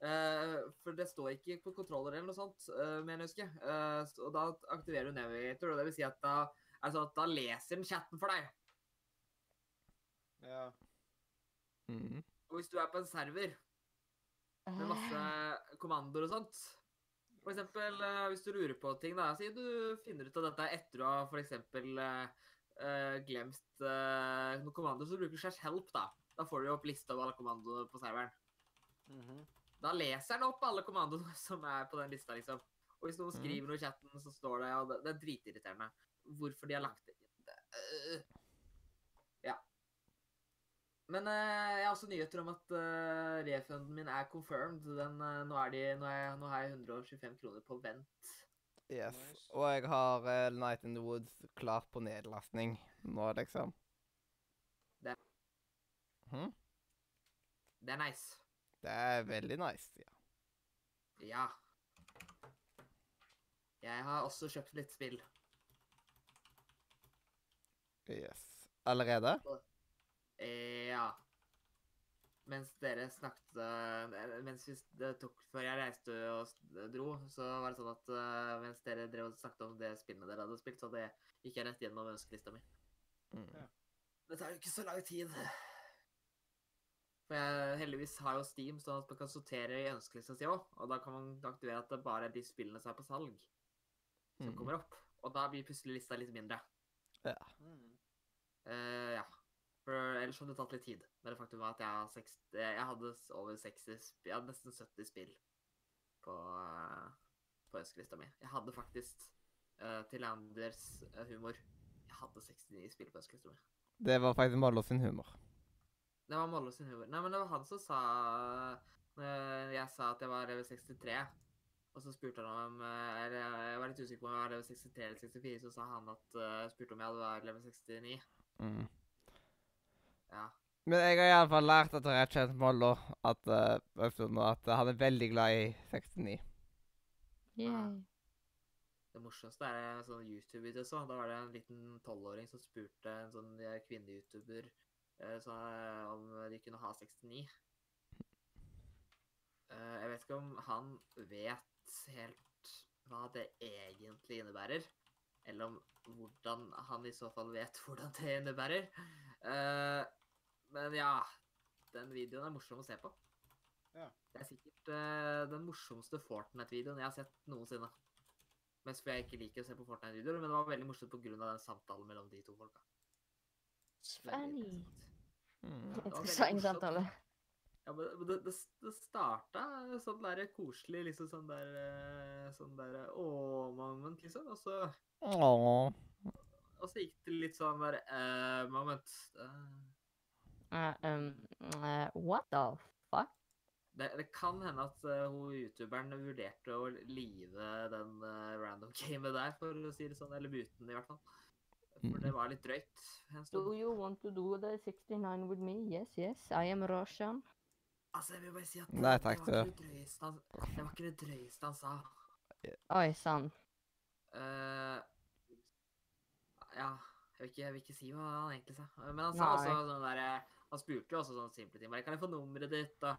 Uh, for det står ikke på kontroller eller noe sånt, uh, mener jeg å huske. Eh, så- og da aktiverer du navigator, og det vil si at da, altså, at da leser den chatten for deg. Ja. Mm. Og hvis du er på en server med masse kommandoer og sånt For eksempel hvis du lurer på ting, da. Si du finner ut av dette etter å ha for eh, glemt uh, noen kommandoer, så bruker du slash help, da. Da får du opp lista over alle kommandoene på serveren. Mhm. Da leser den opp alle kommandoene som er på den lista, liksom. Og hvis noen skriver skriver noe i chatten, så står det og det, det er dritirriterende. Hvorfor de har lagt det inn. Øh. Ja. Men uh, jeg har også nyheter om at uh, refunden min er confirmed. Den, uh, nå, er de, nå, er nå har jeg 125 kroner på vent. Yes. Og jeg har uh, Night in the Woods klart på nedlastning nå, liksom. Det- Mhm. Det er nice. Det er veldig nice. ja. Ja. Jeg har også kjøpt litt spill. Yes. Allerede? Eh, ja. Mens dere snakket eh, Mens vi, det tok før jeg reiste og dro, så var det sånn at eh, mens dere drev og snakket om det spillet dere hadde spilt, så det gikk jeg rett gjennom ønskelista mi. Mm. Ja. Det tar jo ikke så lang tid. For jeg heldigvis har jo Steam, sånn at man kan sortere i ønskelista si òg. Og da kan man aktivere at det bare er de spillene som er på salg, som Mm. kommer opp. Og da blir plutselig lista litt mindre. Mm. Uh, ja. For ellers hadde det tatt litt tid. Men det faktum var at jeg, 60, jeg hadde over 60 Jeg hadde nesten 70 spill på, eh, på ønskelista mi. Jeg hadde faktisk uh, til Anders eh, humor Jeg hadde 69 spill på ønskelista mi. Det var faktisk Mollo sin humor. Det var Mollo sin humor. Nei, men det var han som sa uh, Jeg sa at jeg var level 63. Og så spurte han om eh, eller Jeg var litt usikker på om jeg var level 63 eller 64. Så sa han at eh, spurte om jeg hadde vært level 69. Mm. Ja. Men jeg har iallfall lært etter jeg har kjent Mollo, at, nå, at han er veldig glad i 69. Yeah. Det morsomste er en sånn YouTube-video så. Da var det en liten tolvåring som spurte en sånn kvinne-youtuber eh, så, eh, om de kunne ha 69. Eh, jeg vet ikke om han vet helt hva det egentlig innebærer. Eller om hvordan han i så fall vet hvordan det innebærer. Eh, men ja, den videoen er morsom å se på. Ja. Det er sikkert uh, den morsomste Fortnite-videoen jeg har sett noensinne. Mest fordi jeg ikke liker å se på Fortnite-videoer, men det var veldig morsomt pga. den samtalen mellom de to folka. Interessant. Mm. veldig Interessant samtale. Ja, men det, det, det starta sånn der koselig, liksom sånn der eh, Sånn der åh-moment, liksom. Og så, Åh. og så gikk det litt sånn der eh, moment. eh, Uh, um, uh, what the fuck? det, det kan hende at eh, hun youtuberen vurderte å live den random gamet der, for å si det sånn. Eller buten, i hvert fall. For det var litt drøyt Do you want to do the 69 with me? Yes, yes, I am Russian. Altså, jeg vil bare si at Nei, takk, det, var ikke det, drøyeste han, det var ikke det drøyeste han sa. Oi sann. Uh, ja, jeg vil, ikke, jeg vil ikke si hva han egentlig sa. Men han sa Nei. også sånn der Han spurte jo også sånne simple ting. Bare, kan jeg få nummeret ditt, da?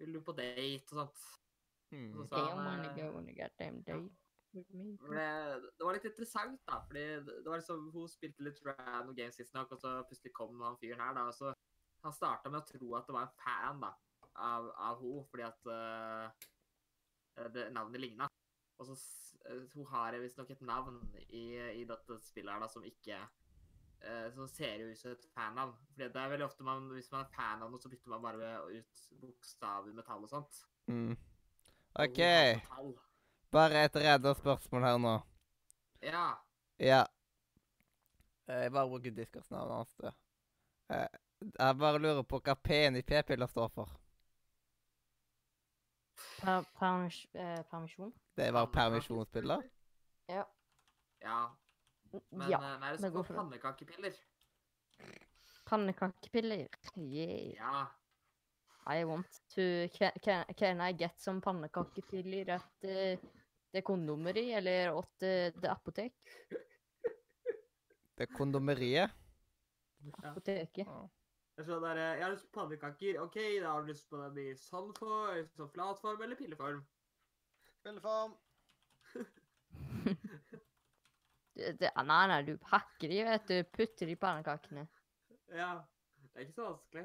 Vil du på date og sånt? Mm. Så sa han det, det var litt interessant, da. Fordi det var liksom Hun spilte litt random games sist nok, og så plutselig kom han fyren her, da. Og så Han starta med å tro at det var en fan, da, av, av hun, fordi at uh, det, navnet ligna. Og så uh, Hun har visstnok et navn i, i dette spillet her da, som ikke Som ser ut som et fannavn. Fordi det er veldig ofte man, Hvis man er fan av noe, så bytter man bare ut bokstaver, metall og sånt. Mm. OK. Bare et redda spørsmål her nå. Ja. Ja. Eh, Jeg bare bruker Discord-navnet hans. du. Eh, Jeg bare lurer på hva P-en i p-piller står for. Per, permis, eh, permisjon? Det var permisjonspiller? Ja. Ja. Men ja. hva er det som går pannekakepiller. Pannekakepiller. Yeah. Ja. I want to can, can, I get some pannekakepiller at uh, det kondomeri eller at uh, det apotek? Det er kondomeriet? Apoteket. Ja. er sånn der, eh, Jeg har lyst på pannekaker. OK, da har du lyst på dem i sandform, sånn flatform eller pilleform? Spilleform. Det, det, nei, nei, du pakker de, vet du. Putter de i pannekakene. Ja. Det er ikke så vanskelig.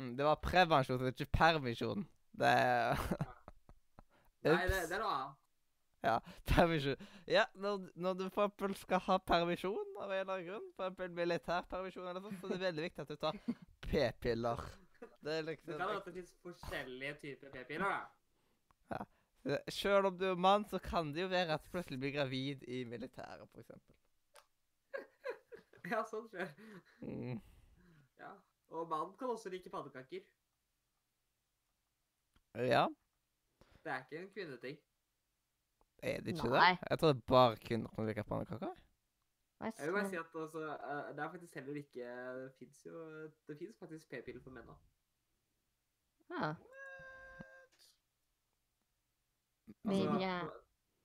Mm, det var prevensjon, det ikke permisjon. Det er Nei, det, det er noe annet. Ja, permisjon. Ja, når, når du for eksempel skal ha permisjon av en eller annen grunn, for eksempel militærpermisjon eller sånt, så er det veldig viktig at du tar p-piller. Det er Det liksom kan hende at det finnes forskjellige typer p-piller, da. Selv om du er mann, så kan det jo være at du plutselig blir gravid i militæret, eksempel. Ja, sånn skjer. Mm. Ja. Og mann kan også like pannekaker. Ja, Det er ikke en kvinneting. er det ikke Nei. det? Jeg tror det er bare kvinner som liker pannekaker. Jeg vil bare si at altså, eh, det er faktisk heller ikke Det fins jo Det fins faktisk p-piller for menn òg. Ja. Altså, ja.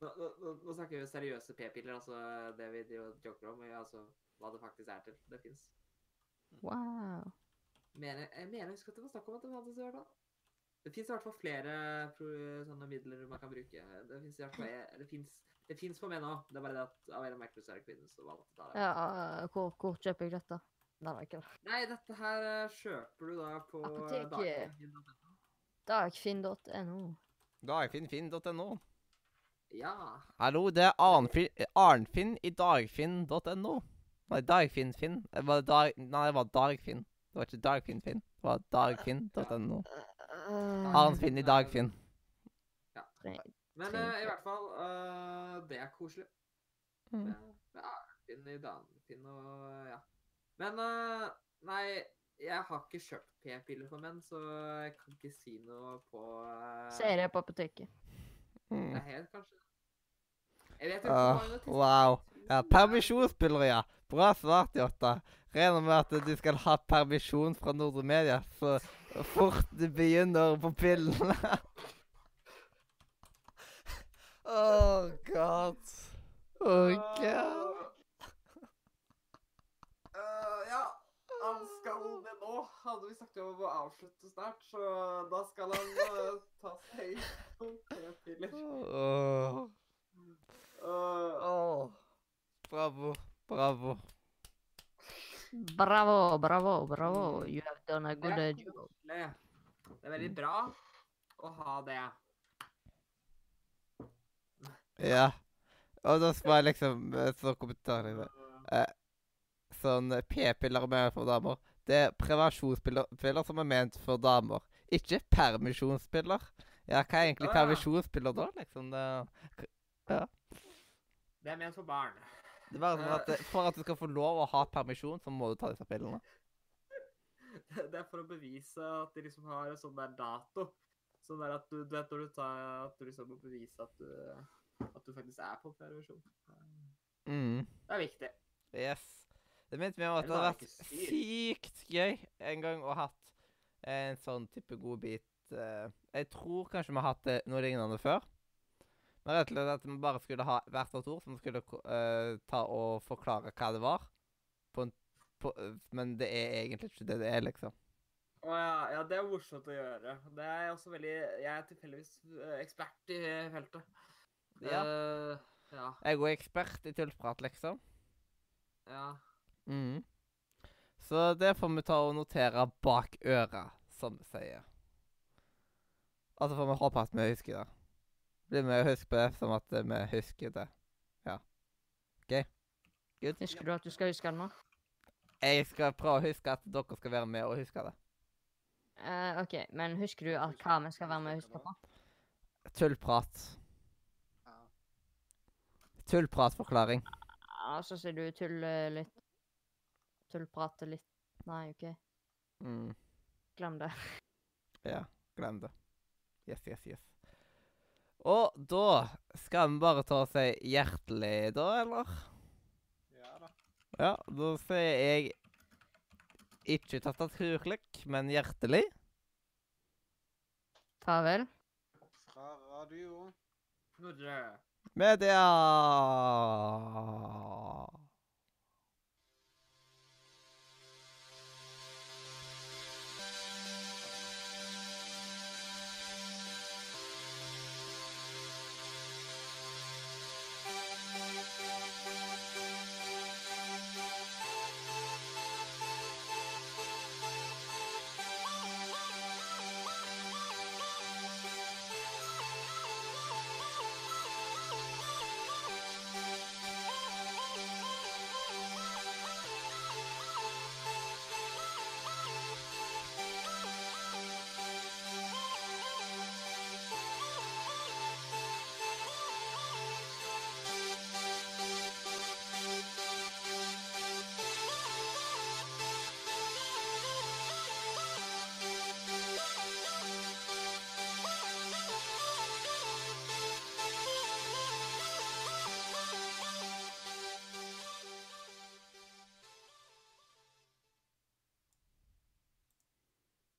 nå, nå, nå, nå snakker vi seriøse p-piller, altså det vi joker om, altså hva det faktisk er til. Det fins. Wow. Mener, jeg mener jeg husker at det var snakk om at det fantes i hvert fall. Det fins i hvert fall flere sånne midler man kan bruke. Det fins i hvert fall Det finnes, det for meg nå. Det er bare det at av en merkelig så er det kvinner som valgte å ta det. Ja, hvor, hvor kjøper jeg dette? Nei, det ikke det. Nei, dette her eh, kjøper du da på Apoteket. Dagfinn.no. Dagfinnfinn.no. Ja. Hallo, det er Arnfinn, Arnfinn i dagfinn.no. Nei, Dagfinnfinn. Det dag, nei, det var Dagfinn. Det var ikke Dagfinnfinn. Det var dagfinn.no. Arnfinn i Dagfinn. Men Trenger eh, i hvert fall uh, Det er koselig. Mm. Det er- det er Arnfinn i Dagfinn og ja. Men uh, nei, jeg har ikke kjøpt p-piller for menn, så jeg kan ikke si noe på uh, Ser jeg på apoteket. Mm. Det er helt kanskje Jeg vet ikke hvor wow. Ja, permisjonspiller, ja. Bra svart, Jotta. Regner med at du skal ha permisjon fra Nordre Media så fort du begynner på pillene. oh god. Oh god. Eh, ja, han skal det nå. Hadde vi snakket om å avslutte snart, så da skal han uh, ta seg noen p-piller. Åh. Eh, Bravo. Bravo. Bravo, bravo, bravo. You have done a good job. Det er veldig bra å ha det. Ja. Og da skal jeg liksom eh, Så kommentarer jeg det. Sånn eh, p-piller med for damer. Det er prevensjonspiller som er ment for damer. Ikke permisjonspiller. Ja, hva er egentlig Ah. permisjonspiller da, liksom? Det, Det er ment for barn. det er bare sånn at For at du skal få lov å ha permisjon, så må du ta disse pillene. Det er for å bevise at de liksom har en sånn der dato. Sånn der at du, du vet når du tar At du liksom må bevise at du, at du faktisk er på permisjon. Mm. Det er viktig. Yes. Det minte meg om at det hadde vært sykt gøy en gang å ha hatt en sånn type godbit eh, Jeg tror kanskje vi har hatt det noe lignende før. Men rett og slett at vi bare skulle ha hvert vårt ord som vi skulle eh, ta og forklare hva det var. På en, på, uh, men det er egentlig ikke det det er, liksom. Å ja, ja, det er morsomt å gjøre. Det er også veldig Jeg er tilfeldigvis ekspert i feltet. Ja. Ja. Jeg er god ekspert i tullprat, liksom. ja. Mm. Så det får vi ta og notere bak øra, som vi sier. Og så får vi håpe at vi husker det. Blir med å huske på det som at vi husker det. Ja. OK? Good? Husker du at du skal huske det nå? Jeg skal prøve å huske at dere skal være med og huske det. Eh, OK, men husker du at hva vi skal være med og huske på? Tullprat. Tullpratforklaring. Ja, så sier du tull litt. Tullprate litt. Nei, OK. Mm. Glem det. Ja, glem det. Yes, yes, yes. Og da skal vi bare ta og si hjertelig, da, eller? Ja da. Ja, da sier jeg ikke tastaturklikk, men hjertelig. Farvel. Fra radioen. Snorre. Media!